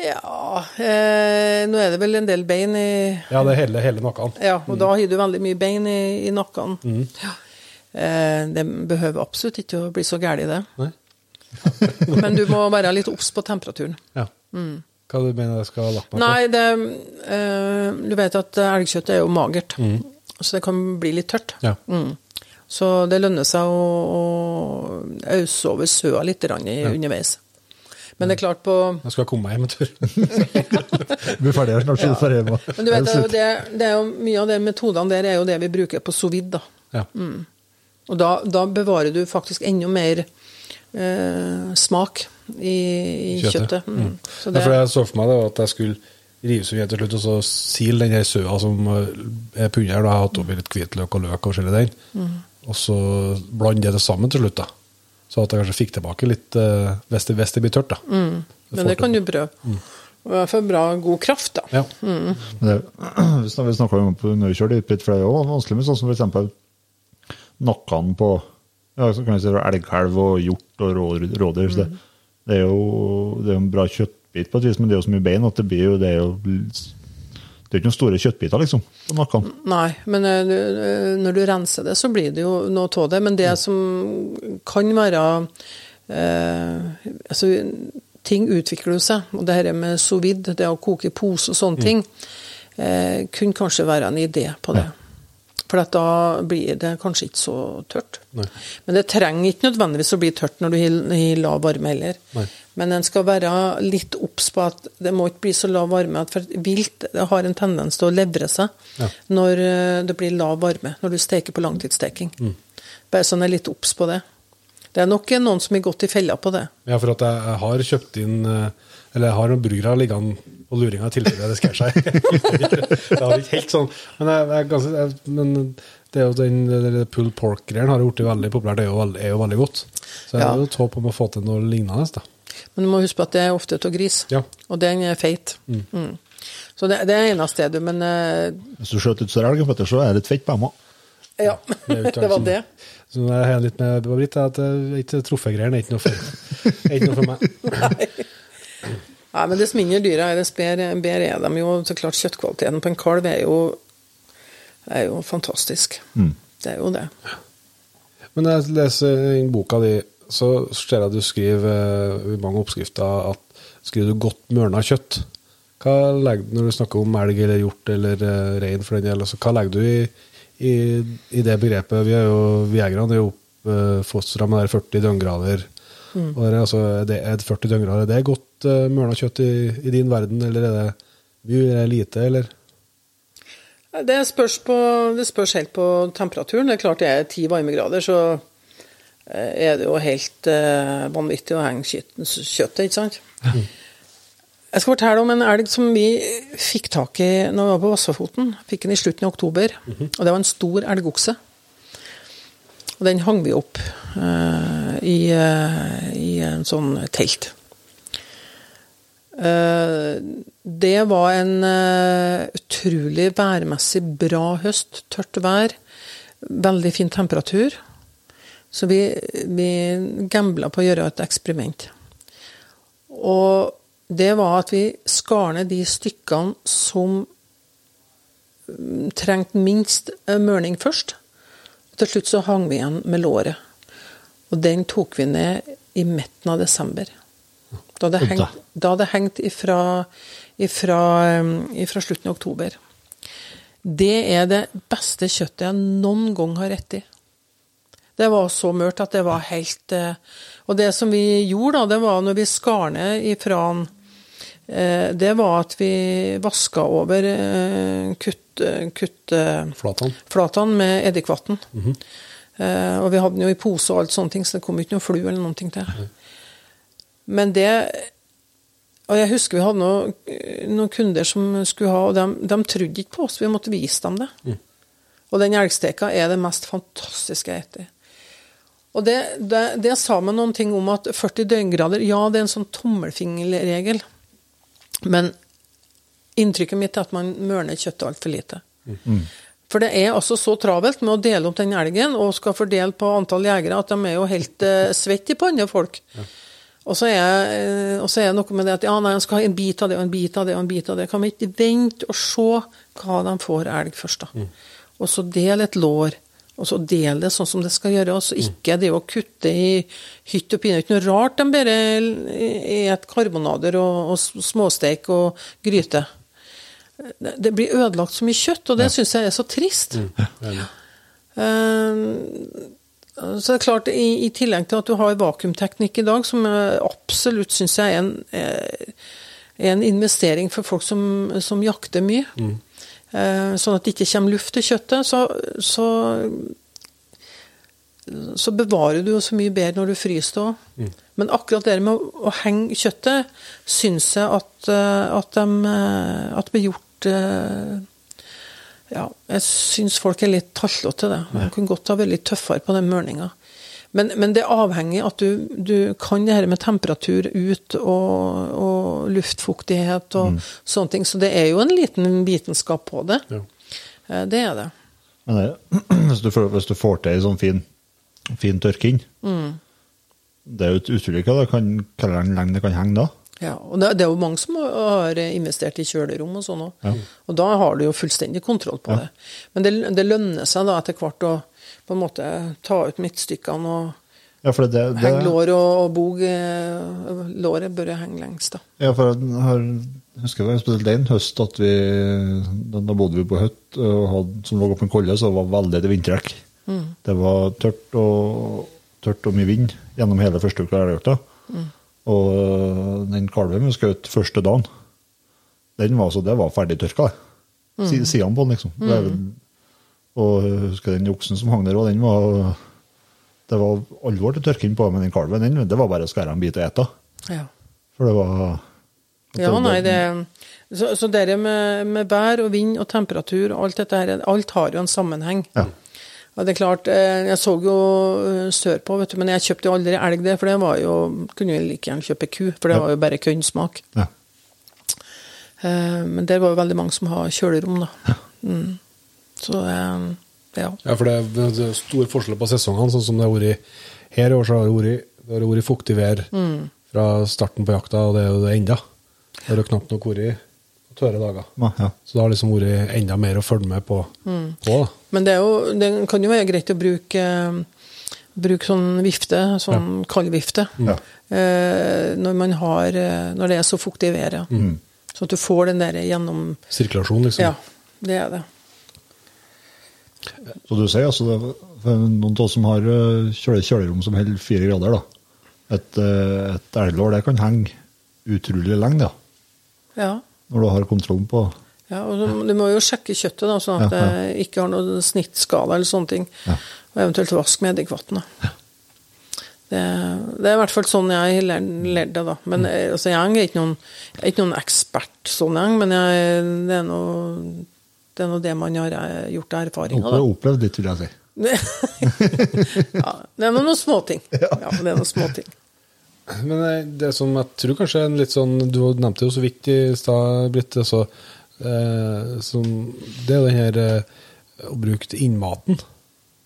Ja eh, Nå er det vel en del bein i Ja, det er hele, hele nakken. Ja, og da har du veldig mye bein i, i nakken. Ja. Eh, det behøver absolutt ikke å bli så gærent, det. Nei? Men du må være litt obs på temperaturen. Ja. Hva du mener jeg skal ha lagt meg på? Nei, det eh, Du vet at elgkjøtt er jo magert, så det kan bli litt tørt. Ja. Mm. Så det lønner seg å, å ause over søa litt i, i, underveis. Men det er klart på Jeg skal komme meg hjem en tur. Blir ferdig her snart, så du får hjem. Men du vet, det det, det er jo mye av de metodene der er jo det vi bruker på sovid. da. Ja. Og da, da bevarer du faktisk enda mer eh, smak i, i kjøttet. Mm. Mm. Ja, det, for jeg så for meg det, at jeg skulle rive seg til slutt, og så sile den søa som eh, er på under. Da har jeg hatt oppi litt hvitløk og løk og forskjellig den. Mm. Og så blande det sammen til slutt, da. Så at jeg kanskje fikk tilbake litt eh, hvis, det, hvis det blir tørt, da. Mm. men det kan du prøve. Og i hvert fall bra god kraft, da. Ja. Mm. Det, vi snak- vi snakka om på nøykjørt litt, for det er jo vanskelig med sånn som eksempel nakkene på ja, så kan jeg si elgkalv og hjort og rå- rådyr. Mm. Det, det er jo det er en bra kjøttbit på et vis, men det er jo så mye bein at det blir jo det er jo det er ikke noen store kjøttbiter, liksom, på nakken. Nei, men eh, du- eh, når du renser det, så blir det jo noe av det. Men det som kan være eh, Altså, ting utvikler jo seg. Og det her med sous vide, det å koke i pose og sånne ting, eh, kunne kanskje være en idé på det. For da blir det kanskje ikke så tørt. Nei. Men det trenger ikke nødvendigvis å bli tørt når du har lav varme heller. Nei. Men en skal være litt obs på at det må ikke bli så lav varme for vilt har en tendens til å levre seg Ja. når eh, det blir lav varme, når du steker på langtidssteking. Mm. Bare så en er litt obs på det. Det er nok noen som har gått i fella på det. Ja, for at jeg, jeg har kjøpt inn eh, Eller jeg har noen burgere liggende på luringa i tilfelle det skjer seg. det har ikke helt sånn Men, jeg, jeg, ganske, jeg, men det er jo den, den pull pork-greien har blitt veldig populært. Det er jo, veldig- er jo veldig godt. Så jeg har jo et håp om å få til noe lignende. da. Men du må huske på at det er ofte av gris, Ja. og den er feit. Mm. Så det, det er eneste stedet, men uh, Hvis du skjøt ut så elg, så er det et fett på emma. ja. Det var det. Så jeg har litt med Britt, at eh, er ikke noe for, er ikke noe for meg. Nei, men dess mindre dyra er, dess bedre, bedre er de jo. Så klart Kjøttkvaliteten på en kalv er jo, er jo fantastisk. Det er jo det. Men når jeg leser i boka di, så ser jeg at du skriver eh, i mange oppskrifter at skriver du godt mørna kjøtt. Hva legger du når du snakker om elg eller hjort eller uh, rein for den del? Altså, hva legger du i, i, i det begrepet? Vi er jo vi jegerne er jo oppfostra med der 40 døgngrader. Det er, altså, det, er 40 døgngrader er det godt uh, mørna kjøtt i, i din verden, eller er det mye eller er lite, eller? Det spørs, på, det spørs helt på temperaturen. Det er klart det er ti varmegrader, så eh, er det jo helt uh, vanvittig å henge kjøttet, ikke sant? Jeg skal fortelle om en elg som vi fikk tak i når vi var på Vassafoten. Fikk den i slutten av oktober. Og det var en stor elgokse. Og den hang vi opp uh, i, uh, i en sånn telt. Uh, det var en utrolig værmessig bra høst. Tørt vær. Veldig fin temperatur. Så vi, vi gambla på å gjøre et eksperiment. Og det var at vi skar ned de stykkene som mm, trengte minst mørning først. Og til slutt så hang vi igjen med låret. Og den tok vi ned i midten av desember. Da Oi, hengt, da det hengt ifra, ifra, um, ifra slutten av oktober. Det er det beste kjøttet jeg noen gang har rett i. Det var så mørkt at det var helt eh, Og det som vi gjorde, da, det var når vi skar ned ifra den, det var at vi vaska over eh, kutt, Flatene? med eddikvann. Eh, og vi hadde den jo i pose og alt sånne ting, så det kom ikke noe flu eller noen ting til. Men det Og jeg husker vi hadde noen, noen kunder som skulle ha, og de, de trodde ikke på oss, vi måtte vise dem det. Og den elgsteka er det mest fantastiske jeg spiser. Og det, det, det sa meg noen ting om at 40 døgngrader, ja, det er en sånn tommelfingerregel. Men inntrykket mitt er at man mørner kjøttet altfor lite. For det er altså så travelt med å dele opp den elgen, og skal fordele på antall jegere, at de er jo helt eh, svette i panna, folk. Og så er, eh, og så er det noe med det at ja, nei, han skal ha en bit av det og en bit av det og en bit av det. Kan vi ikke vente og se hva de får elg først, da? Og så del et lår, Og så del det sånn som det skal gjøre. Altså ikke det å kutte i hytt og pine. Det er ikke noe rart de bare et karbonader og, og småsteik og gryte. Det, blir ødelagt så mye kjøtt, og det syns jeg er så trist. Eh, så det er klart, i, i, tillegg til at du har vakuumteknikk i dag, som jeg absolutt syns jeg er en, eh, er en, investering for folk som, som jakter mye, mm. Sånn at det ikke kommer luft til kjøttet, så, så, så bevarer du jo så mye bedre når du fryser det òg. Mm. Men akkurat det med å, å henge kjøttet syns jeg at, eh, at, de, at det blir gjort ja, jeg syns folk er litt tallete til det. Man kunne godt ha vært litt tøffere på den mørninga. Men, men, det er avhengig at du, du, kan det her med temperatur ut og, og luftfuktighet og mm. sånne ting. Så det er jo en liten vitenskap på det. Ja. Eh, det er det. Men det, hvis, du, hvis, du, får til ei sånn fin, fin tørking mm. Det er jo utrolig hva lenge det kan henge da. Ja, og det, det, er jo mange som har investert i kjølerom og sånn òg. Ja. Og da har du jo fullstendig kontroll på ja. det. Men det, det, lønner seg da etter hvert å på en måte ta ut midtstykkene og ja, henge lår og, og bog. Eh, låret bør henge lengst, da. Ja, for jeg har, husker jeg spesielt en høst at vi Da bodde vi på hytt som lå oppe en kolle, så det var veldig til vinterdekk. Mm. Det var tørt og, tørt og mye vind gjennom hele første uka av elgjakta. Mm. Og øh, den kalven vi skjøt første dagen, den var, så det var ferdigtørka. Mm. Sidene på den, liksom. Mm. Og husker den oksen som hang der òg, den var Det var alvor til tørking på, men den kalven den, det var bare å skære en bit og ete. Ja. For det var Ja, nei, det Så, så det med, med bær og vind og temperatur og alt dette her, alt har jo en sammenheng. Ja. Ja, det er klart, eh, Jeg så jo eh, sørpå, vet du, men jeg kjøpte jo aldri elg, det, for det var jo Kunne jo like gjerne kjøpe ku, for det var jo bare kønnsmak. Ja. Eh, men der var jo veldig mange som har kjølerom, da. Ja. Mm. Så ja. Ja, for det er stor forskjell på sesongene, sånn som det har vært her i år. så har det vært, det har vært fuktig vær mm. fra starten på jakta, og det er jo det enda. Det har knapt nok vært tørre dager. Ja. Så det har liksom vært enda mer å følge med på. Mm. på Men det, jo, det, kan jo være greit å bruke, bruke sånn vifte, sånn ja. kaldvifte, ja. eh, når, man har, eh, når det er så fuktig i været. Mm. Sånn at du får den der gjennom Sirkulasjon, liksom? Ja, det er det. Så du sier altså noen av oss som har eh, kjølerom som holder fire grader, da. Et, eh, et elglår det kan henge utrolig lenge, da. Ja når du har kontrollen på Ja, og du, du må jo sjekke kjøttet, da, sånn at ja, ja. det ikke har noen snittskala eller sånne ting. Ja. Og eventuelt vask med eddikvann. Ja. Det, det, er i hvert fall sånn jeg lærte det, da. Men mm. altså, jeg er ikke noen, jeg er ikke noen ekspert sånn, jeg, men jeg, det, er noe, det er nå det man har gjort gjort erfaringer av. Opplevd litt, vil jeg si. ja, det er noen småting. Ja. ja, det er noen småting. Men eh, det som jeg tror kanskje er en litt sånn Du nevnte jo så vidt i stad, Britt. Altså, eh, det er den her eh, å bruke innmaten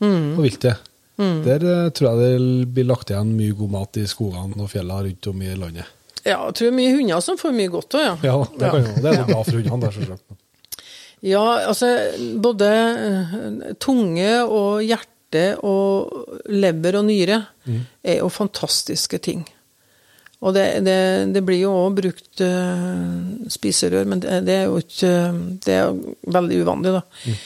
mm. på viltet. Mm. Der eh, tror jeg det blir lagt igjen mye god mat i skogene og fjellene rundt om i landet. Ja, jeg tror det er mye hunder som får mye godt òg, ja. ja. Det, kan jo, det er bra for hundene, selvsagt. Ja, altså både eh, tunge og hjerte og lever og nyre mm. er jo fantastiske ting. Og det, det, det blir jo òg brukt uh, spiserør, men det, det, er jo ikke Det er veldig uvanlig, da. Mm.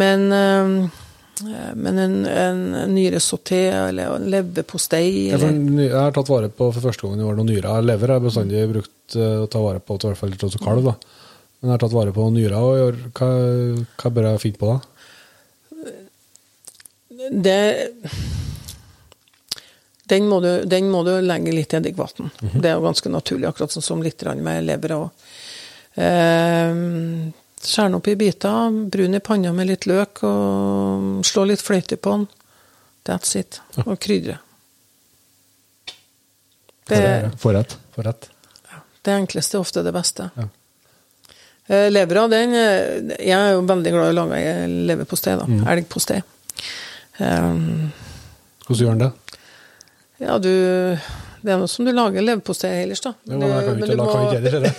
Men, uh, men en, en nyresauté eller en leverpostei ja, Jeg har tatt vare på for første gang i år noen nyrer. Lever har jeg bestandig brukt uh, å ta vare på, i hvert fall til kalv. da. Men jeg har tatt vare på nyra og gjør, Hva, hva bør jeg finne på da? Det den må, du, den må du legge litt i eddikvann. Mm -hmm. Det er jo ganske naturlig, akkurat sånn som litt med lever òg. eh, Skjær den opp i biter, brun i panna med litt løk, og slå litt fløyte på den. That's it. Og krydre. Det, Forrett. Forrett. Ja, det enkleste er ofte det beste. Ja. Eh, levra, den eh, Jeg er jo veldig glad i å lage leverpostei, da. Mm. Elgpostei. Um, Hvordan gjør den det? Ja, du, Det er noe som du lager leverpostei ellers, da. Jo, men jeg kan Du- ikke lage gjøre det.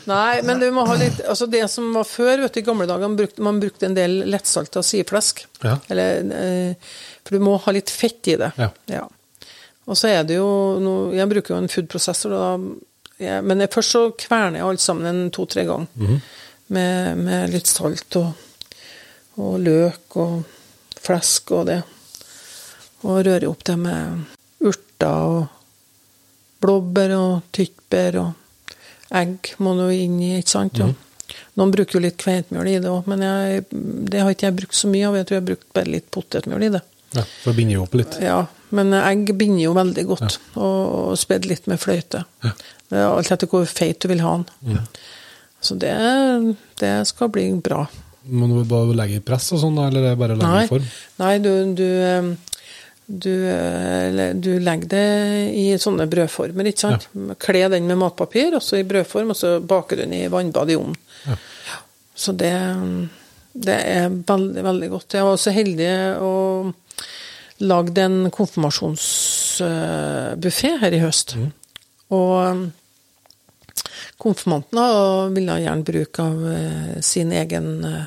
Nei. Men du må ha litt Altså, det som var før, vet du, i gamle dager, man brukte, man brukte en del lettsalta sideflesk. Ja. Eller eh, For du må ha litt fett i det. Ja. Og så er det jo noe Jeg bruker jo en foodprosessor, og da jeg, Men jeg, først så kverner jeg alt sammen en to-tre ganger. Mhm. med, med litt salt og, og løk og flesk og det. Og rører opp det med urter og blåbær og tyttbær og egg må du inn i, ikke sant? Mm -hmm. Noen bruker jo litt kveitmjøl i det òg, men jeg, det har ikke jeg brukt så mye av. Jeg tror jeg har brukt bare litt potetmjøl i det. Ja, for å binde jo opp litt. Ja, men egg binder jo veldig godt, og, og spedd litt med fløyte. Det er alt etter hvor feit du vil ha den. Så det, det skal bli bra. Må du bare legge i press og sånn, eller er bare legge Nei, i form? nei du, du, eh, du, eh, du legger det i sånne brødformer, ikke sant? Kle den med matpapir, og så i brødform, og så baker du den i vannbad i ovnen. Ja. Så det, det er veldig, veldig godt. Jeg var også heldig å lage en konfirmasjonsbuffé her i høst. Og konfirmantene konfirmanten ville gjerne bruke av eh, sin egen eh,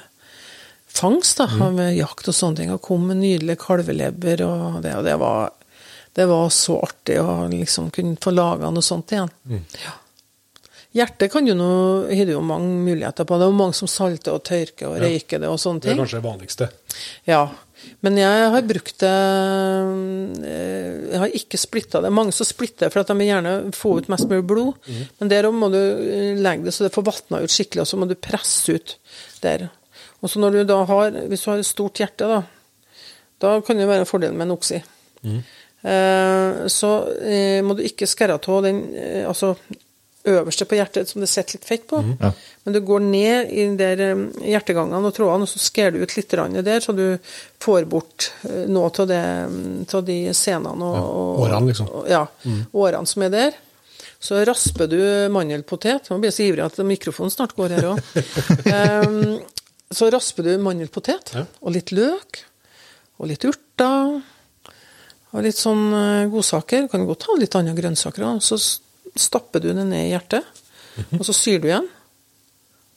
fangst da, av eh, jakt og sånne ting, og kom med nydelige kalvelever, og det, og det var det var så artig å liksom kunne få laga noe sånt igjen. Ja. Hjertet kan jo nå, har du jo mange muligheter på. Det er jo mange som salter og tørker og røyker det og sånne ting. Det er kanskje det vanligste. Ja, men jeg har brukt det eh, Jeg har ikke splitta det. Mange som splitter for at de vil gjerne få ut mest mulig blod. Men der òg må du eh, legge det så det får vatna ut skikkelig, og så må du presse ut der. Og så når du da har Hvis du har et stort hjerte, da, da kan det være en fordel med en oksi. Eh, så eh, må du ikke skære av den eh, altså øverste på hjertet som det sitter litt fett på. Ja. Men du går ned i der eh, hjertegangene og trådene, og så skærer du ut litt der, så du får bort eh, noe av det, av de senene og, og årene, liksom. og- Ja, årene som er der. Så rasper du mandelpotet. Nå blir jeg så ivrig at mikrofonen snart går her òg. så rasper du mandelpotet Ja. og litt løk og litt urter. Og litt sånn godsaker. Du Kan godt ha litt andre grønnsaker òg. Så stapper du det ned i hjertet, og så syr du igjen.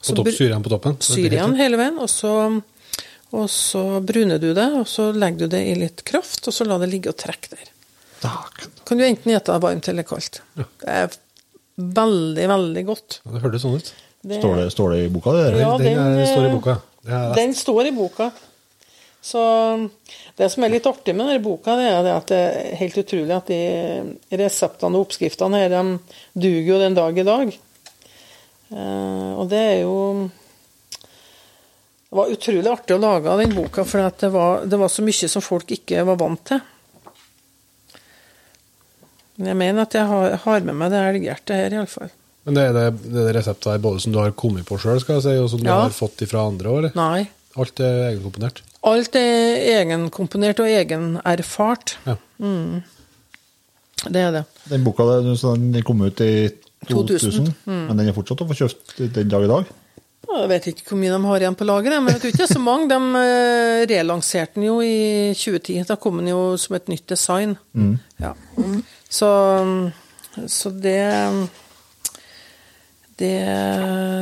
På topp, syr igjen på toppen. Syr igjen hele veien, og så, og så bruner du det, og så legger du det i litt kraft, og så la det ligge og trekke der. Dæken. Kan du enten gjette det varmt eller kaldt. Det er veldig, veldig godt. Ja, det hørtes sånn ut. Det- Står det, står det i boka, det der? Ja, den, den, er, står i eh, boka. Det er, Den står i boka. Så det som er litt artig med denne boka, det er at det er helt utrolig at de reseptene og oppskriftene her, de duger jo den dag i dag. Eh, og det er jo Det var utrolig artig å lage den boka, for det, var, det var så mye som folk ikke var vant til. Men jeg mener at jeg har, har med meg det elghjertet her, iallfall. Men det er det, det er det reseptet her både som du har kommet på sjøl, skal jeg si, og som du Ja. har fått fra andre eller? Nei. Alt er egenkomponert? Alt er egenkomponert og egenerfart. Ja. Det er det. Den boka den kom ut i 2000, 2000, men den er fortsatt å få kjøpt den dag i dag. Jeg vet ikke hvor mye de har igjen på lageret, men jeg tror ikke det er så mange. De eh, relanserte den jo i 2010. Da kom den jo som et nytt design. Ja. Så, så det det,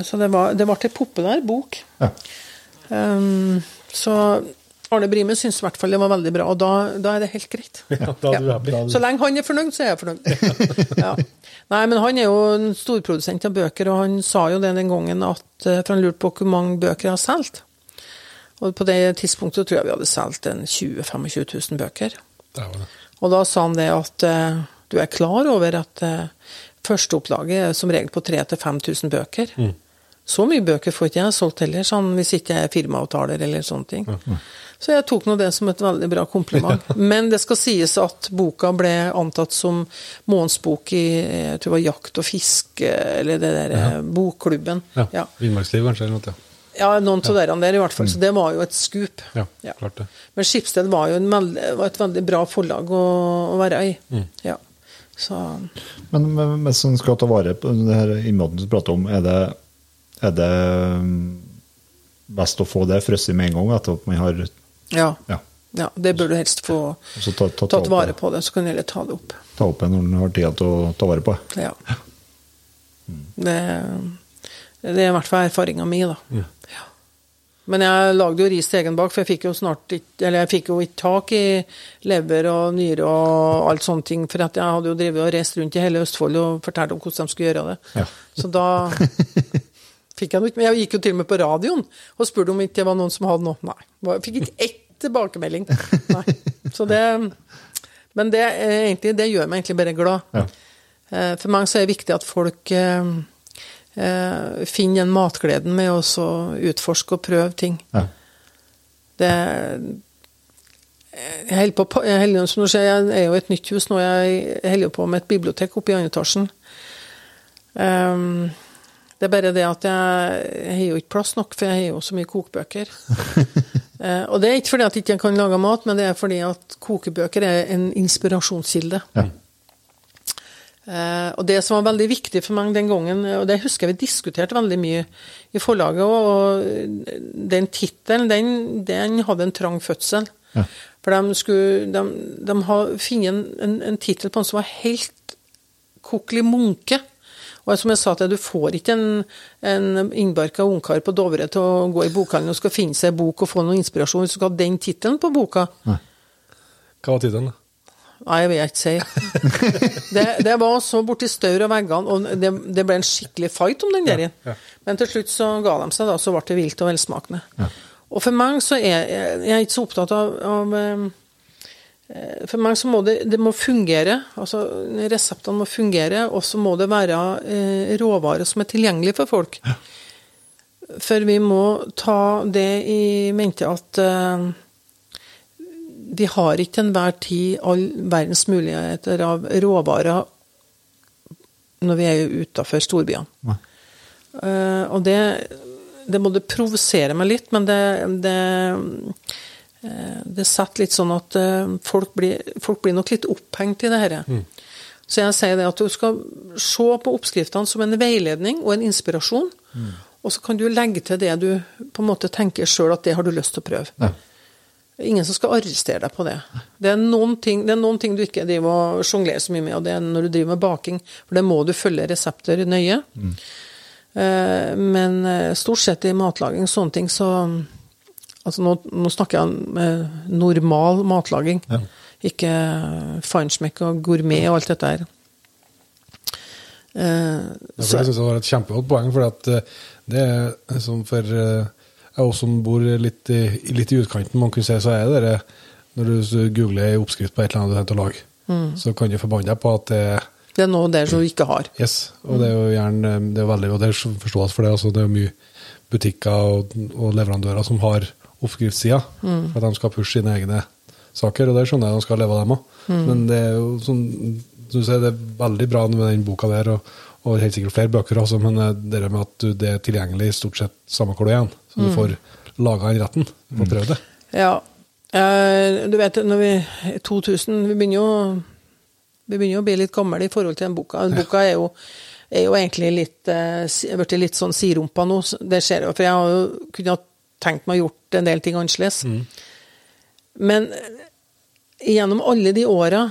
så det, var, det ble en populær bok. Ja. Um, så Arne Brime syns i hvert fall det var veldig bra, og da, da er det helt greit. Ja, da er du happy. Så lenge han er fornøyd, så er jeg fornøyd. ja. Nei, men han er jo en storprodusent av bøker, og han sa jo det den gangen at eh, For han lurte på hvor mange bøker jeg har solgt. Og på det tidspunktet tror jeg vi hadde solgt 20 000-25 000 bøker. Det det. Og da sa han det at eh, du er klar over at uh, førsteopplaget er som regel på 3000-5000 bøker. Så mye bøker får ikke jeg solgt heller, sånn, hvis ikke jeg er firmaavtaler eller sånne ting. Så jeg tok nå det som et veldig bra kompliment. Men det skal sies at boka ble antatt som månedsbok i jeg tror det var Jakt og fiske, eller det der ja. bokklubben. Ja. Ja. Villmarksliv, kanskje? eller noe, ja. Ja, noen av dere der i hvert fall. Så det var jo et skup. Ja, Ja. klart det. Men Skipsted var jo en veldig, var et veldig bra forlag å, å være i. Mm. Ja. Så Men men- hvis en skal ta vare på det her innmaten du prater om, er det, er det mm, best å få det frosset med en gang etter at man har ja. Ja. Ja, det bør du helst få Så ta, ta, ta, tatt vare på det, så kan du heller ta det opp. ta opp det når en har tid til å ta vare på det. Ja. Det, det er i hvert fall erfaringa mi, da. Ja. Men jeg lagde jo ris til egen bak, for jeg fikk jo snart ikke Eller jeg fikk jo ikke tak i lever og nyre og alt sånne ting, for at jeg hadde jo drevet og reist rundt i hele Østfold og fortalt om hvordan de skulle gjøre det. Ja. Så da fikk jeg noe Men jeg gikk jo til og med på radioen og spurte om ikke det var noen som hadde noe. Nei. Jeg fikk ikke ett tilbakemelding. Nei. Så det Men det, er egentlig, det gjør meg egentlig bare glad. Ja. Eh, For meg så er det viktig at folk eh, eh, finner den matgleden med å utforske og prøve ting. Ja. Det Jeg holder på, jeg, holder, som du ser, jeg er jo et nytt hus nå. Jeg holder på med et bibliotek oppe i andre etasjen. Ehm, det er bare det at jeg, jeg har jo ikke plass nok, for jeg har jo så mye kokebøker. Eh, og det er ikke fordi at jeg ikke kan lage mat, men det er fordi at kokebøker er en inspirasjonskilde. Ja. Eh, og det som var veldig viktig for meg den gangen, og det husker jeg vi diskuterte veldig mye i forlaget òg, og den tittelen, den, den hadde en trang fødsel. Ja. For de skulle De, de har funnet en, en, en tittel på den som var helt kokelig munke. Og som jeg sa til deg, du får ikke en, en innbarka ungkar på Dovre til å gå i bokhandelen og skal finne seg en bok og få noe inspirasjon hvis du skal ha den tittelen på boka. Hva var tittelen? da? Nei, jeg vil ikke si. Det, det var så borti staur og veggene, og det, det ble en skikkelig fight om den der. Men til slutt så ga de seg, da, så ble det vilt og velsmakende. Og for meg så er jeg, jeg er ikke så opptatt av, av eh, For meg så må det, det må fungere. altså Reseptene må fungere, og så må det være eh, råvarer som er tilgjengelige for folk. For vi må ta det i mente at eh, vi har ikke til enhver tid all verdens muligheter av råvarer når vi er utafor storbyene. Eh, og det, det må det provosere meg litt, men det, det, eh, det setter litt sånn at eh, folk blir, folk blir nok litt opphengt i det dette. Så jeg sier det at du skal se på oppskriftene som en veiledning og en inspirasjon, og så kan du legge til det du på en måte tenker sjøl at det har du lyst til å prøve. Ja. Ingen som skal arrestere deg på det. Det er noen ting, det er noen ting du ikke driver og sjonglerer så mye med, og det er når du driver med baking, for det må du følge resepter nøye. Mm. men eh, stort sett i matlaging, sånne ting, så Altså nå, nå snakker jeg om eh, normal matlaging, Ja. ikke feinschmeck og gourmet og alt dette her. Eh, Ja, for så, det jeg var et kjempegodt poeng, for eh, det er som for eh, jeg også som bor litt i, litt i utkanten, man kunne si, så er det det når du googler en oppskrift på et eller annet du har tenkt å lage, så kan du forbanne deg på at det det er noe der som du ikke har. Yes, og det er jo gjerne det er veldig, og det er forståelse for det. Altså, det er mye butikker og, og leverandører som har oppskriftssida for at de skal pushe sine egne saker, og det skjønner jeg de skal leve av dem òg. Men det er jo sånn du sier, det er veldig bra med den boka der, og, og helt sikkert flere bøker også, men eh, det med at du, det er tilgjengelig i stort sett samme hvor du er så du får laga den retten. Du får prøvd det. Ja. Eh, du vet, når vi 2000 Vi begynner jo vi begynner jo å bli litt gamle i forhold til den boka. Den boka er jo, er jo egentlig litt eh, blitt litt sånn sirumpa nå. Det skjer jo. for jeg har jo kunne ha tenkt meg å gjort en del ting annerledes. Men eh, gjennom alle de åra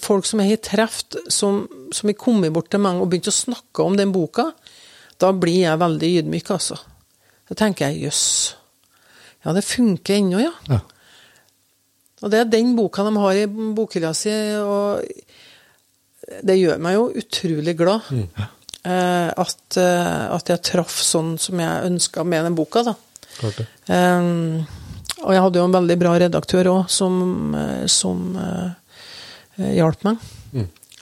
folk som jeg har truffet, som, som har kommet bort til meg og begynt å snakke om den boka, da blir jeg veldig ydmyk, altså. Da tenker jeg jøss. Ja, det funker ennå, ja. Ja. Og det er den boka de har i bokhylla si, og det gjør meg jo utrolig glad. Mm. at, eh, at jeg traff sånn som jeg ønska med den boka, da. Klart det. Um, og jeg hadde jo en veldig bra redaktør òg, som, eh, som uh, hjalp meg.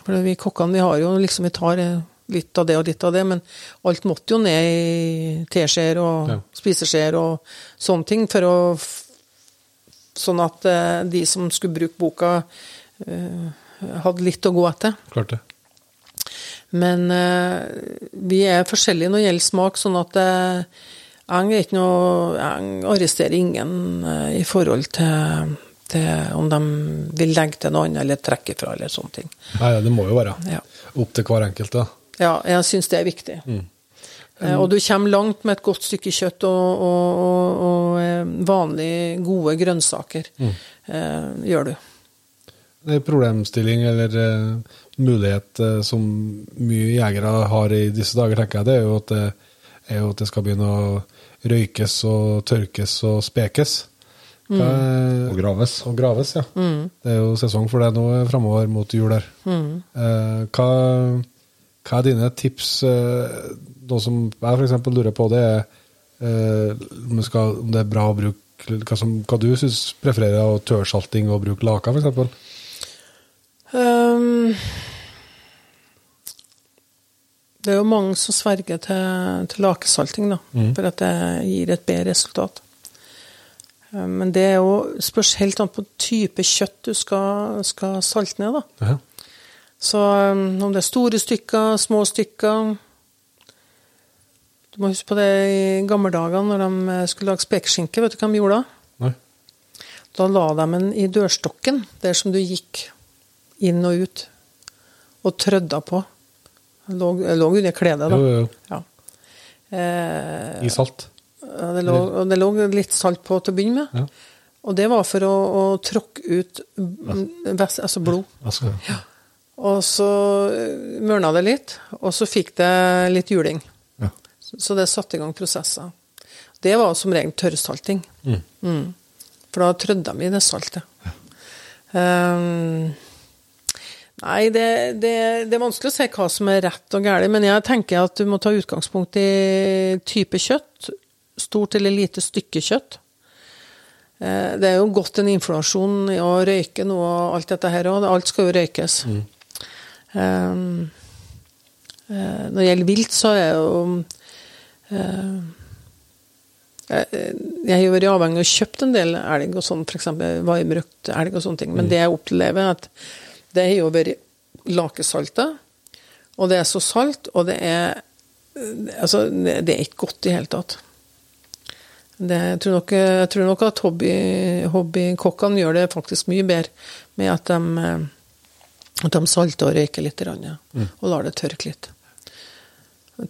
For vi kokkene vi har jo liksom Vi tar eh, litt av det og litt av det, men alt måtte jo ned i teskjeer og Ja. spiseskjeer og sånne ting, for å Sånn at uh, de som skulle bruke boka, uh, hadde litt å gå etter. Klart det. Men vi er forskjellige når det gjelder smak, sånn at eh, jeg ikke noe Jeg arresterer ingen eh, i forhold til, til om de vil legge til noe annet eller trekke fra, eller sånne ting. Nei, det må jo være Ja. opp til hver enkelt. da. Ja, jeg syns det er viktig. Mm. Og du kommer langt med et godt stykke kjøtt og, og, og, og eh, vanlig gode grønnsaker. Eh, gjør du. Det er problemstilling eller eh, mulighet eh, som mye jegere har i disse dager, tenker jeg, det er jo at det, er jo at det skal begynne å røykes og tørkes og spekes. Mm. er- Og graves. Og graves, ja. Det er jo sesong for det nå framover mot jul her. Eh, hva, hva er dine tips? Eh, noe som jeg for eksempel lurer på, det er eh, om, det skal, om det er bra å bruke hva, som, hva du syns prefererer av tørrsalting og bruke laka, for eksempel? Det er jo mange som sverger til, til lakesalting, da, for at det gir et bedre resultat. Ehm, Men det er jo spørs helt an på type kjøtt du skal, skal salte ned. da. Ja. Så um, om det er store stykker, små stykker Du må huske på det i gamle dager når de eh, skulle lage spekeskinke. Vet du hva de gjorde da? Nei. Da la de den i dørstokken, der som du gikk inn og ut, og trødda på. Lå, lå under kledet, da. Jo, jo, jo. Ja. Eh, I salt. det lå, det lå litt salt på til å begynne med. Ja. Og det var for å, å tråkke ut vest, altså blod. Altså, Og så eh, mørna det litt, og så fikk det litt juling. Ja. Så det satte i gang prosesser. Det var som regel tørrsalting. Mm. For da trødde de i det saltet. Um, nei, det, det, det er vanskelig å si hva som er rett og galt, men jeg tenker at du må ta utgangspunkt i type kjøtt. Stort eller lite stykke kjøtt. Eh, Det er jo godt en inflasjon i å røyke nå og alt dette her òg. Alt skal jo røykes. Um, eh, når det gjelder vilt, så er jo um, jeg, har jo vært avhengig av å kjøpe en del elg og sånn, f.eks. varmrøkt elg og sånne ting. Men det jeg opplever, er at det har jo vært lakesalta, og det er så salt, og det er Altså, det er ikke godt i det hele tatt. Det, jeg, tror nok, jeg tror nok at hobby, hobbykokkene gjør det faktisk mye bedre med at de, at de salter og røyker litt, ja, og lar det tørke litt.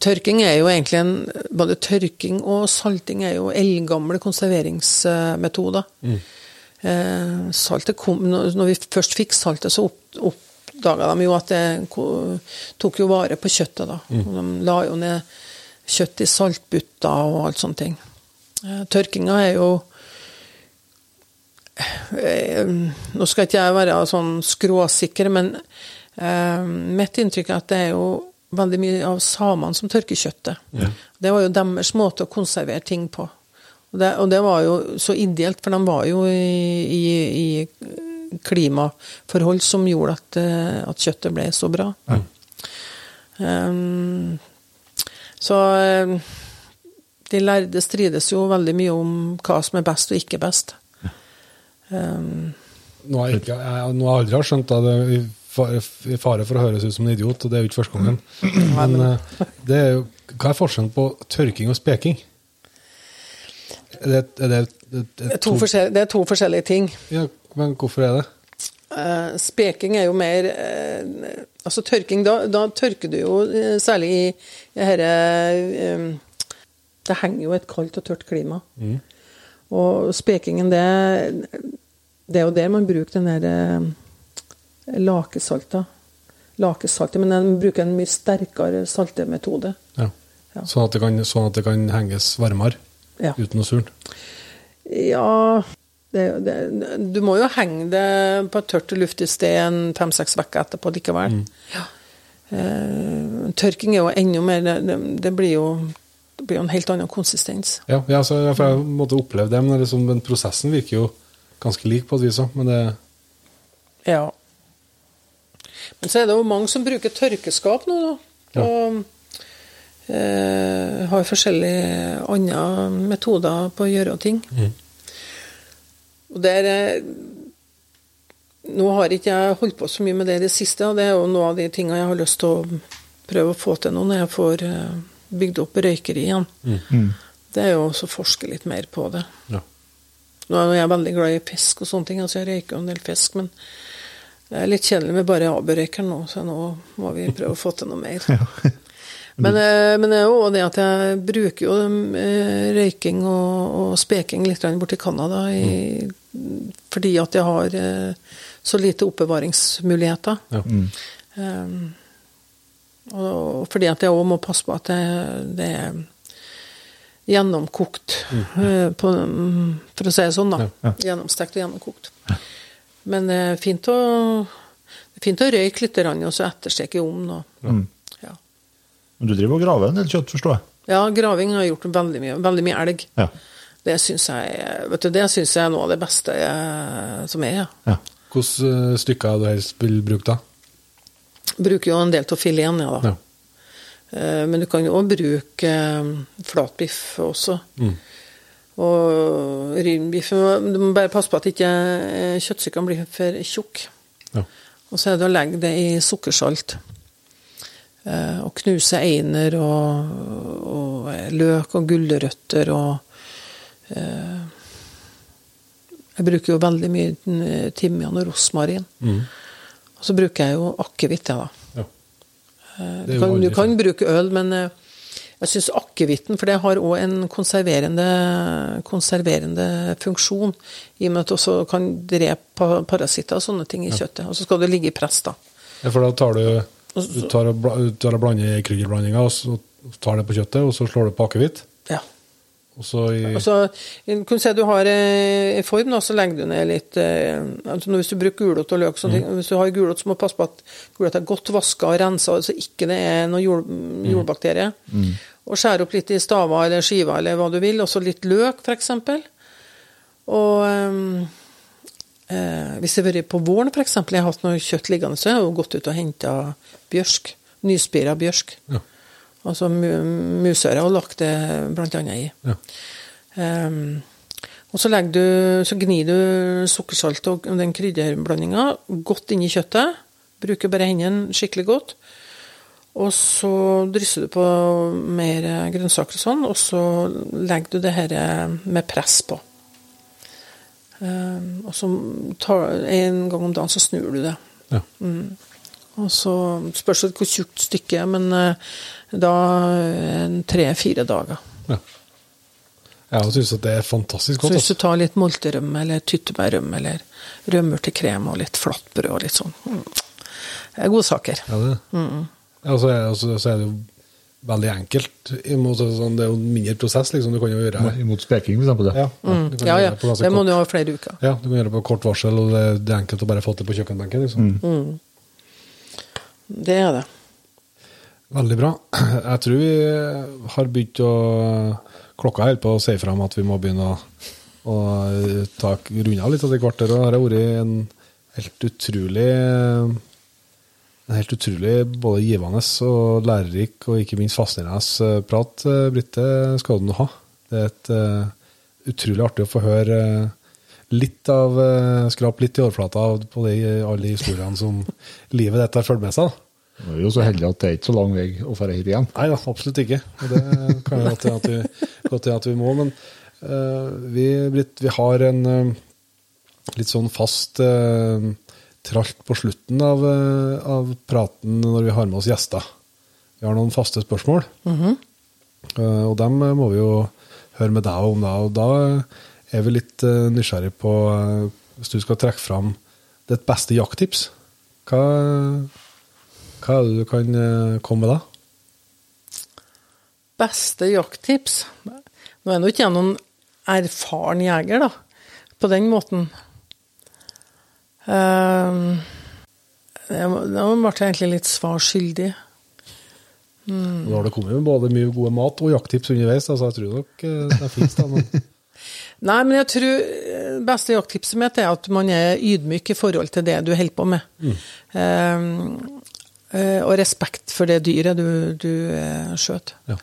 Tørking er jo egentlig en Både tørking og salting er jo eldgamle konserveringsmetoder. Eh, saltet kom, når vi først fikk saltet, så opp, oppdaga de jo at det tok jo vare på kjøttet. da. Mm. de la jo ned kjøtt i saltbutter og alt sånne ting. Eh, tørkinga er jo eh, Nå skal ikke jeg være sånn skråsikker, men eh, mitt inntrykk er at det er jo veldig mye av samene som tørker kjøttet. Det var jo deres måte å konservere ting på. Og det, og det var jo så ideelt, for de var jo i, i, i klimaforhold som gjorde at, eh, at kjøttet ble så bra. Um, så eh, de lærde strides jo veldig mye om hva som er best og ikke best. Um, Nå har jeg, ikke, jeg, nå har jeg aldri skjønt det i fare, for å høres ut som en idiot, og det er jo ikke første gangen. Men eh, det er jo, hva er forskjellen på tørking og speking? Er det, er det, det, det, er to forskjell- det er to forskjellige ting. Ja, men hvorfor er det? Uh, speking er jo mer uh, Altså tørking, da, da tørker du jo uh, særlig i det herre eh, Det henger jo et kaldt og tørt klima. Og spekingen, det, det er jo der man bruker den der lakesalta. Lakesaltet, men den bruker en mye sterkere saltemetode. Ja. Ja. Sånn, at det kan, sånn at det kan henges varmere Ja. uten å surne? Ja det, det, Du må jo henge det på et tørt og luftig sted en fem-seks uker etterpå likevel. Ja. Eh, tørking er jo enda mer Det, det, blir jo det blir jo en helt annen konsistens. Ja, ja så, for jeg måtte oppleve det, men liksom, men prosessen virker jo ganske lik på et vis òg. Men det Ja. Men så er det jo mange som bruker tørkeskap nå, da. Og eh, har forskjellige andre metoder på å gjøre ting. Og der eh, Nå har ikke jeg holdt på så mye med det i det siste, og det er jo noe av de tingene jeg har lyst til å prøve å få til nå når jeg får eh, bygd opp røykeri igjen. Det er jo også å forske litt mer på det. ja. Nå er jeg veldig glad i fisk og sånne ting, altså jeg røyker jo en del fisk, men det er litt kjedelig med bare AB-røyker nå, så nå må vi prøve å få til noe mer. Men, eh, men det er jo det at jeg bruker jo eh, røyking og, og speking litt borti Canada i, fordi at jeg har eh, så lite oppbevaringsmuligheter. Ja. Um, og fordi at jeg òg må passe på at det, det er gjennomkokt, mm. på, mm, for å si det sånn, da. Ja, Gjennomstekt og gjennomkokt. Men det er fint å, det er fint å røyke litt, og så ettersteke ovnen. og-. Men du driver og graver en del kjøtt, forstår jeg? ja, graving har jeg gjort veldig mye. Veldig mye elg. Ja. Det syns jeg, vet du, det synes jeg er noe av det beste jeg, som er. Ja. ja. Hvilke eh, stykker du helst vil bruke da? Bruker jo en del av fileten, ja da. Ja. Eh, Men du kan jo òg bruke eh, flatbiff også. Mm. Og rynbiff Du må bare passe på at ikke eh, kjøttstykkene blir for tjukke. Ja. Og så er det å legge det i sukkersalt. Eh, Og knuse einer og, og løk og gulrøtter og eh, Jeg bruker jo veldig mye eh, timian og rosmarin. Mm. Og så bruker jeg jo akevitt, jeg, da. Ja. Eh, Du kan, du kan bruke øl, men jeg syns akevitten For det har òg en konserverende, konserverende funksjon, i og med at det også kan drepe parasitter og sånne ting i kjøttet. Og så skal det ligge i press, da. Ja, for da tar du, du tar og, tar og blander krydderblandinga, og så tar det på kjøttet, og så slår du på akevitt. Ja. Og så i Altså, kunne si du har eh, en form, da, så legger du ned litt eh, altså Hvis du bruker gulrot og løk, og sånne ting, hvis du har gulrot, så må du passe på at gulrota er godt vaska og rensa, så ikke det er noen jord, jordbakterie. Og skjære opp litt i staver eller skiver eller hva du vil. Også litt løk, f.eks. Og eh, hvis det har vært på våren, f.eks., jeg har hatt noe kjøtt liggende, så har jeg gått ut og henta bjørsk. Nyspira bjørk. Ja. Altså mu- musøre, og lagt det annet i. Ja. Um, og så, du, så gnir du sukkersalt og den krydderblandinga godt inn i kjøttet. Bruker bare hendene skikkelig godt. Og så drysser du på mer grønnsaker og sånn, og så legger du det her med press på. Ehm, og så tar, en gang om dagen så snur du det. Ja. Og så spørs det hvor tjukt stykket er, men uh, da tre-fire dager. ja. Jeg syns det er fantastisk Så hvis Altså. du tar litt molterømme eller tyttebærrømme eller rømmertekrem og litt flatbrød og litt sånn mm. Det er gode saker. Ja, det. Mm. Altså, altså, så er det jo veldig enkelt. Imot, sånn, Det er jo mindre prosess, liksom. Du kan jo gjøre Imot speking, for eksempel. ja, Ja. Ja, ja. det Det må du ha flere uker. Ja, du kan gjøre det på kort varsel, og det, det er enkelt å bare få til på kjøkkenbenken. Liksom. Det er det. Veldig bra. Jeg tror vi har begynt å Klokka holder på å si fra om at vi må begynne å, å ta, runde av litt etter hvert. Og det har vært en helt utrolig en helt utrolig både givende og lærerik og ikke minst fascinerende prat, eh, Britte, skal du nå ha. Det er et uh, utrolig artig å få høre eh, litt av uh, Skrap litt i overflata på de, alle de historiene som livet dette har fulgt med seg. Du er jo så heldig at det er ikke så lang vei å dra hit igjen. Nei da, absolutt ikke. Og det kan jo godt hende at, vi- må. Men uh, vi, Britt, vi har en uh, litt sånn fast eh, tralt på slutten av, eh, av praten når vi har med oss gjester. Vi har noen faste spørsmål, Eh, og dem eh, må vi jo høre med deg om. Da, og da er vi litt nysgjerrig på Hvis du skal trekke fram ditt beste jakttips, hva, hva er det du kan komme med da? Beste jakttips Nå er nå ikke jeg noen erfaren jeger, da, på den måten. Um, Nå ble jeg egentlig litt svar skyldig. Nå har det kommet med både mye gode mat og jakttips underveis, altså jeg tror nok eh, det finnes da, men Nei, men jeg tror eh, beste jakttipset mitt er at man er ydmyk i forhold til det du holder på med. Um, eh, og respekt for det dyret du, du skjøt. ja.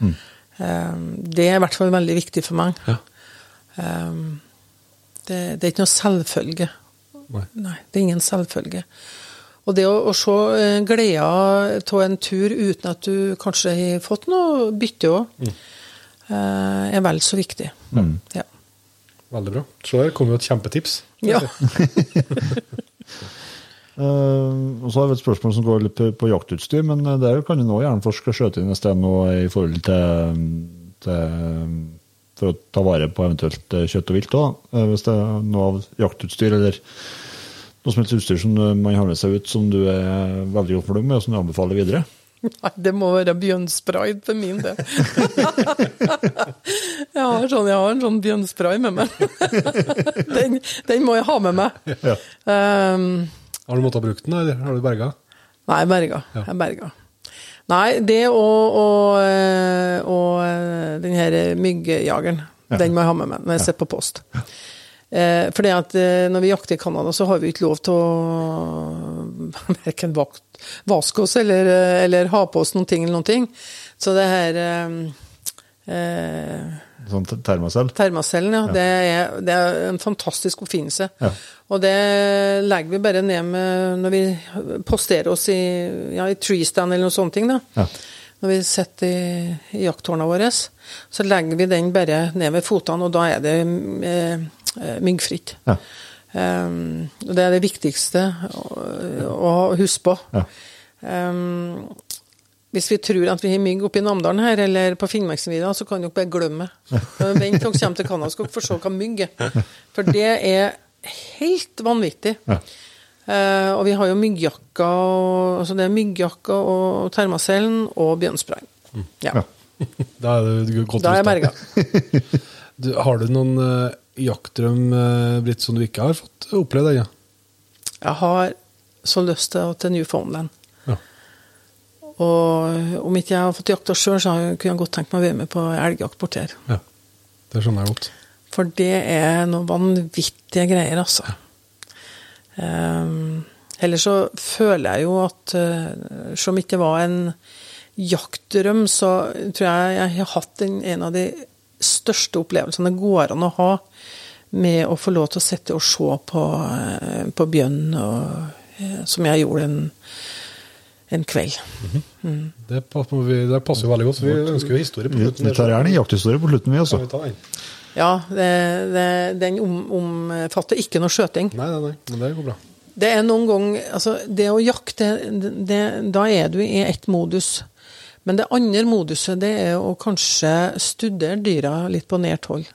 Um, det er i hvert fall veldig viktig for meg. Ja. Um, det, det er ikke noe selvfølge. Nei. Nei, det er ingen selvfølge. Og det å, å se eh, gleda av en tur uten at du kanskje har fått noe bytte òg, er vel så viktig. Ja. Veldig bra. Så der kom jo et kjempetips. ja. Uh, og så har vi et spørsmål som går litt på, på jaktutstyr, men det der kan du nå gjerne forske skjøte inn et sted nå i forhold til, til For å ta vare på eventuelt eh, kjøtt og vilt òg. Hvis det er noe av jaktutstyr eller noe som helst utstyr som man har med seg ut som du er veldig godt fornøyd med, og som du anbefaler videre. Nei, det må være bjørnspray for min del. jeg, har sånn, jeg har en sånn bjørnspray med meg. den, den må jeg ha med meg. Ja. Um, Har du måttet bruke den, eller har du berga? Nei, jeg berga. Ja. Jeg berga. Nei, det og, og, eh, og eh, den her myggjageren, den må jeg ha med meg når jeg sitter på post. Eh, fordi at eh, når vi jakter i Canada, så har vi ikke lov til å verken vaske oss eller, eller ha på oss noen ting eller noen ting. Så det her eh, Sånn termacell? Termacellen, ja. Det, er, det er en fantastisk oppfinnelse. Og det legger vi bare ned med når vi posterer oss i, ja, i treestand eller noe sånne ting. da. Ja. Når vi sitter i, i jakttårna våre, så legger vi den bare ned ved fotene, og da er det eh, eh, myggfritt. Ja. Um, det er det viktigste å, å huske på. Ja. Um, hvis vi tror at vi har mygg oppe i Namdalen her, eller på Finnmarksvidda, så kan dere bare glemme det. Vent til dere kommer til skal dere få se hva mygg er. For det er helt vanvittig. Ja. Uh, og vi har jo myggjakka, og, altså det er myggjakka og termacellen og bjørnspray. Ja. Ja. Da er du godt Da er jeg berga. Du, har du noen uh, jaktdrøm, uh, Britt, som du ikke har fått oppleve? ennå? Jeg har så lyst til, til Newfoundland. Ja. Og om ikke jeg har fått jakta sjøl, så kunne jeg godt tenkt meg å være med på elgjakt borti her. ja. Det skjønner jeg godt. For det er noen vanvittige greier, altså. Um, Ellers så føler jeg jo at uh, som ikke var en jaktdrøm, så tror jeg jeg har hatt en, en av de største opplevelsene det går an å ha med å få lov til å sitte og se på, eh, på bjørn, og, eh, som jeg gjorde en, en kveld. Det passer, vi, det passer jo veldig godt, for vi ønsker jo historie på slutten. vi tar gjerne en jakthistorie på slutten, vi også. Kan vi ta den? Ja, det, det, den om, omfatter ikke noe skjøting. Nei, nei, nei, men det går bra. Det er noen ganger altså Det å jakte, det, da er du i ett modus. Men det andre moduset, det er å kanskje studere dyra litt på nært hold.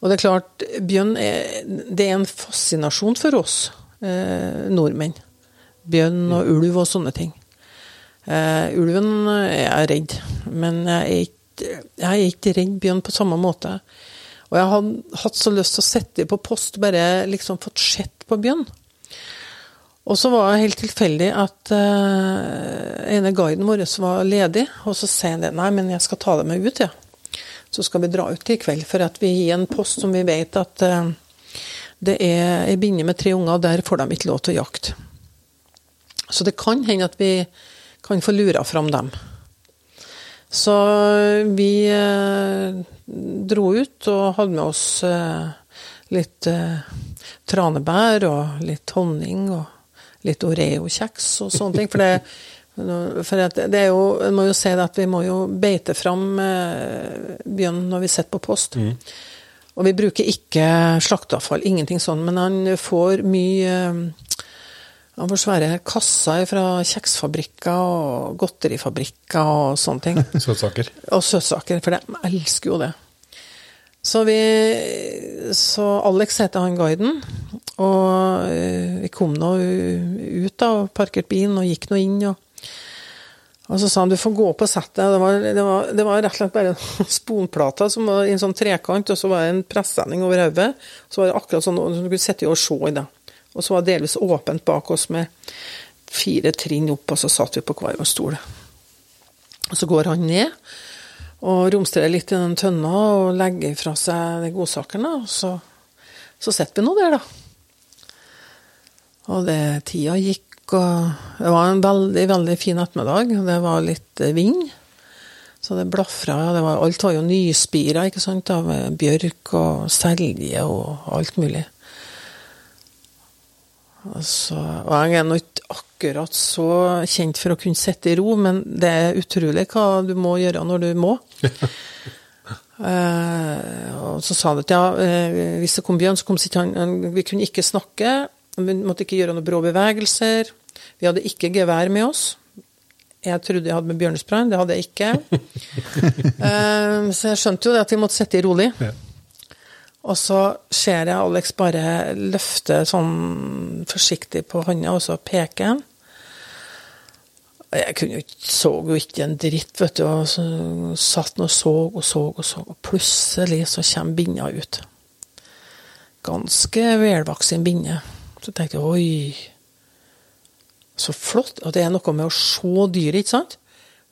Og det er klart, bjørn er, det er en fascinasjon for oss eh, nordmenn. Bjørn og ulv og sånne ting. Eh, ulven er jeg redd, men jeg er, ikke, jeg er ikke redd bjørn på samme måte. Og jeg har hatt så lyst til å sette på post, bare liksom fått sett på bjørn. Og så var det helt tilfeldig at uh, ene guiden vår var ledig, og så sier han det. Nei, men jeg skal ta deg med ut, ja. Så skal vi dra ut i kveld, for at vi gir en post som vi vet at uh, det er ei binne med tre unger, og der får de ikke lov til å jakte. Så det kan hende at vi kan få lura fram dem. Så vi eh, dro ut og hadde med oss eh, litt eh, tranebær og litt honning og litt Oreo-kjeks og sånne ting. For det, for det er jo, jeg må jo si det at vi må jo beite fram bjørn når vi sitter på post. Og vi bruker ikke slakteavfall, ingenting sånn, men han får mye Han får svære kasser fra kjeksfabrikker og godterifabrikker og sånne ting. Søtsaker. Og søtsaker, for de elsker jo det. Så vi Så Alex heter han guiden. Og eh, vi kom nå ut da, og parkerte bilen og gikk nå inn. Og, og så sa han du får gå på settet. Det var, det, var, det var rett og slett bare en sponplate som var i en sånn trekant, og så var det en presenning over hodet. Så var det akkurat sånn du kunne sitte og se i det. Og så var det delvis åpent bak oss med fire trinn opp, og så satt vi på hver vår stol. Og så går han ned og romstrer litt i den tønna og legger fra seg de godsakene. Og så, så sitter vi nå der, da. Og det, tida gikk, og det var en veldig, veldig fin ettermiddag. Det var litt eh, vind. Så det blafra. Alt var jo nyspira, ikke sant, av bjørk og selje og alt mulig. Og, så, og jeg er nå ikke akkurat så kjent for å kunne sitte i ro, men det er utrolig hva du må gjøre når du må. uh, og så sa han at ja, eh, hvis det kom bjørn, så kom ikke han Vi kunne ikke snakke, Vi måtte ikke gjøre noen brå bevegelser. Vi hadde ikke gevær med oss. Jeg trodde jeg hadde med bjørnesprang, det hadde jeg ikke. uh, så jeg skjønte jo det at vi måtte sette i rolig. Og så ser jeg Alex bare løfte sånn forsiktig på hånda, og så peker han. Jeg kunne jo ikke, så jo ikke en dritt, vet du. Og så satt han og så og så og så, og plutselig så kommer binda ut. Ganske velvoksen binne. Så tenkte jeg oi, så flott. Og det er noe med å se dyret, ikke sant?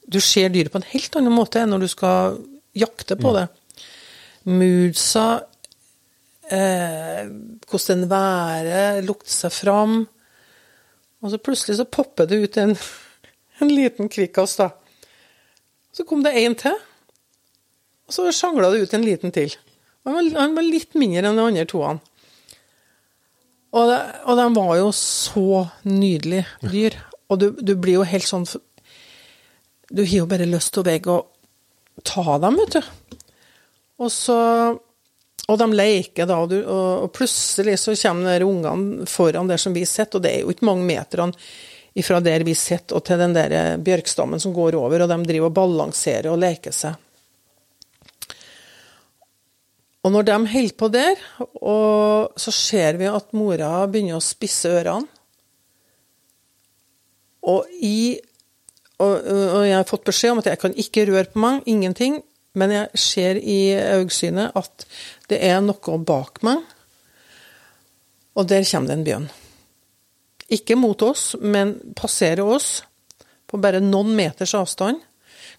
Du ser dyret på en helt annen måte enn når du skal jakte på det. Moodsa, eh, hvordan den lukte seg fram. Og så plutselig så popper det ut en, en liten kvikkas, da. Så kom det en til, og så sjangla det ut en liten til. Han var, han var litt mindre enn de andre toene. Og, det, og de var jo så nydelige dyr. Og du, du blir jo helt sånn Du har jo bare lyst til å vegge og ta dem, vet du. Og så Og de leker, da, og, du, og, og plutselig så kommer ungene foran der som vi sitter, og det er jo ikke mange meterne fra der vi sitter og til den der bjørkstammen som går over, og de driver og balanserer og leker seg. Og når de holder på der, så ser vi at mora begynner å spisse ørene. Og, i, og, og jeg har fått beskjed om at jeg kan ikke røre på meg, ingenting. Men jeg ser i øyesynet at det er noe bak meg. Og der kommer det en bjørn. Ikke mot oss, men passerer oss på bare noen meters avstand.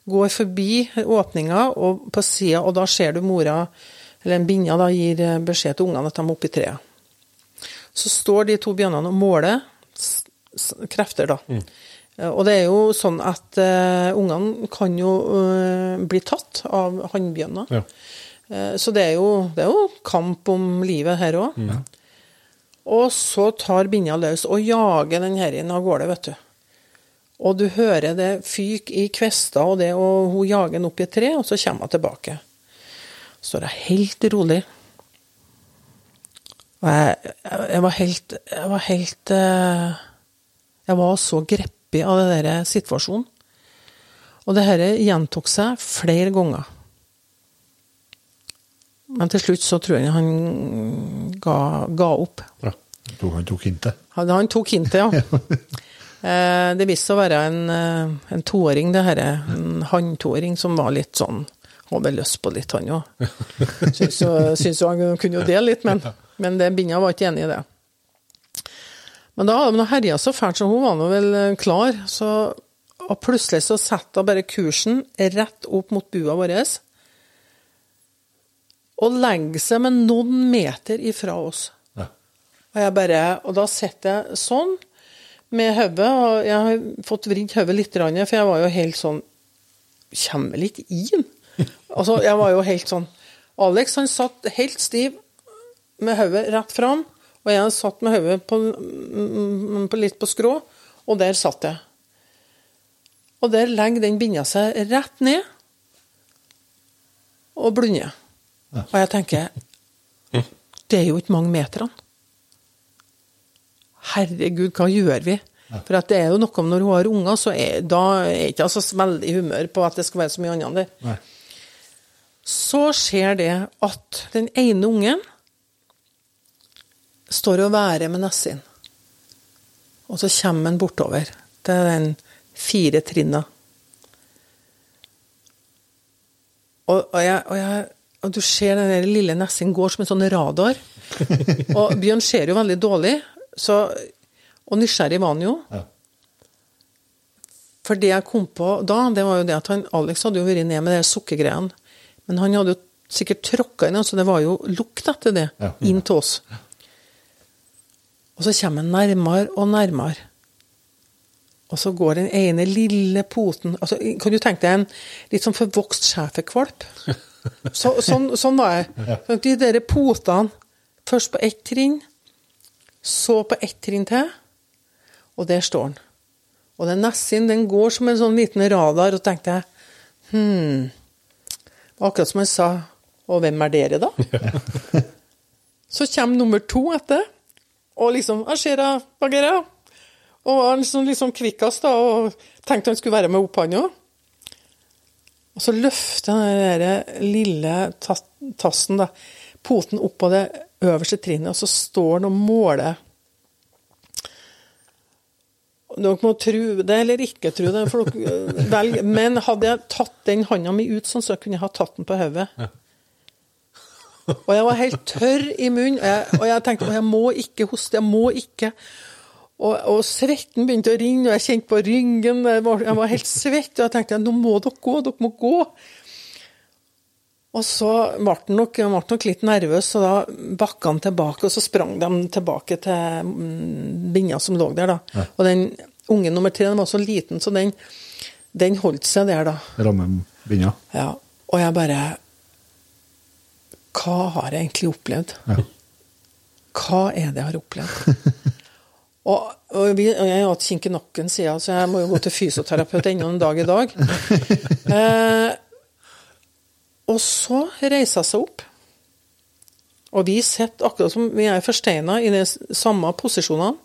Går forbi åpninga og på sida, og da ser du mora eller en binne da, gir beskjed til ungene at de er oppe i treet. Så står de to bjørnene og måler krefter, da. Mm. Og det er jo sånn at uh, ungene kan jo uh, bli tatt av hannbjørner. Ja. Uh, så det er, jo, det er, jo, kamp om livet her òg. Ja. Og så tar binna løs og jager den her inn av gårde, vet du. Og du hører det fyk i kvester, og, det, og hun jager den opp i et tre, og så kommer hun tilbake Så står jeg helt rolig. Og jeg, jeg, var helt Jeg var helt eh, Jeg var så grepet av den der situasjonen. Og det dette gjentok seg flere ganger. Men til slutt så tror jeg han ga, ga opp. Ja, Han tok hintet? Han, han tok hintet, ja. Eh, det viste seg å være en, eh, en toåring, det dette. En hanntoåring som var litt sånn hadde vel lyst på litt, han òg. Syns jo han kunne jo dele litt, men, men det binda var ikke enig i det. Men da hadde hun herja så fælt, så hun var nå vel eh, klar. Så, og plutselig så setter hun bare kursen rett opp mot bua vår. Og legger seg med noen meter ifra oss. Ja. Og jeg bare, og da sitter jeg sånn med hodet, og jeg har fått vridd hodet litt, for jeg var jo helt sånn Kommer litt inn. Altså, jeg var jo helt sånn Alex han satt helt stiv med hodet rett fram, og jeg satt med hodet på, på, litt på skrå, og der satt jeg. Og der legger den binda seg rett ned og blunder. Og jeg tenker Det er jo ikke mange meterne. Herregud, hva gjør vi? For det er jo noe om når hun har unger, så er, da er jeg ikke altså veldig humør på at det skal være så mye annet der. Nei så skjer det at den ene ungen står og værer med Nessin. Og så kommer han bortover Det er den fire trinna. Og, og, jeg, og, jeg, og, du ser den lille Nessin går som en sånn radar. Og Bjørn ser jo veldig dårlig, så, og nysgjerrig var han jo. Ja. For det jeg kom på da, det var jo det at han, Alex hadde jo vært ned med de sukkergreiene. Men han hadde jo sikkert tråkka inn, så det var jo lukt etter det ja. inn til oss. Og så kommer den nærmere og nærmere. Og så går den ene lille poten altså, Kan du tenke deg en litt sånn forvokst schæferkvalp? Så, sånn, sånn, var jeg. De der potene Først på ett trinn, så på ett trinn til, og der står den. Og den nesten den går som en sånn liten radar, og tenkte jeg Hm, Akkurat som han sa Og hvem er dere, da? så kommer nummer to etter. Og liksom 'Hva skjer Bagheera'. Og han liksom, liksom kvikkast da, og tenkte han skulle være med opp, han òg. Og så løfter han den der lille tassen, da, poten opp på det øverste trinnet, og så står han og måler. Dere må tro det eller ikke tro det, for dere velger. Men hadde jeg tatt den handa mi ut sånn, så kunne jeg ha tatt den på hodet. Og jeg var helt tørr i munnen, og jeg, og jeg tenkte at jeg må ikke hoste, jeg må ikke. Og, og svetten begynte å ringe, og jeg kjente på ryggen, jeg var, jeg var helt svett. Og jeg tenkte nå må dere gå, dere må gå. Og så ble han nok, nok litt nervøs, så da bakka han tilbake, og så sprang de tilbake til binna som lå der, da. Og den unge nummer tre den var så liten, så den, den holdt seg der, da. Rammebinda. Ja, og jeg bare Hva har jeg egentlig opplevd? Ja. Hva er det jeg har opplevd? og, og, vi, og jeg har hatt kink i nakken siden, så jeg må jo gå til fysioterapeut ennå en dag i dag. Eh, og så reiser hun seg opp. Og vi sitter akkurat som vi er forsteina i de samme posisjonene.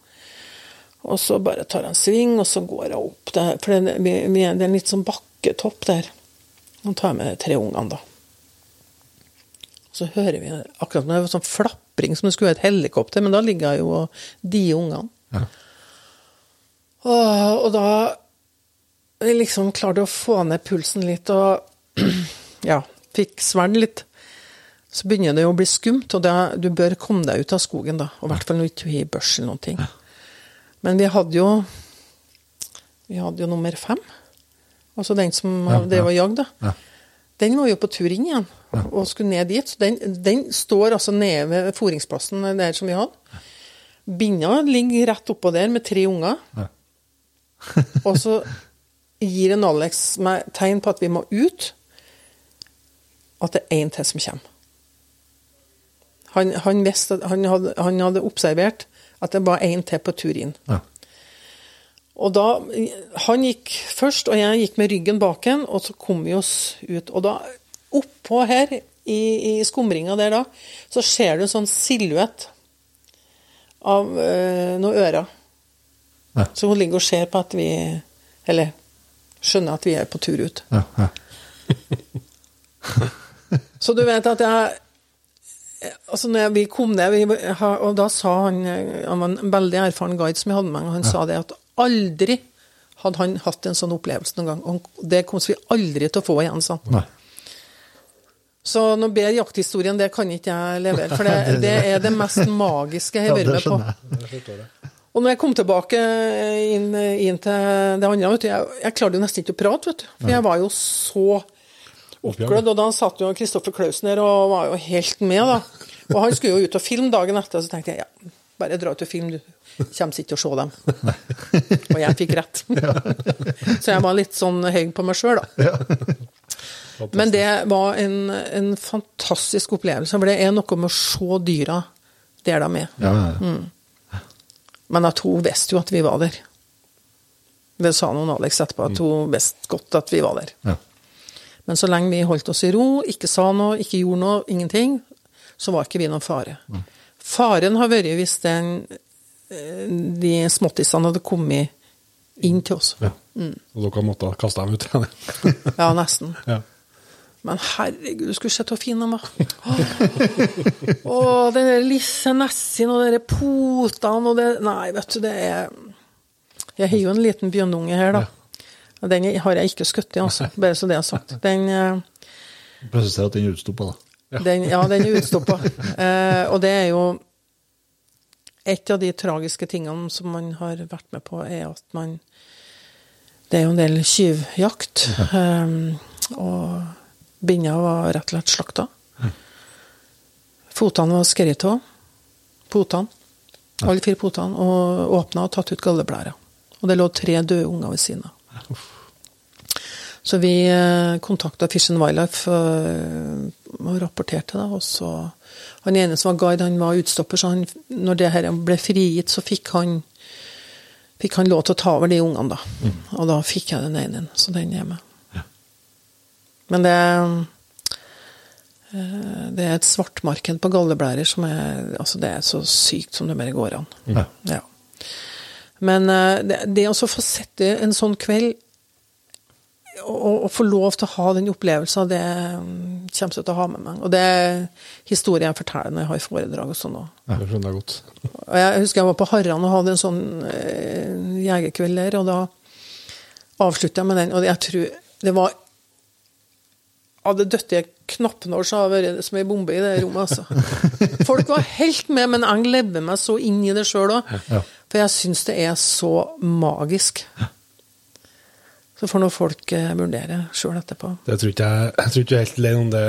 Og så bare tar jeg en sving, og så går jeg opp der. For det, det er en litt sånn bakketopp der. Nå tar jeg med de tre ungene, da. Så hører vi akkurat som det er sånn flapring som det skulle være et helikopter, men da ligger jo de ungene. Ja. Og, og da jeg liksom klarte å få ned pulsen litt, og ja, fikk sverd litt. Så begynner det jo å bli skumt, og da, du bør komme deg ut av skogen, da. Og i hvert fall når du ikke har børs eller noen ting. Men vi hadde jo Vi hadde jo nummer fem. Altså den som Ja, ja. og jagde. Ja. Den var jo på tur inn igjen, og skulle ned dit. Så den, den står altså nede ved foringsplassen der som vi hadde. Binna ligger rett oppå der med tre unger. Ja. og så gir en Alex meg tegn på at vi må ut. At det er én til som kommer. Han, han, visste, han, hadde, han hadde observert at det var én til på tur inn. Ja. Og da, Han gikk først, og jeg gikk med ryggen bak ham, og så kom vi oss ut. Og da, oppå her, i, i skumringa der da, så ser du en sånn silhuett av øh, noen ører. Ja. Så hun ligger og ser på at vi Eller skjønner at vi er på tur ut. Ja, ja. Så du vet at jeg Altså når vi kom ned, vi, og da sa han Han var en veldig erfaren guide som jeg hadde med meg, og han sa det at aldri hadde han hatt en sånn opplevelse noen gang. Og det kommer vi aldri til å få igjen, sa han. Nei. Så noe bedre jakthistorien, det kan ikke jeg levere. For det, det er det mest magiske jeg har vært med på. Og når jeg kom tilbake inn, inn til det andre, vet du, jeg, jeg klarte jo nesten ikke å prate, vet du. For jeg var jo så oppglødd. Og da satt jo Kristoffer Klausen der og var jo helt med, da. Og han skulle jo ut og filme dagen etter, så tenkte jeg ja, bare dra ut og film, du. Kommer ikke til å se dem. Og jeg fikk rett. Så jeg var litt sånn høy på meg sjøl, da. Men det var en, en fantastisk opplevelse. For det er noe med å se dyra der de er. Ja, ja, ja. Men at hun visste jo at vi var der. Det sa noen Alex etterpå, at hun visste godt at vi var der. ja. Men så lenge vi holdt oss i ro, ikke sa noe, ikke gjorde noe, ingenting, så var ikke vi noen fare. Faren har vært hvis den, eh, de småttisene hadde kommet inn til oss. Ja. Og dere måtte kaste dem ut igjen? Ja, nesten. ja. Men herregud, du skulle sett hvor fin de var. Å, den der lisse nessin og de der potene og det Nei, vet du, det er Jeg har jo en liten bjørnunge her, da. Ja. Den har jeg ikke skutt i, altså. Bare så det er sagt. Den, eh, Presiserer at den er utstoppa, da. den, ja, den er utstoppa. Eh, og det er jo Et av de tragiske tingene som man har vært med på, er at man Det er jo en del tjuvjakt. Eh, og binna var rett og slett slakta. Fotene var skrevet av. Potene. Alle fire potene. Og åpna og tatt ut galleblæra. Og det lå tre døde unger ved siden av. Så vi eh, kontakta Fish and Wildlife eh, og rapporterte, da. Og så Han ene som var guide, han var utstopper, så han, når det her ble frigitt, så fikk han fikk han lov til å ta over de ungene, da. Og da fikk jeg den ene, så den er med. Men det Eh, Det er et svartmarked på galleblærer som er Altså, det er så sykt som det bare går an. Ja. Ja. Men eh, det, det å få sette en sånn kveld og, og få lov til å ha den opplevelsen, det mm, kommer jeg til å ha med meg. Og det er historien jeg forteller når jeg har foredrag og sånn òg. Det skjønner jeg godt. Og jeg husker jeg var på Harran og hadde en sånn eh, jegerkveld der, og da avslutta jeg med den, og jeg tror det var Hadde dødd i knappnål, så har det vært som ei bombe i det rommet, altså. Folk var helt med, men jeg lever meg så inn i det sjøl òg. For jeg syns det er så magisk. Så får nå folk eh, vurdere sjøl etterpå. Det tror ikke jeg, jeg tror ikke jeg er helt alene om det,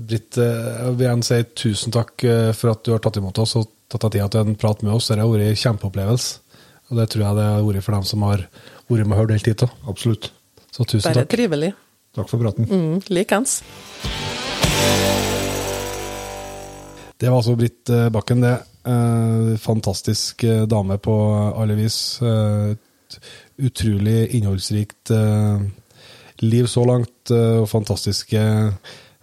Britt. eh, Jeg vil gjerne si tusen takk eh, for at du har tatt imot oss og tatt deg tida til en prat med oss. Det har vært en kjempeopplevelse. Og det tror jeg det har vært for dem som har vært med og hørt helt hit. Absolutt. Så tusen Bare takk. trivelig. Takk for praten. Mm, Likeens. Det var altså Britt eh, Bakken, det. Eh, fantastisk eh, dame på alle vis. Eh, utrolig innholdsrikt eh, liv så langt, og fantastiske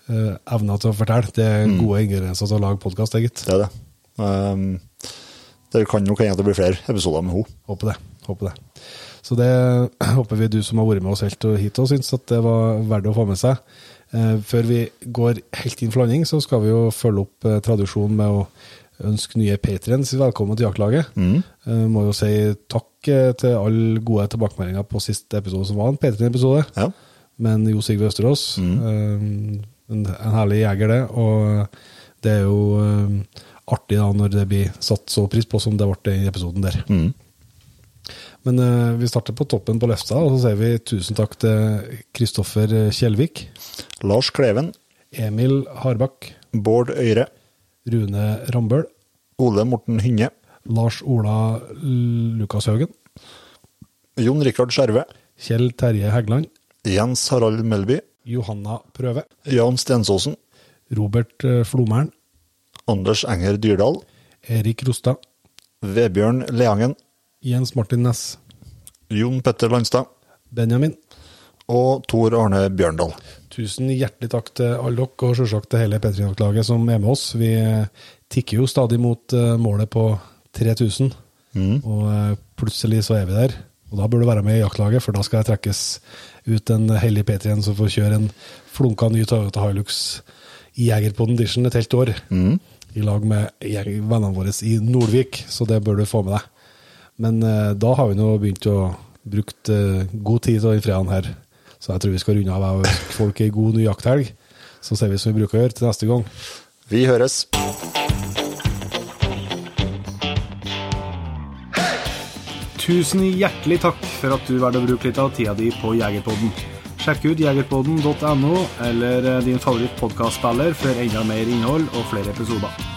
evner til å fortelle. Det er gode ingredienser til å lage podkast, gitt. Det er det. Um, det kan nok hende at det blir flere episoder med henne. Håper det. Håper det. Så det håper vi du som har vært med oss helt hit og syns at det var verdt å få med seg. Eh, før vi går helt inn for landing, så skal vi jo følge opp eh, tradisjonen med å ønske nye patriens velkommen til jaktlaget. Mm. må jo si takk eh, til alle gode tilbakemeldinger på siste episode, som var en patrien-episode. Ja. Men Jo Sigve Østerås, mm. en, en herlig jeger, det. Og det er jo eh, artig da når det blir satt så pris på som det ble i episoden der. Mm. Men uh, vi starter på toppen på løfta, og så sier vi tusen takk til Kristoffer Kjellvik, Lars Kleven, Emil Harbakk, Bård Øyre, Rune Rambøl, Ole Morten Hynge, Lars Ola Lukashaugen, Jon Rikard Skjerve, Kjell Terje Heggeland, Jens Harald Melby, Johanna Prøve, Jan Stensåsen, Robert Flomern. Anders Enger Dyrdal, Erik Rostad, Vebjørn Leangen, Jens Martin Næss, Jon Petter Landstad Benjamin. og Tor Arne Bjørndal. Tusen hjertelig takk til alle dere, og selvsagt til hele P3-laget som er med oss. Vi eh, tikker jo stadig mot eh, målet på 3000, og eh, plutselig så er vi der. Og da bør du være med i jaktlaget, for da skal det trekkes ut en hellig P3-en som får kjøre en flunka ny Toyota Hilux i den Edition et helt år. I lag med vennene våre i Nordvik, så det bør du få med deg. Men eh, da har vi nå begynt å bruke eh, god tid til den fredagen her. Så jeg tror vi skal runde av og ønske folk ei god ny jakthelg. Så ser vi som vi bruker å gjøre til neste gang. Vi høres. Tusen hjertelig takk for at du valgte å bruke litt av tida di på Jegerpodden. Sjekk ut jegerpodden.no eller din favoritt favorittpodkastspiller for enda mer innhold og flere episoder.